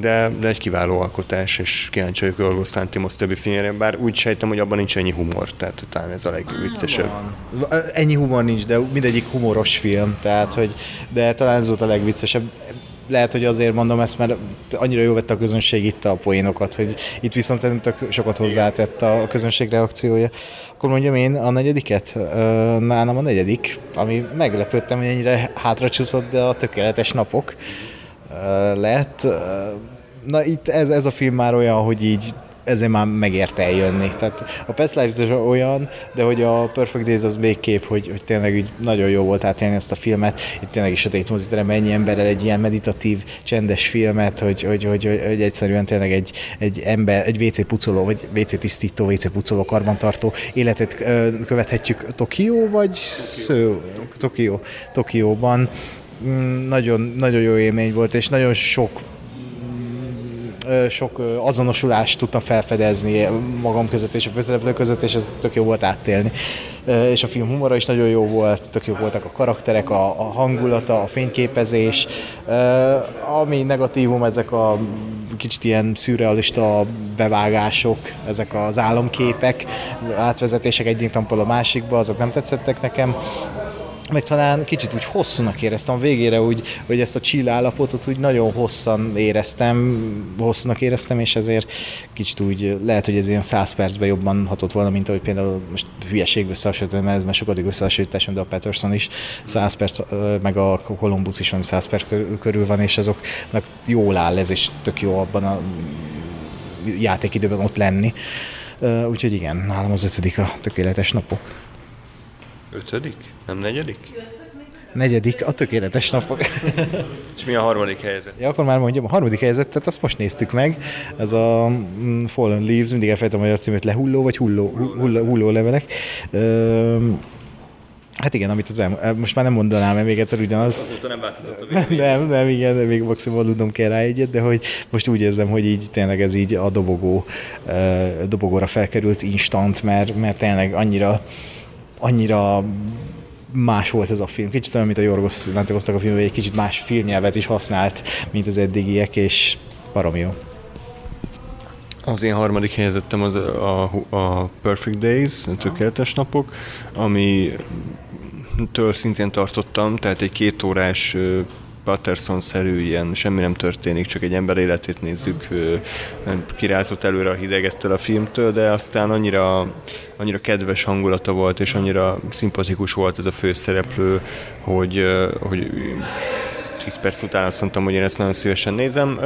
de, de egy kiváló alkotás, és kíváncsi vagyok Yorgos Lanthimos többi filmjére, bár úgy sejtem, hogy abban nincs ennyi humor, tehát talán ez a legviccesebb. Ennyi humor nincs, de mindegyik humoros film, tehát hogy, de talán ez volt a legviccesebb lehet, hogy azért mondom ezt, mert annyira jó vette a közönség itt a poénokat, hogy itt viszont szerintem tök sokat hozzátett a közönség reakciója. Akkor mondjam én a negyediket? Nálam a negyedik, ami meglepődtem, hogy ennyire hátracsúszott, de a tökéletes napok lett. Na itt ez, ez a film már olyan, hogy így ezért már megérte eljönni. Tehát a Past Lives olyan, de hogy a Perfect Days az végképp, hogy, hogy tényleg így nagyon jó volt átélni ezt a filmet. Itt tényleg is sötét moziterem, ennyi emberrel egy ilyen meditatív, csendes filmet, hogy, hogy, hogy, hogy, hogy egyszerűen tényleg egy, egy ember, egy WC pucoló, vagy WC tisztító, WC pucoló, karbantartó életet követhetjük Tokió, vagy Tokió. Tokió. Tokióban. Mm, nagyon, nagyon jó élmény volt, és nagyon sok sok azonosulást tudtam felfedezni magam között és a főszereplők között, és ez tök jó volt áttélni. És a film humora is nagyon jó volt, tök jó voltak a karakterek, a, a hangulata, a fényképezés. Ami negatívum, ezek a kicsit ilyen szürrealista bevágások, ezek az álomképek, az átvezetések egyik nappal a másikba, azok nem tetszettek nekem meg talán kicsit úgy hosszúnak éreztem, végére úgy, hogy ezt a chill állapotot úgy nagyon hosszan éreztem, hosszúnak éreztem, és ezért kicsit úgy lehet, hogy ez ilyen száz percben jobban hatott volna, mint ahogy például most hülyeségbe összehasonlítom, ez mert sokadik összehasonlításom, de a Patterson is száz perc, meg a Columbus is valami száz perc körül van, és azoknak jól áll ez, és tök jó abban a játékidőben ott lenni. Úgyhogy igen, nálam az ötödik a tökéletes napok. Ötödik? Nem negyedik? Negyedik, a tökéletes napok. [LAUGHS] És mi a harmadik helyzet? Ja, akkor már mondjam, a harmadik helyzetet azt most néztük meg. Ez a mm, Fallen Leaves, mindig elfejtem, hogy azt címét lehulló, vagy hulló, hulló, hulló levelek. Hát igen, amit az el, most már nem mondanám, mert még egyszer ugyanaz. Azóta nem változott a [LAUGHS] Nem, nem, igen, de még maximum tudnom kell rá egyet, de hogy most úgy érzem, hogy így tényleg ez így a dobogó, dobogóra felkerült instant, mert, mert tényleg annyira annyira más volt ez a film. Kicsit olyan, mint a Jorgos Lantivosztak a film, egy kicsit más filmnyelvet is használt, mint az eddigiek, és barom jó. Az én harmadik helyezettem az a, a Perfect Days, a tökéletes napok, ami től szintén tartottam, tehát egy két órás Patterson-szerű ilyen semmi nem történik, csak egy ember életét nézzük, kirázott előre a hidegettől a filmtől, de aztán annyira, annyira kedves hangulata volt, és annyira szimpatikus volt ez a főszereplő, hogy, hogy 10 perc után azt mondtam, hogy én ezt nagyon szívesen nézem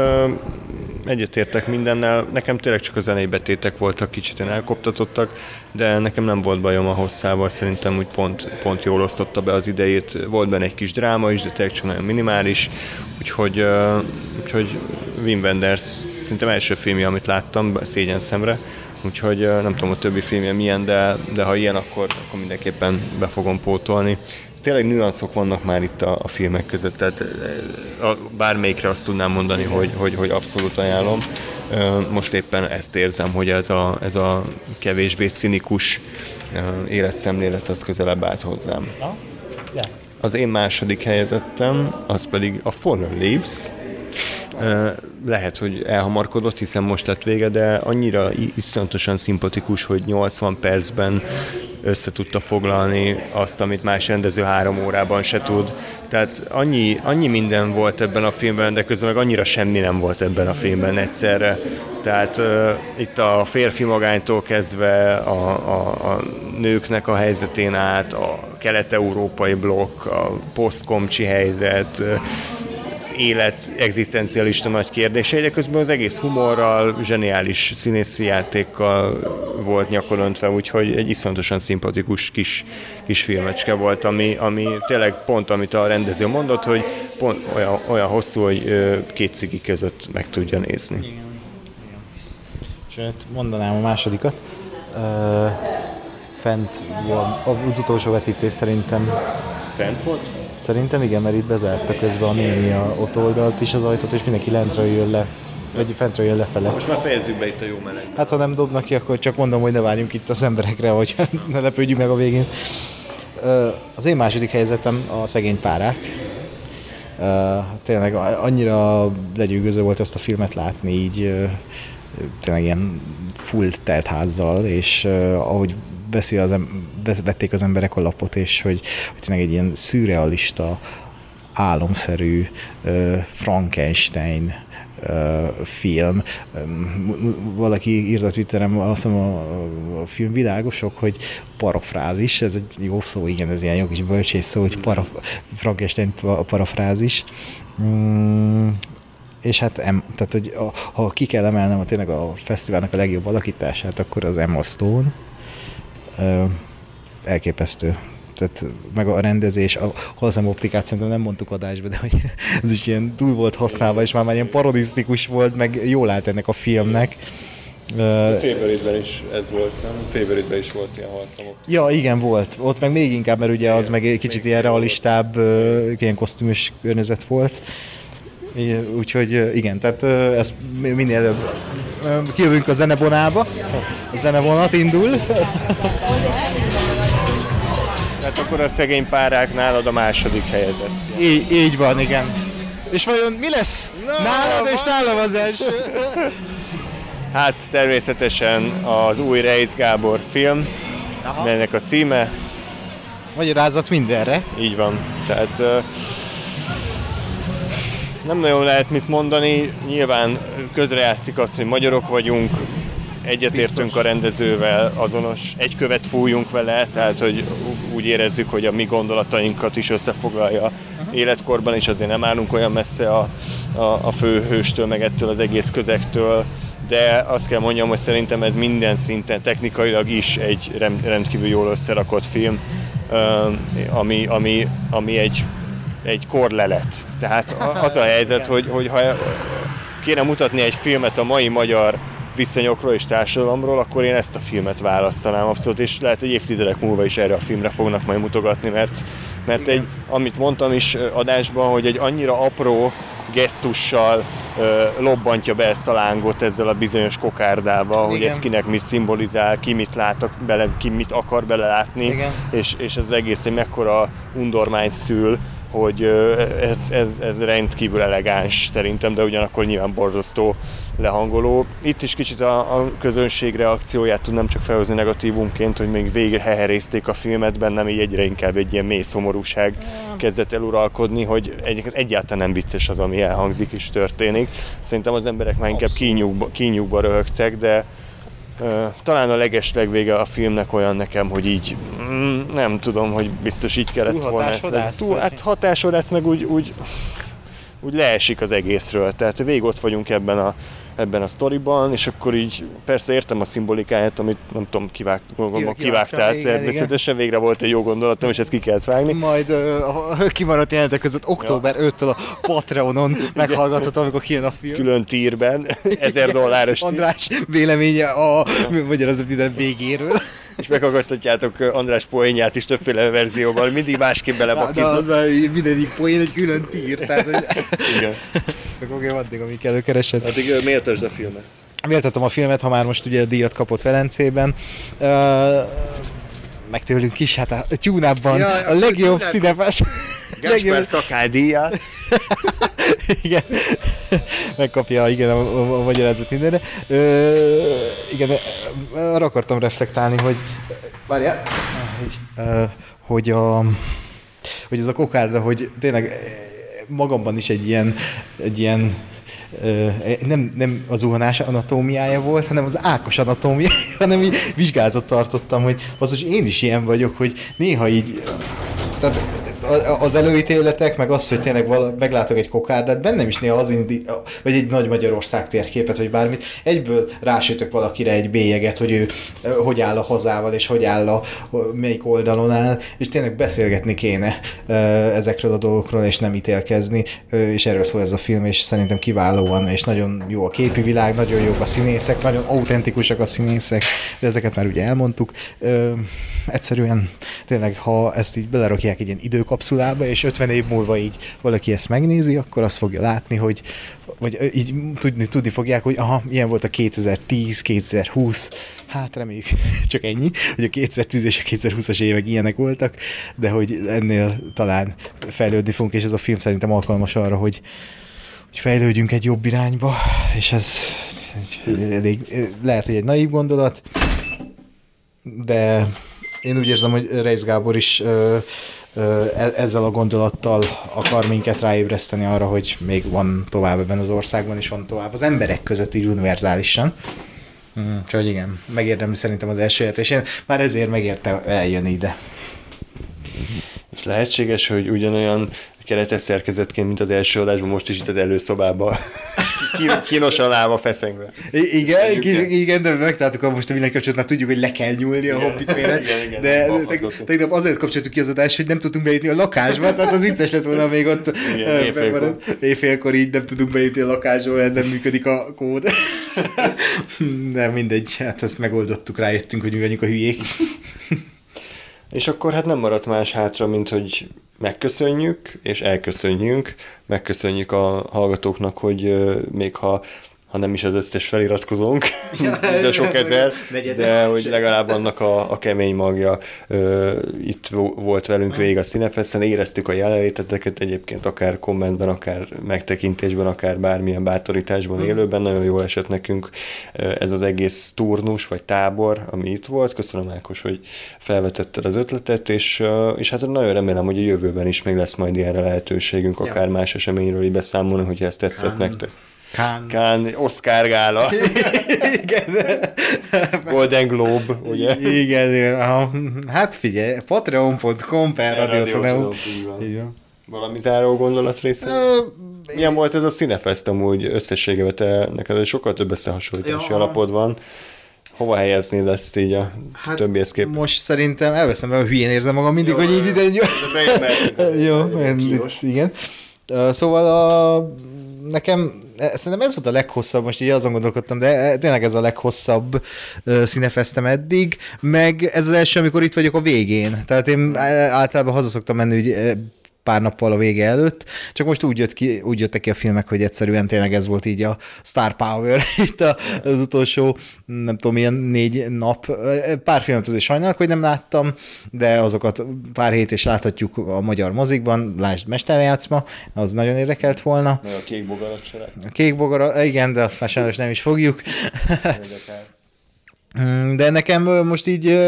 egyetértek mindennel. Nekem tényleg csak a zenei betétek voltak kicsit elkoptatottak, de nekem nem volt bajom a hosszával, szerintem úgy pont, pont jól osztotta be az idejét. Volt benne egy kis dráma is, de tényleg csak nagyon minimális, úgyhogy, uh, úgyhogy Wim Wenders szerintem első filmje, amit láttam, szégyen szemre, úgyhogy uh, nem tudom a többi filmje milyen, de, de ha ilyen, akkor, akkor mindenképpen be fogom pótolni tényleg nüanszok vannak már itt a, a filmek között, tehát a, bármelyikre azt tudnám mondani, hogy, hogy, hogy abszolút ajánlom. Most éppen ezt érzem, hogy ez a, ez a kevésbé cinikus életszemlélet az közelebb állt hozzám. Az én második helyezettem, az pedig a Fallen Leaves, lehet, hogy elhamarkodott, hiszen most lett vége, de annyira iszonyatosan szimpatikus, hogy 80 percben össze tudta foglalni azt, amit más rendező három órában se tud. Tehát annyi, annyi minden volt ebben a filmben, de közben meg annyira semmi nem volt ebben a filmben egyszerre. Tehát uh, itt a férfi magánytól kezdve a, a, a nőknek a helyzetén át, a kelet-európai blokk, a posztkomcsi helyzet, élet egzisztencialista nagy kérdései, de közben az egész humorral, zseniális színészi játékkal volt nyakoröntve, úgyhogy egy iszonyatosan szimpatikus kis, kis filmecske volt, ami, ami tényleg pont, amit a rendező mondott, hogy pont olyan, olyan hosszú, hogy két cigi között meg tudja nézni. Igen. És hát mondanám a másodikat. Uh, fent volt, az utolsó vetítés szerintem Fent volt? Szerintem igen, mert itt bezárta közben a néni a ott oldalt is az ajtót, és mindenki lentről jön le. Vagy fentről jön lefele. Most már fejezzük be itt a jó meleg. Hát ha nem dobnak ki, akkor csak mondom, hogy ne várjunk itt az emberekre, hogy [LAUGHS] ne lepődjünk meg a végén. Az én második helyzetem a szegény párák. tényleg annyira legyőgöző volt ezt a filmet látni így tényleg ilyen full telt házzal, és ahogy veszi az, vették az emberek a lapot, és hogy, hogy tényleg egy ilyen szürrealista, álomszerű uh, Frankenstein film. Um, valaki írta Twitterem, azt hiszem a, a film világosok, hogy parafrázis, ez egy jó szó, igen, ez ilyen jó kis bölcsész szó, hogy para, Frankenstein parafrázis. Mm, és hát em, tehát, hogy a, ha ki kell emelnem a, tényleg a fesztiválnak a legjobb alakítását, akkor az Emma Stone. Elképesztő tehát meg a rendezés, a hozzám optikát szerintem nem mondtuk adásba, de hogy [LAUGHS] ez is ilyen túl volt használva, és már, már ilyen parodisztikus volt, meg jól állt ennek a filmnek. A favorite is ez volt, nem? favorite is volt ilyen halszamok. Ja, igen, volt. Ott meg még inkább, mert ugye az meg egy kicsit ilyen realistább, ilyen kosztümös környezet volt. Úgyhogy igen, tehát ezt minél előbb kijövünk a zenebonába. A zenevonat indul. Tehát akkor a szegény párák nálad a második helyezett. Így, így van, igen. És vajon mi lesz no, nálad és nálam az első? Hát természetesen az új Reis Gábor film, Aha. melynek a címe. Magyarázat mindenre. Így van. Tehát nem nagyon lehet mit mondani, nyilván közrejátszik az, hogy magyarok vagyunk, egyetértünk a rendezővel, azonos egy követ fújunk vele, tehát hogy úgy érezzük, hogy a mi gondolatainkat is összefoglalja életkorban, és azért nem állunk olyan messze a, a, a főhőstől, meg ettől az egész közektől, de azt kell mondjam, hogy szerintem ez minden szinten technikailag is egy rendkívül jól összerakott film, ami, ami, ami egy egy korlelet. Tehát az a helyzet, hogy, hogy ha kéne mutatni egy filmet a mai magyar viszonyokról és társadalomról, akkor én ezt a filmet választanám abszolút, és lehet, hogy évtizedek múlva is erre a filmre fognak majd mutogatni, mert, mert egy, amit mondtam is adásban, hogy egy annyira apró gesztussal ö, lobbantja be ezt a lángot ezzel a bizonyos kokárdával, Igen. hogy ez kinek mit szimbolizál, ki mit lát bele, ki mit akar belelátni, és, és ez egész egy mekkora undormányt szül, hogy ez, ez, ez rendkívül elegáns szerintem, de ugyanakkor nyilván borzasztó lehangoló. Itt is kicsit a, a közönség reakcióját tudnám csak felhozni negatívumként, hogy még végre heherézték a filmet, bennem így egyre inkább egy ilyen mély szomorúság kezdett el uralkodni, hogy egy, egyáltalán nem vicces az, ami elhangzik és történik. Szerintem az emberek már inkább kínyúkba, kínyúkba röhögtek, de talán a leges legvége a filmnek olyan nekem, hogy így mm, nem tudom, hogy biztos így kellett Túl volna ezt. Túl, hát hatásodás, meg úgy, úgy, úgy leesik az egészről. Tehát végig ott vagyunk ebben a ebben a sztoriban, és akkor így persze értem a szimbolikáját, amit nem tudom, kivágt, gondolom, kivágtál igen, természetesen, igen. végre volt egy jó gondolatom, és ezt ki kellett vágni. Majd uh, kimaradt jelentek között október ja. 5-től a Patreonon meghallgatható, amikor kijön a film. Külön tírben, ezer dolláros. András véleménye a magyarázat minden végéről és meghallgathatjátok András poénját is többféle verzióban, mindig másképp belebakizod. De az mindegyik poén egy külön tír, tehát hogy... Igen. Akkor addig, amíg előkeresed. Addig méltasd a filmet. Méltatom a filmet, ha már most ugye díjat kapott Velencében. Uh, meg tőlünk is, hát a Tyúnában ja, a legjobb színefesz. Gáspár szakálydíját. igen, megkapja igen, a, a, a magyarázat mindenre. Ö, igen, arra akartam reflektálni, hogy várjál, hogy a hogy ez a kokárda, hogy tényleg magamban is egy ilyen, egy ilyen nem, nem a zuhanás anatómiája volt, hanem az Ákos anatómiája, [LAUGHS] hanem így vizsgálatot tartottam, hogy az, hogy én is ilyen vagyok, hogy néha így tehát az előítéletek, meg az, hogy tényleg vala, meglátok egy kokárdát, bennem is néha az indi, vagy egy nagy Magyarország térképet, vagy bármit, egyből rásütök valakire egy bélyeget, hogy ő hogy áll a hazával, és hogy áll a melyik oldalon áll, és tényleg beszélgetni kéne ezekről a dolgokról, és nem ítélkezni, és erről szól ez a film, és szerintem kiválóan, és nagyon jó a képi világ, nagyon jók a színészek, nagyon autentikusak a színészek, de ezeket már ugye elmondtuk. Egyszerűen tényleg, ha ezt így belerakják egy ilyen időkap időkapszulába, és 50 év múlva így valaki ezt megnézi, akkor azt fogja látni, hogy vagy így tudni, tudni fogják, hogy aha, ilyen volt a 2010, 2020, hát reméljük [LAUGHS] csak ennyi, hogy a 2010 és a 2020-as évek ilyenek voltak, de hogy ennél talán fejlődni fogunk, és ez a film szerintem alkalmas arra, hogy, hogy fejlődjünk egy jobb irányba, és ez elég, lehet, hogy egy naív gondolat, de én úgy érzem, hogy Reis Gábor is ezzel a gondolattal akar minket ráébreszteni arra, hogy még van tovább ebben az országban, és van tovább az emberek között így univerzálisan. Mm, úgyhogy igen, megérdemli szerintem az első és én már ezért megérte eljönni ide. És lehetséges, hogy ugyanolyan keretes szerkezetként, mint az első adásban, most is itt az előszobában kínosan állva feszengve. I- igen, ki, igen, de megtaláltuk a most a villanykapcsolatot, mert tudjuk, hogy le kell nyúlni a hobbit félre. de tegnap azért kapcsoltuk ki az adást, hogy nem tudtunk bejutni a lakásba, tehát az vicces lett volna még ott igen, éjfélkor. éjfélkor így nem tudunk bejutni a lakásba, mert nem működik a kód. [LAUGHS] de mindegy, hát ezt megoldottuk, rájöttünk, hogy mi vagyunk a hülyék. És akkor hát nem maradt más hátra, mint hogy megköszönjük, és elköszönjünk. Megköszönjük a hallgatóknak, hogy még ha ha nem is az összes feliratkozónk, [LAUGHS] [LAUGHS] de sok ezer, de hogy legalább annak a, a kemény magja ö, itt volt velünk végig a Cinefesten, éreztük a jelenléteteket egyébként akár kommentben, akár megtekintésben, akár bármilyen bátorításban élőben, nagyon jól esett nekünk ez az egész turnus, vagy tábor, ami itt volt. Köszönöm Ákos, hogy felvetetted az ötletet, és, és hát nagyon remélem, hogy a jövőben is még lesz majd ilyenre lehetőségünk, akár ja. más eseményről így beszámolni, hogyha ezt tetszett Kán. nektek. Kán. Kán, Oscar gála. [LAUGHS] igen. Golden Globe, ugye? Igen. Hát figyelj, patreon.com per Radio Így van. Valami záró gondolat része? Milyen volt ez a Cinefest amúgy összességében? Te, neked sokkal több összehasonlítási ja. alapod van. Hova helyeznéd ezt így a hát többihez kép? Most szerintem elveszem, mert hülyén érzem magam mindig, jó, hogy így ide... Jó, jó igen. Szóval a nekem e, szerintem ez volt a leghosszabb, most így azon gondolkodtam, de e, tényleg ez a leghosszabb színefesztem eddig, meg ez az első, amikor itt vagyok a végén. Tehát én e, általában haza szoktam menni, hogy pár nappal a vége előtt, csak most úgy, jött ki, úgy jöttek ki a filmek, hogy egyszerűen tényleg ez volt így a Star Power [LAUGHS] itt az utolsó, nem tudom, milyen négy nap. Pár filmet azért sajnálok, hogy nem láttam, de azokat pár hét és láthatjuk a magyar mozikban, lásd Mesterjátszma, az nagyon érdekelt volna. Meg a kék bogarat A kék bogarat, igen, de azt már sajnos nem is fogjuk. [LAUGHS] De nekem most így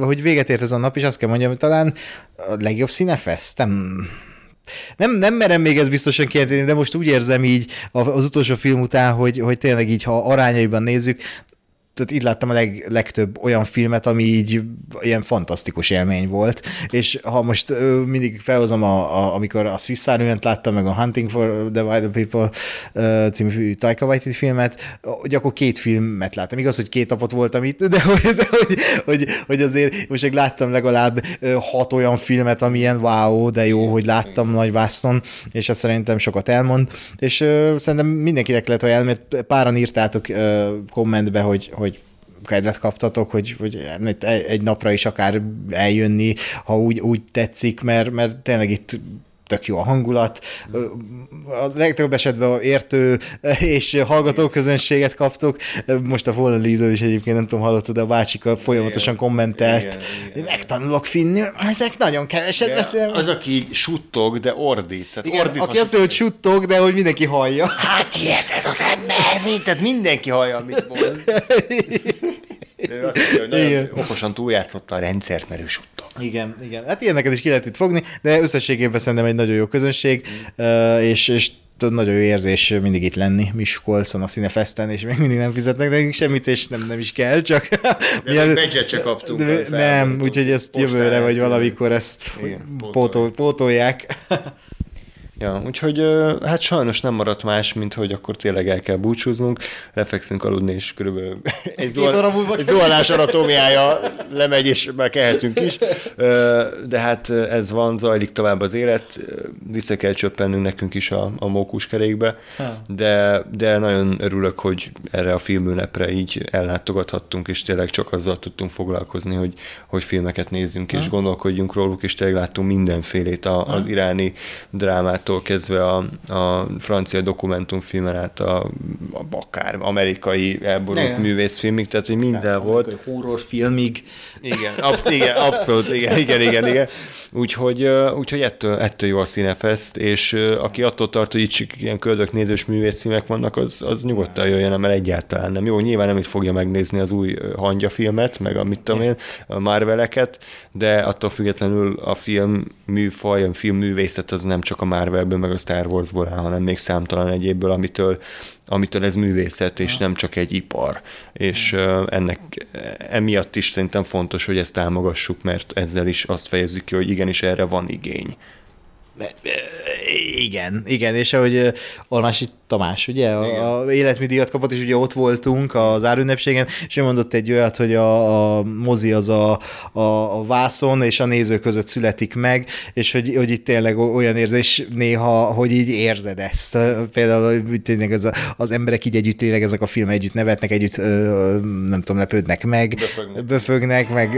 hogy véget ért ez a nap, és azt kell mondjam, hogy talán a legjobb színefest, nem, nem, nem merem még ezt biztosan kijelenteni, de most úgy érzem így az utolsó film után, hogy, hogy tényleg így, ha arányaiban nézzük, tehát itt láttam a leg, legtöbb olyan filmet, ami így ilyen fantasztikus élmény volt, és ha most ö, mindig felhozom, a, a, amikor a Swiss Army láttam, meg a Hunting for the Wild People ö, című Taika Waititi filmet, hogy akkor két filmet láttam. Igaz, hogy két napot voltam itt, de, hogy, de hogy, hogy, hogy azért most még láttam legalább hat olyan filmet, ami ilyen wow, de jó, hogy láttam nagy vászton, és ez szerintem sokat elmond, és ö, szerintem mindenkinek lehet ajánlani, mert páran írtátok ö, kommentbe, hogy, hogy kedvet kaptatok, hogy, hogy egy napra is akár eljönni, ha úgy, úgy tetszik, mert, mert tényleg itt tök jó a hangulat. A legtöbb esetben értő és hallgató közönséget kaptok. Most a Fallen Leader is egyébként nem tudom, hallottad, de a bácsika folyamatosan kommentelt. Igen, igen, Megtanulok finni, ezek nagyon keveset igen, beszélnek. Az, aki suttog, de ordít. Tehát igen, ordít aki azt mondja, hogy suttog, de hogy mindenki hallja. Hát ilyet ez az ember, tehát mindenki hallja, amit mond. [LAUGHS] De azt mondja, hogy nagyon okosan túljátszotta a rendszert, mert ő suttog. Igen, igen. Hát ilyeneket is ki lehet itt fogni, de összességében szerintem egy nagyon jó közönség, mm. és, és nagyon jó érzés mindig itt lenni Miskolcon a Színefesten, és még mindig nem fizetnek nekünk semmit, és nem, nem is kell, csak... De milyen, csak kaptunk. De, nem, úgyhogy ezt jövőre, vagy valamikor ezt pótol, pótolják. Ja, úgyhogy hát sajnos nem maradt más, mint hogy akkor tényleg el kell búcsúznunk, lefekszünk aludni, és körülbelül [LAUGHS] egy, zuhal, egy zuhanás anatómiája lemegy, és már kelhetünk is. De hát ez van, zajlik tovább az élet, vissza kell csöppennünk nekünk is a, a mókuskerékbe, de, de nagyon örülök, hogy erre a filmünnepre így ellátogathattunk, és tényleg csak azzal tudtunk foglalkozni, hogy, hogy filmeket nézzünk, és gondolkodjunk róluk, és tényleg láttunk mindenfélét a, az iráni drámát, Hitchcocktól kezdve a, a francia dokumentumfilmen át a, a akár amerikai elborult művészfilmig, tehát hogy minden tehát, volt. Horrorfilmig. Igen, absz- igen, abszolút, igen, igen, igen, igen. Úgyhogy, úgyhogy ettől, ettől jó a Cinefest, és aki attól tart, hogy itt csak ilyen köldök nézős művészfilmek vannak, az, az nyugodtan jöjjön, mert egyáltalán nem. Jó, nyilván nem itt fogja megnézni az új hangya filmet, meg a mit tudom én, a Marveleket, de attól függetlenül a film műfaj, a film művészet az nem csak a Marvelből, meg a Star Warsból áll, hanem még számtalan egyébből, amitől amitől ez művészet, és nem csak egy ipar. És ennek emiatt is szerintem fontos, hogy ezt támogassuk, mert ezzel is azt fejezzük ki, hogy igenis erre van igény. Igen, igen, és ahogy Almási Tamás, ugye, a, a életműdíjat kapott, és ugye ott voltunk az árünnepségen, és ő mondott egy olyat, hogy a, a mozi az a, a, a vászon és a néző között születik meg, és hogy, hogy itt tényleg olyan érzés néha, hogy így érzed ezt. Például tényleg az, az emberek így együtt tényleg ezek a film együtt nevetnek, együtt nem tudom, lepődnek meg, böfögnek, böfögnek meg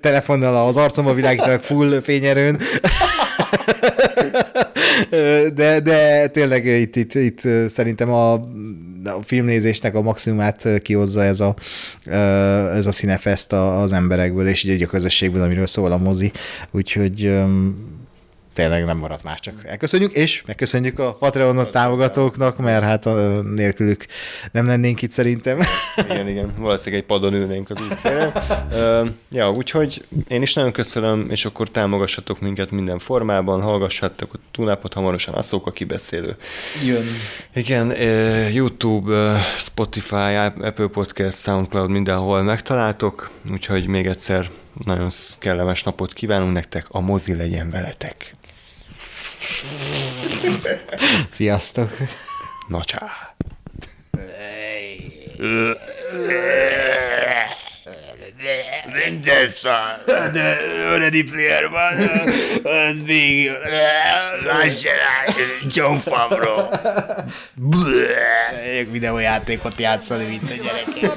telefonnal az arcomba világítanak full fényerőn. [LAUGHS] de, de tényleg itt, itt, itt szerintem a, a filmnézésnek a maximumát kihozza ez a, ez a színefest az emberekből, és így egy a közösségből, amiről szól a mozi. Úgyhogy tényleg nem maradt más, csak elköszönjük, és megköszönjük a Patreon támogatóknak, mert hát nélkülük nem lennénk itt szerintem. Igen, igen, valószínűleg egy padon ülnénk az útszélen. Uh, ja, úgyhogy én is nagyon köszönöm, és akkor támogassatok minket minden formában, hallgassátok a túnápot hamarosan, a szók a kibeszélő. Jön. Igen, uh, YouTube, uh, Spotify, Apple Podcast, Soundcloud, mindenhol megtaláltok, úgyhogy még egyszer nagyon kellemes napot kívánunk nektek, a mozi legyen veletek. Sziasztok! Na csá! Minden szar. De Ready Player van, az még... Lássa John Favreau. Megyek videójátékot játszani, mint a gyerekek.